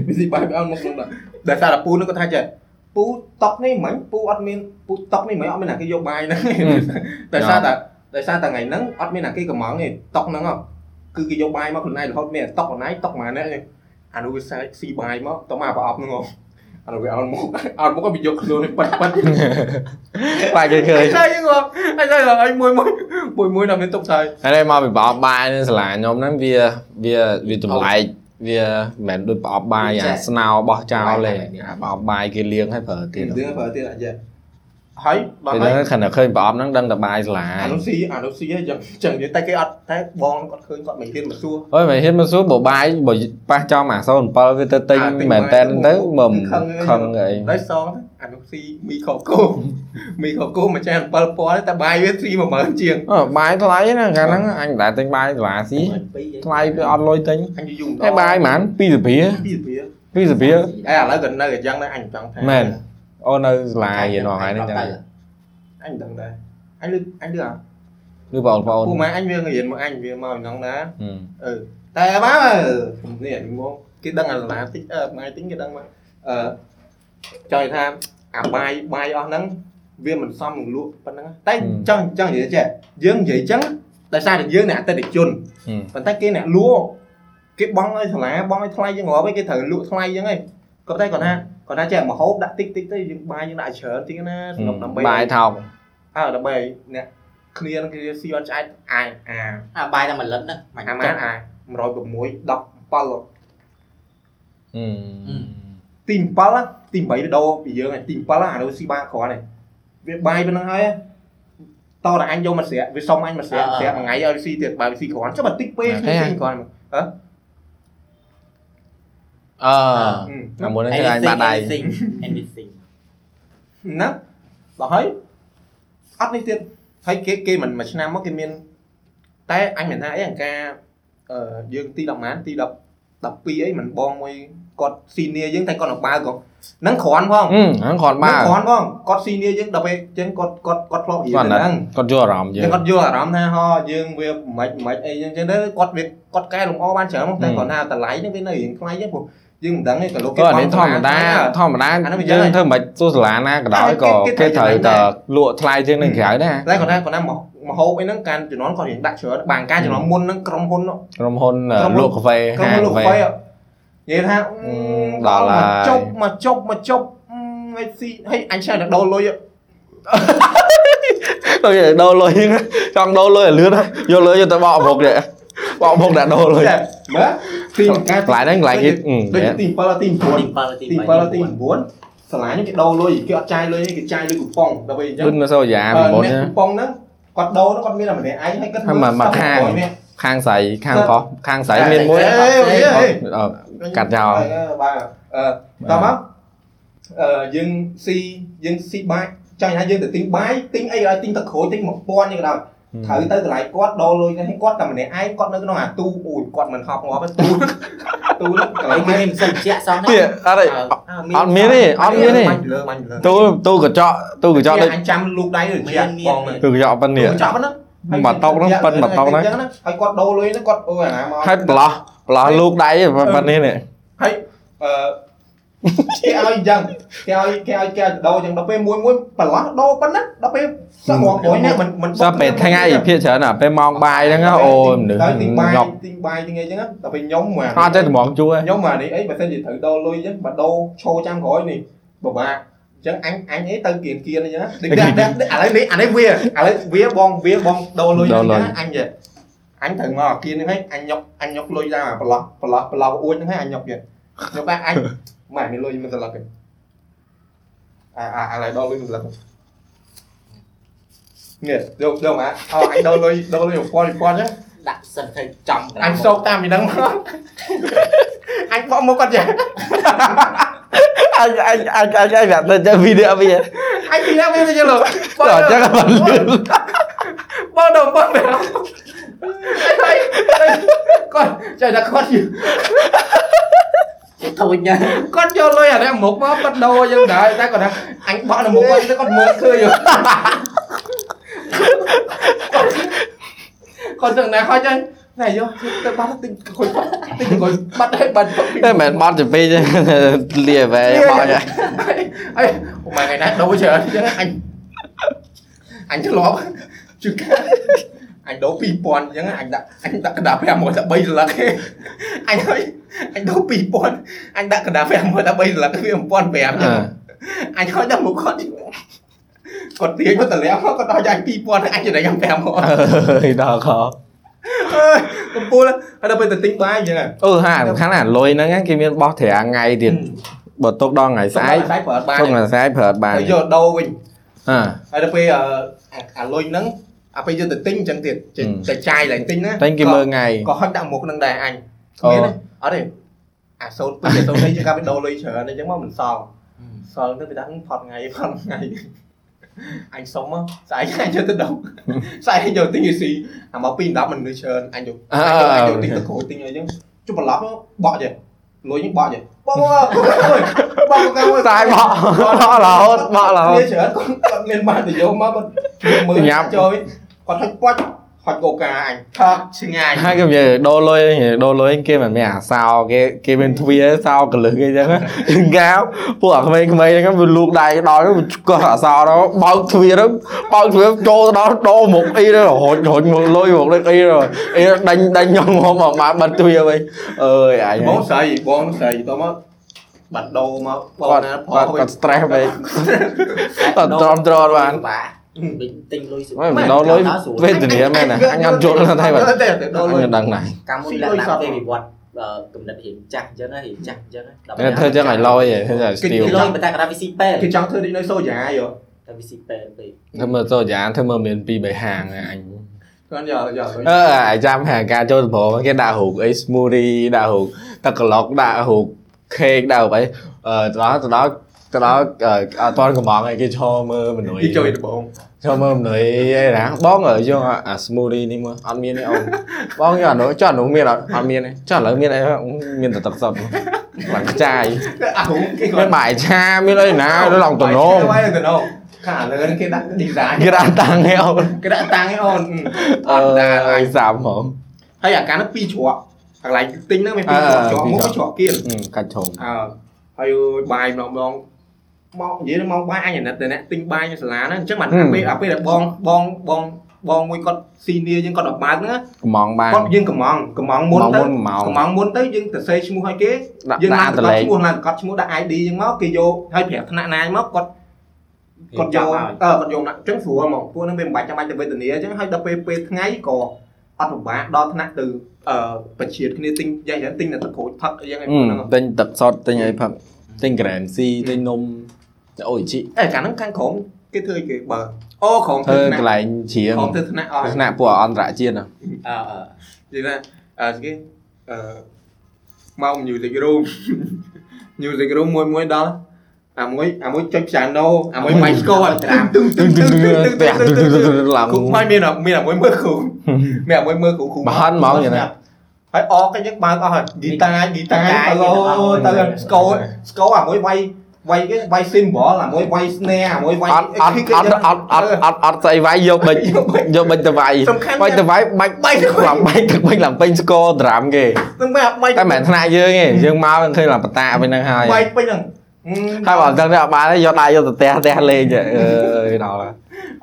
វាស៊ីបាយវាអស់មុខចឹងដែរដែលសារតែពូនោះគាត់ថាចេះពូតុកនេះមិនពូអត់មានពូតុកនេះមិនអត់មានអ្នកគេយកបាយហ្នឹងតែសារតែតែសារតែថ្ងៃហ្នឹងអត់មានអ្នកគេកំងទេតុកហ្នឹងហ៎គឺគេយកបាយមកខ្លួនឯងរហូតមានតុកខ្លួនឯងតុកមួយនេះអានោះវាសាយស៊ីបាយមកតមកប្រអប់ហ្នឹងហ៎ អានោះវាអត់មុខអត់មុខក៏វាយកខ្លួននេះប៉ិតប៉ិតបាច់គេឃើញហើយហ្នឹងហ៎ហើយហើយមួយមួយមួយមួយដល់មានទុកហើយហើយមកពីប្រអប់បាយនៅសាលាខ្ញុំហ្នឹងវាវាវាចម្លែកវាមិនមែនដូចប្រអប់បាយអាស្នោបោះចោលទេអាប្រអប់បាយគេលាងឲ្យប្រើទៀតទៀតប្រើទៀតអញ្ចឹង ហើយដល់ពេលហើយហ្នឹងខណៈឃើញប្រអប់ហ្នឹងដឹងតែបាយសាលាអានោះស៊ីអានោះស៊ីហ្នឹងចឹងចឹងនិយាយតែគេអត់តែបងគាត់ឃើញគាត់មិនហ៊ានមកសួរអើយមិនហ៊ានមកសួរបើបាយបើប៉ះចំអា07វាទៅទិញអាទិញមែនបាយតែនទៅមើលខឹងអីខឹងអីហើយសងទៅអានោះស៊ីមីខូកូមីខូកូមួយចាន7ពណ៌តែបាយវាស៊ី10000ជាងអើបាយថ្លៃណាកាលហ្នឹងអញមិនដែលទិញបាយសាលាស៊ីថ្លៃវាអត់លុយទិញអញយូរម្ដហើយបាយហ្មង2សាភាពីពី2សាភាអេឥឡូវក៏នៅអញ្ចឹងដែរអញចង់ថាមែន អូនៅសាលារៀនរាល់ថ្ងៃហ្នឹងចឹងអញដឹងដែរអញលឺអញលឺអាឬបងប្អូនពូម៉ែអញវារៀនមកអញវាមកហ្នឹងណាហឹមអឺតែមកនេះមកគេដឹងអាឡាតិចអឺម៉ែតិចគេដឹងមកអឺចង់និយាយថាអាបាយបាយអស់ហ្នឹងវាមិនសមនឹងលក់ប៉ុណ្ណឹងតែចង់ចង់និយាយចេះយើងនិយាយចឹងដោយសារតែយើងអ្នកអតិថិជនហឹមប៉ុន្តែគេអ្នកលក់គេបងឲ្យសាលាបងឲ្យថ្លៃយើងរាប់ឯងគេត្រូវលក់ថ្លៃចឹងឯង គាត់តែគាត់ថាគាត់ថាចេះមកហូបដាក់តិចតិចទៅយើងបាយយើងដាក់ច្រើនតិចណាសម្រាប់ដើម្បីបាយថោកអើដើម្បីឲ្យអ្នកគ្នានឹងគេស៊ីអត់ឆ្អែតអាយអាអាបាយតែមួយលិតហ្នឹងមិនអាម៉ានអា106 17ហឹមទី7ណាទី8វាដូរពីយើងហើយទី7អានោះស៊ីបានគ្រាន់ហើយវាបាយប៉ុណ្្នឹងហើយតោះតែអញយកមកស្រាក់វាសុំអញមកស្រាក់ស្រាក់មួយថ្ងៃឲ្យស៊ីទៀតបើវាស៊ីគ្រាន់ចុះបើតិចពេកស៊ីស៊ីគ្រាន់មកហ៎ អឺអាមុនហ្នឹងគឺអញបាត់ដៃ anything anything ណាដល់ហើយអត់នេះទៀតហើយគេគេមិនមួយឆ្នាំមកគេមានតែអញមិនថាអីអង្ការអឺយើងទី10ម៉ានទី10 12អីមិនបងមួយគាត់ស៊ីនីយើងតែគាត់នៅបើកហ្នឹងគ្រាន់ផងហឹមហ្នឹងគ្រាន់បាគ្រាន់ផងគាត់ស៊ីនីយើងដល់ពេលចឹងគាត់គាត់គាត់ធ្លាប់រៀនគាត់ហ្នឹងគាត់យល់អារម្មណ៍យើចឹងងគាត់យល់អារម្មណ៍ថាហោយើងវាមិនមិនអីចឹងចឹងទៅគាត់វាគាត់កែលម្អបានច្រើនមកតែគាត់ថាតម្លៃហ្នឹងវានៅរៀងថ្លៃចឹងព្រោះ យើងមិនដឹងទេក៏លោកក៏អានេះធម្មតាធម្មតាអានោះវាយ៉ាងយើងធ្វើមិនសួរសាលាណាក៏ដោយក៏គេគេគេត្រូវត្រូវតែដែរលក់ថ្លៃជាងនឹងក្រៅដែរតែគាត់ថាគាត់ថាមកមកហូបអីហ្នឹងការជំនាន់គាត់រៀងដាក់ច្រើនបានការជំនាន់មុនហ្នឹងក្រុមហ៊ុនហ្នឹងក្រុមហ៊ុនក្រុមហ៊ុនលក់កាហ្វេក្រុមហាងហ៊ុនលោកកាហ្វេហ្វេនិយាយថាអឺដល់ហើយមកជប់មកជប់មកជប់ហើយស៊ីហើយអញឆ្លៃតែដូរលុយដូចដូរលុយហ្នឹងចង់ដូរលុយឲ្យលឿនហើយយកលុយយកទៅបកមុខទេ បកមុខដាក់ដូរលុយចាមើលទីមកការកន្លែងហ្នឹងកន្លែងគេអឺដូចទី7ទី9ទី7ទីទី7ទី9សាលានេះគេដូរលុយគេអត់ចាយលុយគេចាយលុយគូប៉ុងដល់ពេលអញ្ចឹងដូចនៅសូយ៉ាពីមុនអ្នកណាគូប៉ុងហ្នឹងគាត់ដូរហ្នឹងគាត់មានតែម្នាក់ឯងហើយគាត់ហើយមកមកខាងខាងស្រីខាងប្រុសខាងស្រីមានមួយអេអេអេអឺកាត់ចោលបាទអឺតោះមកអឺយើងស៊ីយើងស៊ីបាយចាញ់ថាយើងទៅទិញបាយទិញអីឲ្យទិញទឹកក្រូចទិញ1000នេះក៏ដោយ ត្រូវទៅកន្លែងគាត់ដូរលុយទៅឲ្យគាត់តែម្នាក់ឯងគាត់នៅក្នុងអាទូអូយគាត់មិនហប់ងាប់ទេទូទូហ្នឹងកន្លែងមានមានមិនសិនជាក់សោះណានេះអត់ទេអត់មានទេអត់មានទេបាញ់លើបាញ់លើទូទូកញ្ចក់ទូកញ្ចក់ដូចអញចាំលូកដៃទៅជាបងហ្នឹងទូកញ្ចក់ប៉ុណ្នេះកញ្ចក់ហ្នឹងមកតុកហ្នឹងប៉ិនមកតុកហ្នឹងហើយគាត់ដូរលុយហ្នឹងគាត់អូយអាណាមកហើយប្រឡោះប្រឡោះលូកដៃប៉ុណ្នេះនេះហើយអឺ គេឲ្យអញ្ចឹងគេឲ្យគេឲ្យគេឲ្យដូរអញ្ចឹងដល់ពេលមួយមួយប្រឡោះដូរប៉ុណ្ណាដល់ពេលសឹករាប់រយនេះមិនមិនសោះពេលថ្ងៃភាគច្រើនអាពេលម៉ោងបាយហ្នឹងអូយមនុស្សហើយទិញបាយងប់ទិញបាយទិញអីអញ្ចឹងដល់ពេលខ្ញុំមកអត់ទេត្មងជួខ្ញុំមកនេះអីបើសិនជាត្រូវដូរលុយអញ្ចឹងបើដូរឈោចាំក្រោយនេះពិបាកអញ្ចឹងអញអញអីទៅគៀនគៀនអញ្ចឹងដូចតែឥឡូវនេះអានេះវាឥឡូវវាបងវាបងដូរលុយអញ្ចឹងអញចេះអញត្រូវមកអាគៀនហ្នឹងហើយអញញុកអញញុកលុយតាមអាប្រឡោះប្រឡោះប្រឡោះអួចហ្នឹងហើយអញញុកទៀតញុកតែអញ ម៉ែមានលុយមិនស្លឹកទេអាអាអាឡៃដល់លុយមិនស្លឹកទេនេះយកយកមកអោអញដល់លុយដល់លុយ1000 1000ចឹងដាក់សិនទៅចំក្រាអញសោកតាមពីហ្នឹងមកអញបកមកគាត់ចាអញអញអញអញអញប្រាប់ទៅចឹងវីដេអូវិញអញពីណាវាទៅចឹងលោកដល់ចឹងក៏មិនលឿនបងដល់បងទៅហើយគាត់ចាំតែគាត់យគេធូចណាស់គាត់យកលុយអានេះមុខមកគាត់ដូរយ៉ាងដែរ thôi nha. Con cho lôi à đang một món con đô vô đợi. Ta còn đang anh bỏ là một con tới còn mới khơi rồi con thường này khó chơi này vô tôi bắt tinh khối bắt tinh khối bắt hết bần thế mẹ bắt thì phi chứ lìa về bỏ nha. Ấy mày ngày nay đâu chờ anh anh chứ lo. Chứ anh đấu pi pon chứ. Anh đã anh đã đạp ra một đã bay là anh ơi. អញដូរ2000អញ្ចឹងអញដាក់អញដាក់កណ្ដាល500តែ3សន្លឹកទេអញហើយអញដូរ2000អញដាក់កណ្ដាល500តែ3សន្លឹកវា1500អញ្ចឹងអញខ້ອຍដល់មុខគាត់គាត់ទាញមកតម្លាក់មកគាត់ដល់ចាញ់2000ហើយអញចំណេញ500អើយដល់ខអើយកំពូលហើយដល់ពេលទៅទិញបាយអញ្ចឹងអូហាសំខាន់អាលុយហ្នឹងគេមានបោះត្រាថ្ងៃទៀតបើទុកដល់ថ្ងៃស្អែកស្អែកប្រើបានទុកថ្ងៃស្អែកប្រើបានហើយយកដូរវិញអើហើយដល់ពេលអឺអាអាលុយហ្នឹងអាពេលយកទៅទិញអញ្ចឹងទៀតហឹមតែចាយឡើងទិញណាតែគេមើលថ្ងៃក៏ហត់ដាក់មុខហ្នឹងដែរអញអូមានទេ អត់ទេអាសូនពីអាសូននេះជាការទៅដូរលុយច្រើនអញ្ចឹងមកមិនសល់សល់ទៅវាដាក់ផត់ថ្ងៃផត់ថ្ងៃអញសុំមកស្អែកអញយកទៅដូរស្អែកយកទិញ AC អាមកពី10មិនលុយច្រើនអញយកអញយកទិញទៅគ្រូទិញអីចឹងជុំប្រឡប់បក់ចេះលុយហ្នឹងបក់ចេះបក់មកអើយបក់មកស្អាយបោះបោះរហូតបោះរហូតវាច្រើនគាត់គាត់មានបានទៅយកមកគាត់មើលញ៉ាំចូលគាត់ហុចពា ច់ហុចកូកាអញថតឆ្ងាយហើយគេនិយាយដូរលុយនិយាយដូរលុយគេមិនមានអាសោគេគេមានទ្វារសោកលឹះគេចឹងងាវពួកអាក្មេងៗហ្នឹងវាលូកដៃដល់ទៅកោះអាសោដល់បើកទ្វារទៅបើកទ្វារចូលទៅដល់ដោមុខអីទៅរហូតរហូតមកលុយមកអីទៅអីដេញដេញញងមកមកបានបិទទ្វារវិញអើយអញបងស្រីបងស្រីតមកបាត់ដោមកបងគាត់ណាគាត់គាត់ stress វិញគាត់ទ្រាំទ្របានបាទ bình tĩnh lôi sự mày đó lôi về từ điểm này anh ăn trộn là thay vào. Đó lôi đằng này. Cam muốn là nạp về bị quật ờ, cầm đặt hiện chặt cho nó hiện chặt cho nó. Thôi cho mày lôi vậy thế là tiêu lôi mà ta cái ra với cp cái trong thôi đi nơi sâu giá vậy? Ta với cp thơ mà sâu giá thơ mà miền pi bảy hàng anh con giờ ờ à, ai chăm hàng ca cho bộ cái đà hụt ấy smoothie đà hụt tắc lọc đà hụt cake đà hụt ấy. Ờ đó đó ទៅដល់ទៅដល់ទៅដល់អត់តាន់កំងអីគេឈរមើលមនុយគេជួយដំបងឈរមើលមនុយអីណាបងអើយកអា smoothie នេះមើលអត់មានទេអូនបងយកអានោះចុះអានោះមានអត់អត់មានទេចុះឥឡូវមានអីមានតែទឹកសុទ្ធឡើងខ្ចាយអាហូគេមានបាយឆាមានអីណាទៅឡងតំណងទៅទៅណងខាលើនេះគេដាក់ design គេដាក់តាំងឲ្យអូនគេដាក់តាំងឲ្យអូនអអឺត់ដែរហើអយញសាប់ហ្មងហើយអាការនោះពីរជ្រក់កន្លែងទិញហ្នឹងមានពីរជ្រក់ជ្រក់មុខជ្រក់គៀនកាច់ឈុំអើហើយបាយម្ដងម្ដង មកនិយាយមកបាយអញអាណិតតែអ្នកទិញបាយនៅសាលាហ្នឹងអញ្ចឹងបានអាពេលអាពេលដែលបងបងបងបងមួយគាត់ស៊ីនីយើងគាត់ដល់បើកហ្នឹងកំងបានគាត់យើងកំងកំងមុនម៉ោងទៅមុនម៉ោងកំងមុនទៅយើងទៅសេឈ្មោះឲ្យគេដាក់យើងដាក់ឡើងតទៅលេខឈ្មោះឡើងកត់ឈ្មោះដាក់ ID យើងមកគេយកឲ្យប្រាប់ថ្នាក់ណាយមកគាត់គាត់យកអឺគាត់យកណាស់អញ្ចឹងស្រួលហ្មងពួកហ្នឹងវាមិនបាច់ចាំបាច់ទៅវេទនាអញ្ចឹងហើយដល់ពេលពេលថ្ងៃក៏អត់ពិបាកដល់ថ្នាក់ទៅអឺបច្ជាតិគ្នាទិញយ៉ាងច្រើនទិញតែទឹកក្រូចផឹកអីយ៉ាងហ្នឹងទិញទឹកសុទ្ធទិញអីផឹកទិញក្រានស៊ីទិញនំ អូជីអេកាលហ្នឹងខាងក្រុមគេធ្វើគេបើអូក្រុមធ្វើកន្លែងជ្រៀងក្រុមធ្វើថ្នាក់អស់ថ្នាក់ពួកអន្តរជាតិអឺនិយាយថាអឺគេអឺមក music room music room មួយមួយដល់អាមួយអាមួយចុច piano អាមួយបាញ់ស្គរត្រាំទឹងទឹងទឹងទឹងទឹងទឹងទឹងឡើងគុំមិនមានមានអាមួយមើលគ្រូមានអាមួយមើលគ្រូគ្រូបហាន់ហ្មងយ៉ាងណាហើយអកគេយើងបើកអស់ហើយ guitar guitar ទៅទៅស្គរស្គរអាមួយវាយ វាយគេវាយ symbol អាមួយវាយ snare អាមួយវាយអត់អត់អត់អត់អត់អត់អត់ស្អីវាយយកបិចយកបិចទៅវាយសំខាន់វាយទៅវាយបាច់បាច់ទៅវាយឡើងបាច់ទឹកបាច់ឡើងពេញស្គរត្រាំគេនឹងមិនបាច់តែមិនមែនថ្នាក់យើងទេយើងមកឃើញឡើងបតាវិញហ្នឹងហើយបាច់ពេញហ្នឹងហើយបើអត់ដឹងទេអត់បានទេយកដៃយកទៅផ្ទះផ្ទះលេងអើយដល់ហើយ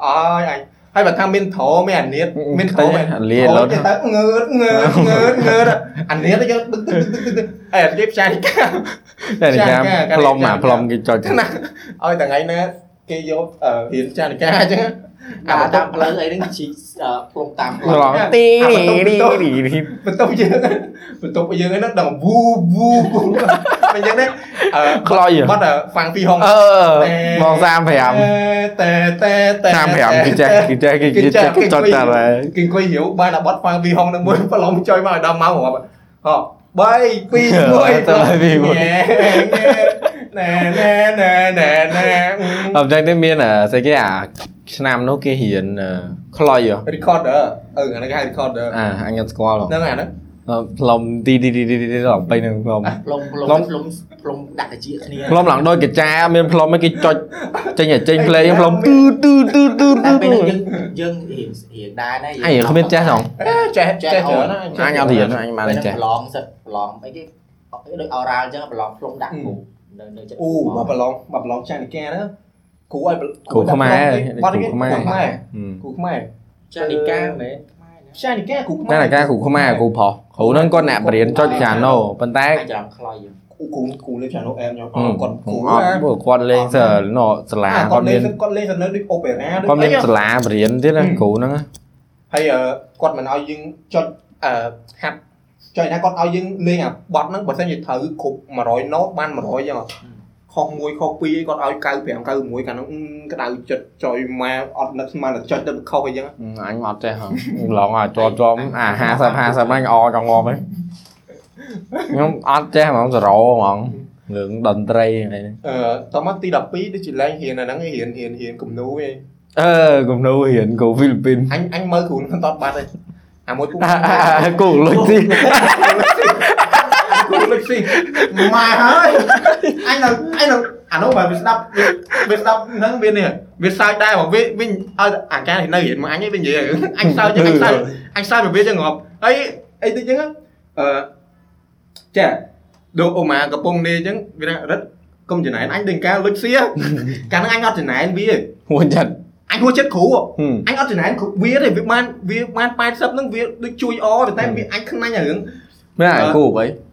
អើយអញ ហើយបើថាមានត្រមានអានៀតមានត្រមានលាលត់ទៅងើតងើតងើតងើតអានៀតទៅយកទឹកទឹកទឹកទឹកអេនិយាយផ្សាយកាតែនិយាយផ្លុំអាផ្លុំគេចុចណាឲ្យថ្ងៃណាគេយករៀនចានិកាអញ្ចឹងអាតាមផ្លូវអីហ្នឹងជីផ្លុំតាមផ្លូវឡងទីទីទីទីបន្ទប់យើងបន្ទប់យើងហ្នឹងដល់វូវូ វូមិនចឹងទេអឺខ្លោយបាត់ហ្វាំងពីហុងអឺមក35តែតែតែ35គឺចេះគឺចេះគឺចេះចុចតែហើយគេអង្គុយរាវបានតែបាត់ហ្វាំងពីហុងនឹងមួយប្រឡំចុយមកឲ្យដល់ម៉ោងរាប់ហ៎3 2 1ទៅហើយពីមួយណែណែណែណែណែអត់ចឹងទេមានអាស្អីគេអាឆ្នាំនោះគេរៀនខ្លោយ recorder អឺអានេះគេហៅ recorder អាអញអត់ស្គាល់ហ្នឹងអាហ្នឹង ផ្លុំទីទីទីទីដល់ទៅនឹងផ្លុំផ្លុំផ្លុំផ្លុំផ្លុំផ្លុំដាក់តាជាគ្នាផ្លុំឡើងដូចកាចាមានផ្លុំឯគេចុចចេញឲ្យចេញ play ផ្លុំទូទូទូទូតែទូពេលហ្នឹងយើងយើងរៀនរៀនដែរណាអញគ្មានចេះហ្មងចេះចេះច្រើនណាអញអត់រៀនអញបានពេលចេះហ្នឹងប្រឡងសិតប្រឡងអីគេដូចអរ៉ាល់អញ្ចឹងប្រឡងផ្លុំដាក់គ្រូនៅនៅចិត្តអូបើប្រឡងបើប្រឡងចានិកាណាគ្រូឲ្យគ្រូខ្មែរបាត់គ្រូគេខ្មែរគ្រូខ្មែរហឹមគ្រូខ្មែរចានិកាមែន ខ្មែរណាចានិកាគ្រូខ្មែរតែតែការគ្រូខ្មែរគ្រូប្រុសគ្រូហ្នឹងគាត់អ្នកបរៀនចុច piano ប៉ុន្តែអាចច្រឡំខ្លោយយើងគ្រូគ្រូគ្រូលេង piano អែមខ្ញុំហឹមគាត់គ្រូអត់ព្រោះគាត់លេងសើណូសាលាអាគាគាត់ត់លេមាងនគាត់លេងទៅនៅដូច opera ដូចគាត់មានអីសាលាបរៀនទៀតណាគ្រូហ្នឹងហើយអឺគាត់មិនឲ្យយើងចុចអឺហាត់ចុចថាគាត់ឲ្យយើងលេងអាបត់ហ្នឹងបើមិនជាត្រូវគ្រប់100 note បាន100អញ្ចឹង ខុសមួយខុសពីរគាត់ឲ្យ95 96កាលហ្នឹងក្តៅចិត្តចុយមកអត់នឹកស្មានតែចុចទៅខុសអីចឹងអញអត់ចេះហ៎ឡងអាជាប់ជាប់អា50 50អញអចង់ងាប់ហ្នឹងខ្ញុំអត់ចេះហ្មងសរោហ្មងរឿងតន្ត្រីអីហ្នឹងអឺតមកទី12ដូចជាឡើងរៀនអាហ្នឹងឯងរៀនរៀនរៀនគំនូឯងអឺគំនូរៀនគ្រូហ្វីលីពីនអញអញមើលគ្រូហ្នឹងតតបាត់ឯងអាមួយពូគូលុយទី គ្រូលឹកស៊ីម៉ែហើយអញនៅអញនៅអានោះបើវាស្ដាប់វាវាស្ដាប់ហ្នឹងវានេះវាសើចដែរមកវាវិញឲ្យអាការនៅរៀនមកអញឯងវានិយាយអញសើចអញសើចអញសើចមកវាចឹងងាប់ហើយអីតិចចឹងអឺចាដូចអូម៉ាកំពុងនេះចឹងវាថារឹតកុំចំណែនអញដូចការលុចសៀកាលហ្នឹងអញអត់ចំណែនវាមួយចិត្តអញហួចចិត្តគ្រូហឹមអញអត់ចំណែនគ្រូវាទេវាបានវាបាន80ហ្នឹងវាដូចជួយអប៉ុន្តែវាអញខ្នាញ់អារឿងមែនអាគូអីអូអញប្រាប់ឯងវាគូវាគូជងជងជងជងជងជងដាក់កង់ពីរលុយទីដាក់សលុចស៊ី80អា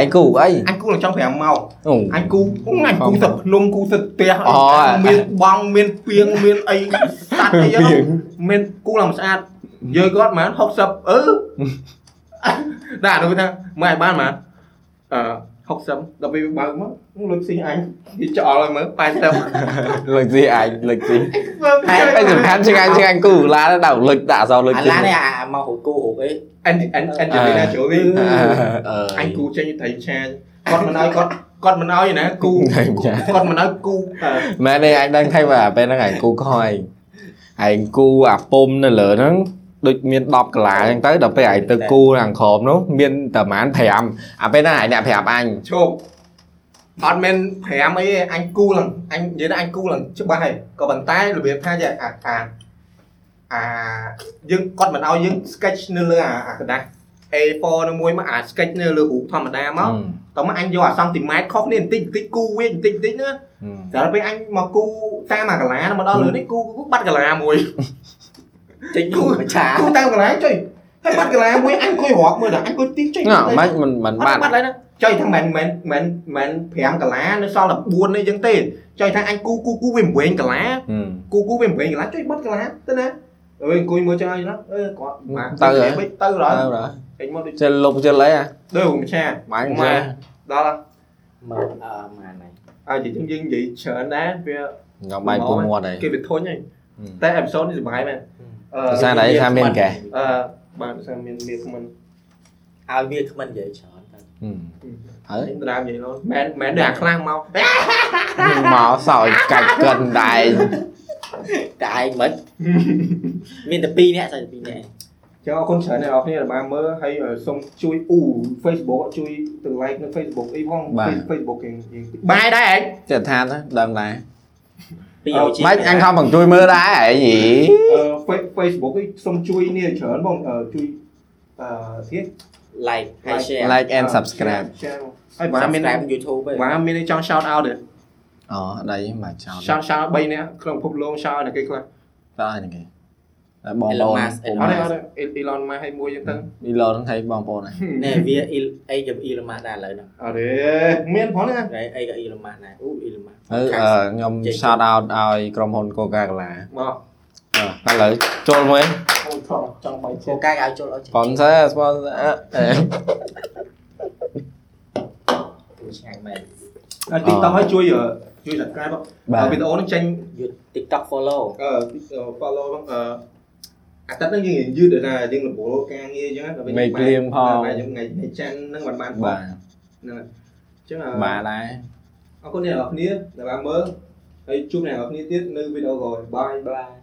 ឯងគូអីអញគូឡើងចង់5ម៉ោងអូអញគូអញគូទៅភ្នំគូទៅផ្ទះអូមានបងមានពីងមានអីតាត់អីហ្នឹងមានគូឡើងស្អាតយើគាត់ហ្មង60អឺដាក់នោះថាមើលឲ្យបានហ្មងអឺ 60ដល់ពេលវាបើកមកលុចស៊ីអញវាចោលឲ្យមើល80លុយទីអាចលុយទីហើយហើយសំខាន់ជាងអញជាងអញគូឡាដល់លុយដាក់សោលុយអាទីឡានេះអាមកហូបគូហូបអីអានអានអានជូលីណាជូលីអឺអញគូចេញត្រីឆាគាត់មិនឲ្យគាត់គាត់មិនឲ្យណាគូគាត់មិនឲ្យគូអឺមែនទេអញដឹងថៃว่าពេលហ្នឹងឯងគូខឯងឯងគូអាពុំនៅលើហ្នឹង ដូចមាន10កន្លាអញ្ចឹងទៅដល់ពេលឯងទៅគូខាងក្រោមនោះមានតែប្រហែល5អាពេលហ្នឹងឯងអ្នកប្រាប់អញឈប់អត់មែន5អីអញគូឡើងអញនិយាយថាអញគូឡើងច្បាស់ហើយក៏ប៉ុន្តែរបៀបថាយកអាការអាយើងគាត់មិនឲ្យយើង sketch នៅលើអាក្រដាស់ A4 នៅមួយមកអា sketch នៅលើរូបធម្មតាមកតោះមកអញយកអាសង់ទីម៉ែត្រខុសនេះបន្តិចបន្តិចគូវាបន្តិចបន្តិចណាដល់ពេលអញមកគូតាមអាកាឡាមកដល់លើនេះគូបាត់កាឡាមួយ ចេញគូប្រឆាគូតាមកន្លែងចុយហើយបាត់កន្លែងមួយអញអង្គុយរាប់មើលដល់អញអង្គុយទីចុយណ៎មិនមិនមិនបាបាត់ត់បាត់ហើយណាចុយថាមិនមែនមិនមែន5កន្លានៅសល់តែ4នេះអញ្ចឹងទេចុយថាអញគូគូគូវា8កន្លាគូគូវា8កន្លាចុយបាត់កន្លាទៅណាអើយអង្គុយមើលចឹងហើយណាអឺគាត់ទៅទៅហើយទៅចេញមកដូចចេះលុបចេះអីអាដូចម្ចាស់បាញ់ម៉ែចេះដល់មើលអឺម៉ាណៃហើយនិយាយចឹងយើងនិយាយច្រើនដែរវាងបាយពុំមាត់ហើយគេវាធុញហើយតែអេពីសូតនេះសុបាយមែនអឺ ភាសាណៃថាមានកែអឺបាទភាសាមានមានមិនឲ្យវាគ្មិននិយាយច្រើនទៅហើយដរាបនិយាយនោះមែនមែនដូចអាខ្លាំងមកមកសោយកាច់កិនដែរតែឯងមិនមានតែ2នាក់តែ2នាក់ចឹងអរគុណច្រើនអ្នកនរគ្នាដែលបានមើលហើយសូមជួយអ៊ូ Facebook ជួយទៅ like នៅ Facebook អីផង Facebook គេបាយដែរឯងចេះថាទៅដឹងដែរ ពីរជីបាច់អញខំបង្ជួយមើលដែរហ៎យីអឺ Facebook អីសូមជួយនេះច្រើនបងជួយអឺទៀត like ហើយ share like and subscribe ហើយបាទមាន subscribe YouTube ឯងបាទមានចង់ shout out ទេអូដៃមកចោល shout shout 3នាក់ក្នុងពិភពលោក shout ឲ្យអ្នកគេខ្លះតើហ្នឹងគេតែ បងប្អូន Elon Musk ពុំអត់ទេអត់ទេ Elon Musk ឲ្យមួយចឹងទៅមីឡូនឹងថៃបងប្អូនហ្នឹងណែវាអ៊ីលអីក៏អ៊ីលម៉ាស់ដែរឥឡូវហ្នឹងអត់ទេមានផងណាហើយអីក៏អ៊ីលម៉ាស់ដែរអូអ៊ីលម៉ាស់ហើយអឺខ្ញុំ shout out ឲ្យក្រុមហ៊ុន Coca-Cola មកអឺឥឡូវចូលមួយអូថតចង់បាយគោកាឲ្យចូលអត់ sponsor sponsor អឺឆ្ងាញ់មែនអា TikTok ឲ្យជួយជួយ subscribe បាទវីដេអូហ្នឹងចេញយូ TikTok follow អឺ follow ហ្នឹងអឺ អាទិត្យហ្នឹងយើងយឺតដល់ថាយើងរពលការងារអញ្ចឹងដល់មេឃភ្លៀងផងបាទយើងថ្ងៃថ្ងៃច័ន្ទហ្នឹងបានបានផងបាទហ្នឹងហើយអញ្ចឹងអឺបាទដែរអរគុណអ្នកនរគ្នាដែលបានមើលហើយជួបអ្នកនរគ្នាទៀតនៅវីដេអូក្រោយបាយ Bye